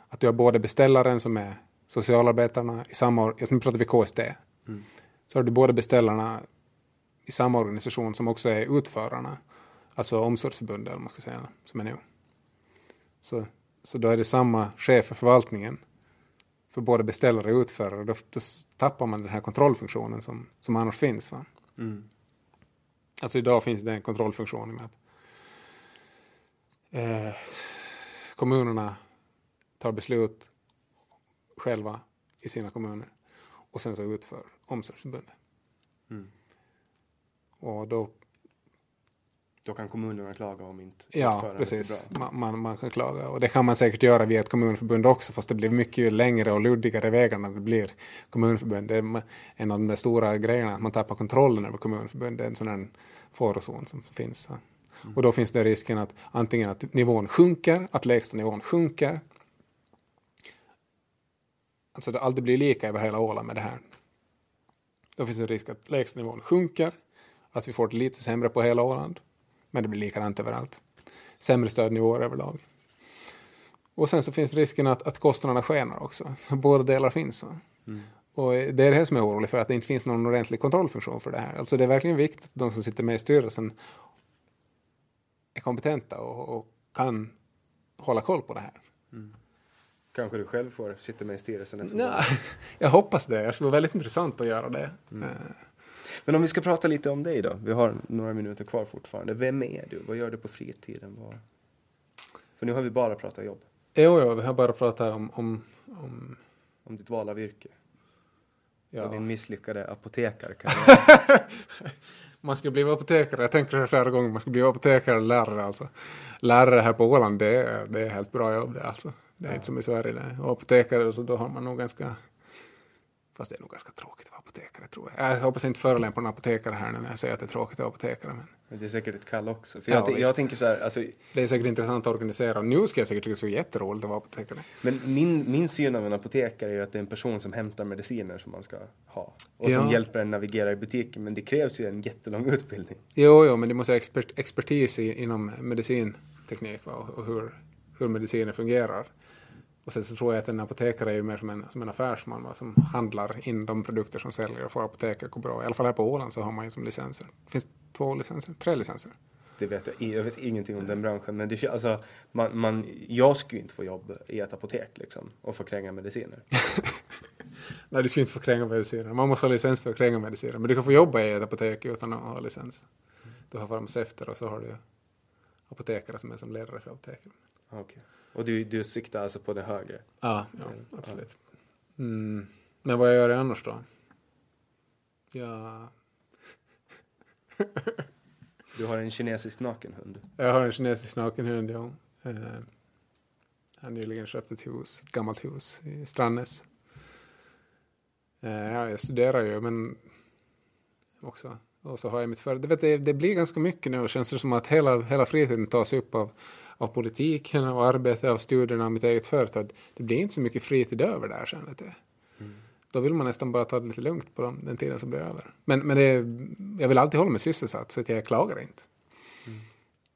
Att du har både beställaren som är socialarbetarna i samma, nu pratar vi KST, mm. så har du både beställarna i samma organisation som också är utförarna, alltså omsorgsförbundet eller man ska säga, som är nu. Så, så då är det samma chef för förvaltningen för både beställare och utförare. Då, då tappar man den här kontrollfunktionen som, som annars finns. Va? Mm. Alltså idag finns det en kontrollfunktion med att eh, kommunerna tar beslut själva i sina kommuner och sen så utför omsorgsförbundet. Mm. Och då då kan kommunerna klaga om inte Ja, precis. Man, man, man, kan klaga. Och det kan man säkert göra via ett kommunförbund också, fast det blir mycket längre och luddigare vägar när det blir kommunförbund. Det är en av de stora grejerna, att man tappar kontrollen över kommunförbund. Det är en sån här farozon som finns. Mm. Och då finns det risken att antingen att nivån sjunker, att lägsta nivån sjunker, Alltså det aldrig blir lika över hela Åland med det här. Då finns det en risk att lägstanivån sjunker, att vi får det lite sämre på hela Åland, men det blir likadant överallt. Sämre stödnivåer överlag. Och sen så finns risken att, att kostnaderna skenar också. Båda delar finns. Mm. Och det är det här som är orolig för, att det inte finns någon ordentlig kontrollfunktion för det här. Alltså det är verkligen viktigt att de som sitter med i styrelsen är kompetenta och, och kan hålla koll på det här. Mm. Kanske du själv får sitta med i styrelsen? Nej, jag hoppas det. Det skulle vara väldigt intressant att göra det. Mm. Men om vi ska prata lite om dig då. Vi har några minuter kvar fortfarande. Vem är du? Vad gör du på fritiden? Var... För nu har vi bara pratat jobb. Jo, jo, vi har bara pratat om... Om, om... om ditt val av yrke. Ja. Och din misslyckade apotekare. man ska bli apotekare. Jag tänker det flera gånger. Man ska bli apotekare eller lärare alltså. Lärare här på Åland, det är, det är helt bra jobb det alltså. Det är ja. inte som i Sverige. Det. Och apotekare, så då har man nog ganska... Fast det är nog ganska tråkigt att vara apotekare tror jag. Jag hoppas inte förolämpa någon apotekare här nu när jag säger att det är tråkigt att vara apotekare. Men... men det är säkert ett kall också. För jag, jag tänker så här, alltså... Det är säkert intressant att organisera. Nu ska jag säkert tycka det är jätteroligt att vara apotekare. Men min, min syn av en apotekare är ju att det är en person som hämtar mediciner som man ska ha. Och som hjälper en navigera i butiken. Men det krävs ju en jättelång utbildning. Jo, jo, men det måste ha expert, expertis i, inom medicinteknik och, och hur, hur mediciner fungerar. Och sen så tror jag att en apotekare är ju mer som en, som en affärsman va, som handlar in de produkter som säljer och får apoteket gå bra. I alla fall här på Åland så har man ju som licenser. Det finns två licenser, tre licenser. Det vet jag, jag vet ingenting om den branschen. Men det, alltså, man, man, jag skulle inte få jobb i ett apotek liksom, och få kränga mediciner. Nej, du skulle inte få kränga mediciner. Man måste ha licens för att kränga mediciner. Men du kan få jobba i ett apotek utan att ha licens. Du har farmaceuter och så har du apotekare som är som ledare för apoteket. Okay. Och du, du siktar alltså på det högre? Ja, ja absolut. Mm. Men vad gör jag annars då? Ja... du har en kinesisk nakenhund? Jag har en kinesisk nakenhund, ja. Eh, jag har nyligen köpt ett hus, ett gammalt hus i Strandnäs. Eh, ja, jag studerar ju, men också. Och så har jag mitt företag. Det, det blir ganska mycket nu. Det känns som att hela, hela fritiden tas upp av av politiken, av arbetet, av studierna, av mitt eget företag. Det blir inte så mycket fritid över där sen. Vet du. Mm. Då vill man nästan bara ta det lite lugnt på den tiden som blir över. Men, men det är, jag vill alltid hålla mig sysselsatt så att jag klagar inte. Mm.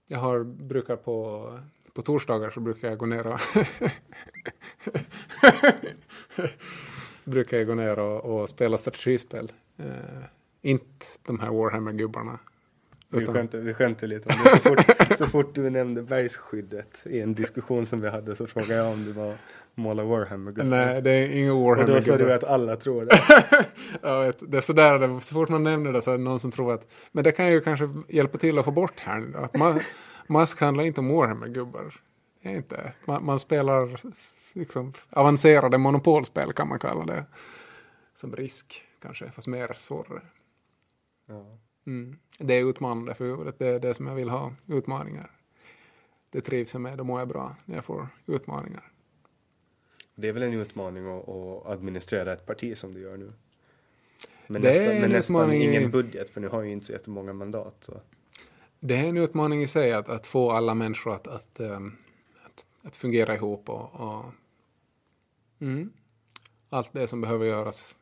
Jag har, brukar på, på torsdagar så brukar jag gå ner och brukar jag gå ner och, och spela strategispel. Eh, inte de här Warhammer-gubbarna. Vi skämtade, vi skämtade lite om det. Så fort, så fort du nämnde bergsskyddet i en diskussion som vi hade så frågade jag om du var måla Warhammer-gubbar. Nej, det är inga Warhammer-gubbar. Och då sa du att alla tror det. jag vet, det är sådär, så fort man nämner det så är det någon som tror att, men det kan ju kanske hjälpa till att få bort här. Att man, Mask handlar inte om Warhammer-gubbar. Inte. Man, man spelar liksom, avancerade monopolspel kan man kalla det. Som risk kanske, fast mer svårare. Ja. Mm. Det är utmanande för huvudet, det är det som jag vill ha, utmaningar. Det trivs jag med, då mår jag bra när jag får utmaningar. Det är väl en utmaning att, att administrera ett parti som du gör nu? Men det nästan, men nästan ingen i... budget, för nu har ju inte så jättemånga mandat. Så. Det är en utmaning i sig att, att få alla människor att, att, um, att, att, fungera ihop och, och mm, allt det som behöver göras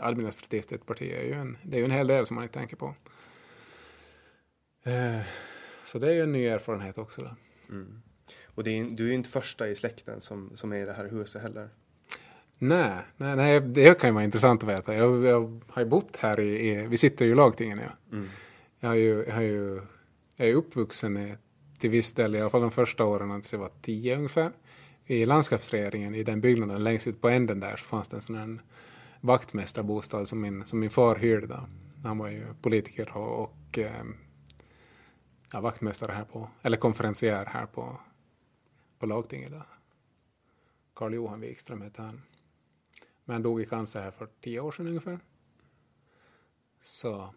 administrativt ett parti är ju en, det är ju en hel del som man inte tänker på. Uh, så det är ju en ny erfarenhet också. Då. Mm. Och är, du är ju inte första i släkten som, som är i det här huset heller. Nej, nej, nej det kan ju vara intressant att veta. Jag, jag har ju bott här i, i, vi sitter ju i lagtingen ja. Mm. Jag, har ju, jag, har ju, jag är uppvuxen i, till viss del, i alla fall de första åren, tills jag var tio ungefär. I landskapsregeringen, i den byggnaden längst ut på änden där, så fanns det en sån här vaktmästarbostad som min, som min far hyrde. Han var ju politiker och, och eh, ja, vaktmästare här på, eller konferencier här på på lagtinget. Karl Johan Wikström hette han. Men han dog i cancer här för tio år sedan ungefär. Så.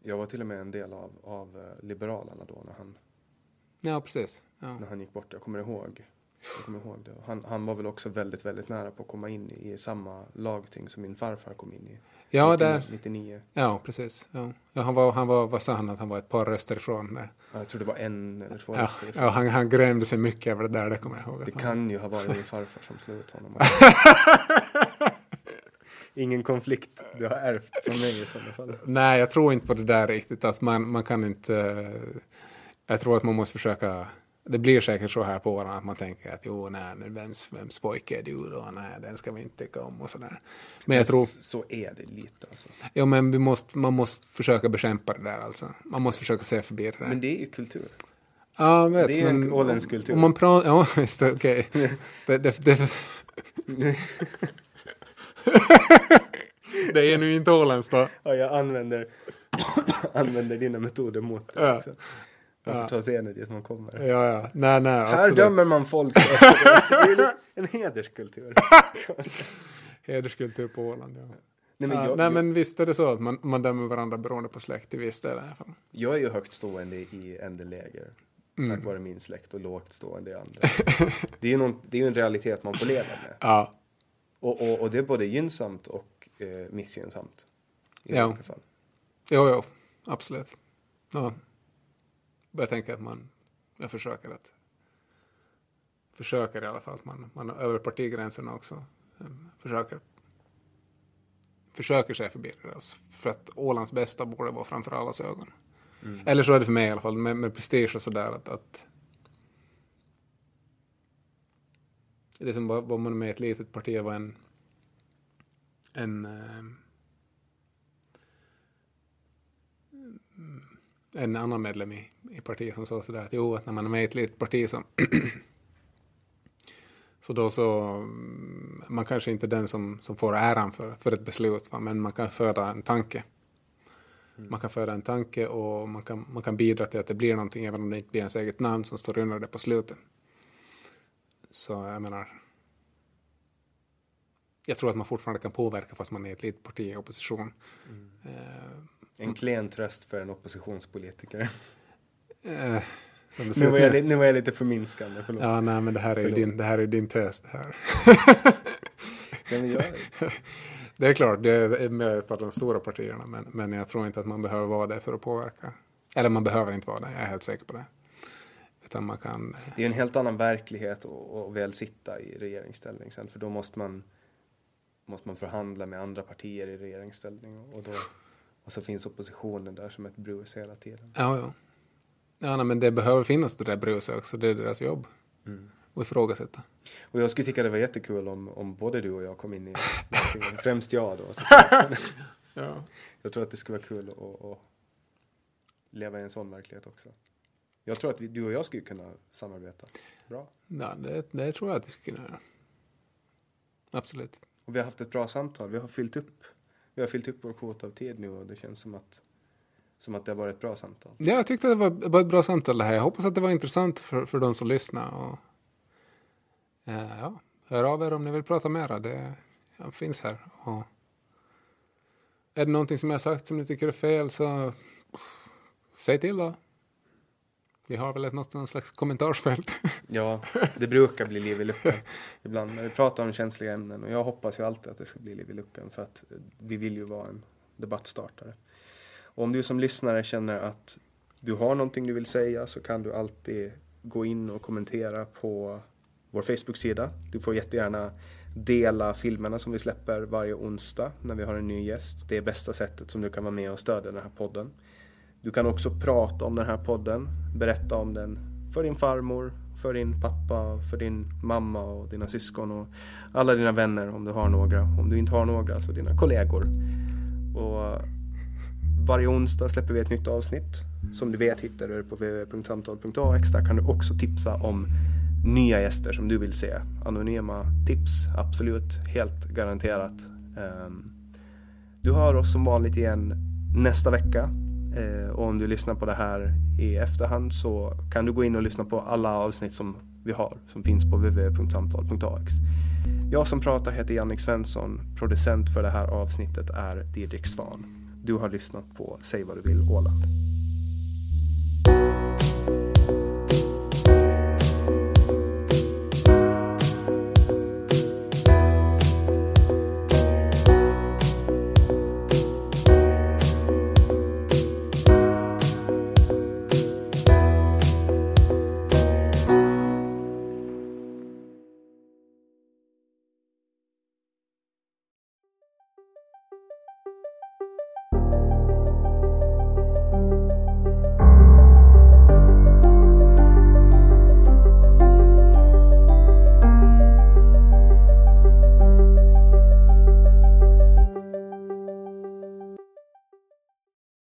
Jag var till och med en del av, av eh, Liberalerna då när han. Ja, precis. Ja. När han gick bort. Jag kommer ihåg. Jag kommer ihåg det. Han, han var väl också väldigt, väldigt nära på att komma in i, samma lagting som min farfar kom in i. Ja, 99, där. 99. Ja, precis. Ja. ja. han, var, han var, vad sa han, att han var ett par röster ifrån. Ja, jag tror det var en eller två ja, röster ifrån. Ja, han, han grämde sig mycket över det där, det kommer jag ihåg. Det han... kan ju ha varit min farfar som slog ut honom. Ingen konflikt du har ärvt från mig i sådana fall. Nej, jag tror inte på det där riktigt. Att man, man kan inte... Jag tror att man måste försöka det blir säkert så här på åren att man tänker att jo, nej, men vems, vems pojke är du då? Nej, den ska vi inte tycka om och sådär. Men jag tror... Så är det lite alltså. Jo, men vi måste, man måste försöka bekämpa det där alltså. Man måste försöka se förbi det där. Men det är ju kultur. Ja, jag vet. Det är en åländsk kultur. Om man pratar... Ja, visst, okej. Okay. det, det, det... det är nu inte åländskt då. Ja, jag använder, använder dina metoder mot det. Ja. Man får ta sig ner dit man kommer. Ja, ja. Nej, nej, Här absolut. dömer man folk efter det. är en hederskultur. hederskultur på Åland, ja. Nej, men, jag, ja, nej, jag, men visst är det så att man, man dömer varandra beroende på släkt i viss del i alla fall. Jag är ju högt stående i ändeläger. Mm. Tack vare min släkt och lågt stående i andra. det är ju någon, det är en realitet man får leva med. Ja. Och, och, och det är både gynnsamt och eh, missgynnsamt. I ja. Jo, jo, absolut. Ja. Jag tänker att man, jag försöker att, försöker i alla fall att man, man över partigränserna också um, försöker försöker sig förbi det. Alltså, för att Ålands bästa borde vara framför allas ögon. Mm. Eller så är det för mig i alla fall, med, med prestige och sådär att, att det är som var man med i ett litet parti var en en um, en annan medlem i, i partiet som sa sådär att jo, att när man är med i ett litet parti så så då så, mm, man kanske inte är den som, som får äran för, för ett beslut, va? men man kan föda en tanke. Mm. Man kan föda en tanke och man kan, man kan bidra till att det blir någonting även om det inte blir ens eget namn som står under det på slutet. Så jag menar, jag tror att man fortfarande kan påverka fast man är ett litet parti i opposition. Mm. Eh, en klen tröst för en oppositionspolitiker. Eh, nu, var jag, nu var jag lite förminskande, förlåt. Ja, nej, men det här är ju din, det här är din tes det här. Det är klart, det är med ett av de stora partierna, men, men jag tror inte att man behöver vara det för att påverka. Eller man behöver inte vara det, jag är helt säker på det. Utan man kan... Det är en helt annan verklighet att väl sitta i regeringsställning sen, för då måste man, måste man förhandla med andra partier i regeringsställning och då och så finns oppositionen där som ett brus hela tiden. Ja, ja. Ja, nej, men det behöver finnas det där bruset också. Det är deras jobb. Mm. och ifrågasätta. Och jag skulle tycka det var jättekul om, om både du och jag kom in i. Främst jag då. Ja. jag tror att det skulle vara kul att, att leva i en sån verklighet också. Jag tror att vi, du och jag skulle kunna samarbeta bra. Ja, det, det tror jag att vi skulle kunna göra. Absolut. Och vi har haft ett bra samtal. Vi har fyllt upp, vi har fyllt upp vår kvot av tid nu och det känns som att, som att det har varit ett bra samtal. Ja, jag tyckte det var, var ett bra samtal det här. Jag hoppas att det var intressant för, för de som lyssnar. Och, eh, ja, hör av er om ni vill prata mera. Det jag finns här. Och, är det någonting som jag har sagt som ni tycker är fel så säg till då. Vi har väl ett något någon slags kommentarsfält. Ja, det brukar bli liv i luckan ibland när vi pratar om känsliga ämnen och jag hoppas ju alltid att det ska bli liv i luckan för att vi vill ju vara en debattstartare. Och om du som lyssnare känner att du har någonting du vill säga så kan du alltid gå in och kommentera på vår Facebook-sida. Du får jättegärna dela filmerna som vi släpper varje onsdag när vi har en ny gäst. Det är bästa sättet som du kan vara med och stödja den här podden. Du kan också prata om den här podden, berätta om den för din farmor, för din pappa, för din mamma och dina syskon och alla dina vänner om du har några. Om du inte har några, så dina kollegor. Och varje onsdag släpper vi ett nytt avsnitt. Som du vet hittar du det på www.samtal.ax. Där kan du också tipsa om nya gäster som du vill se. Anonyma tips, absolut, helt garanterat. Ehm, du hör oss som vanligt igen nästa vecka. Eh, Och om du lyssnar på det här i efterhand så kan du gå in och lyssna på alla avsnitt som vi har, som finns på www.samtal.ax. Jag som pratar heter Jannik Svensson. Producent för det här avsnittet är Didrik Svan. Du har lyssnat på Säg vad du vill Åland.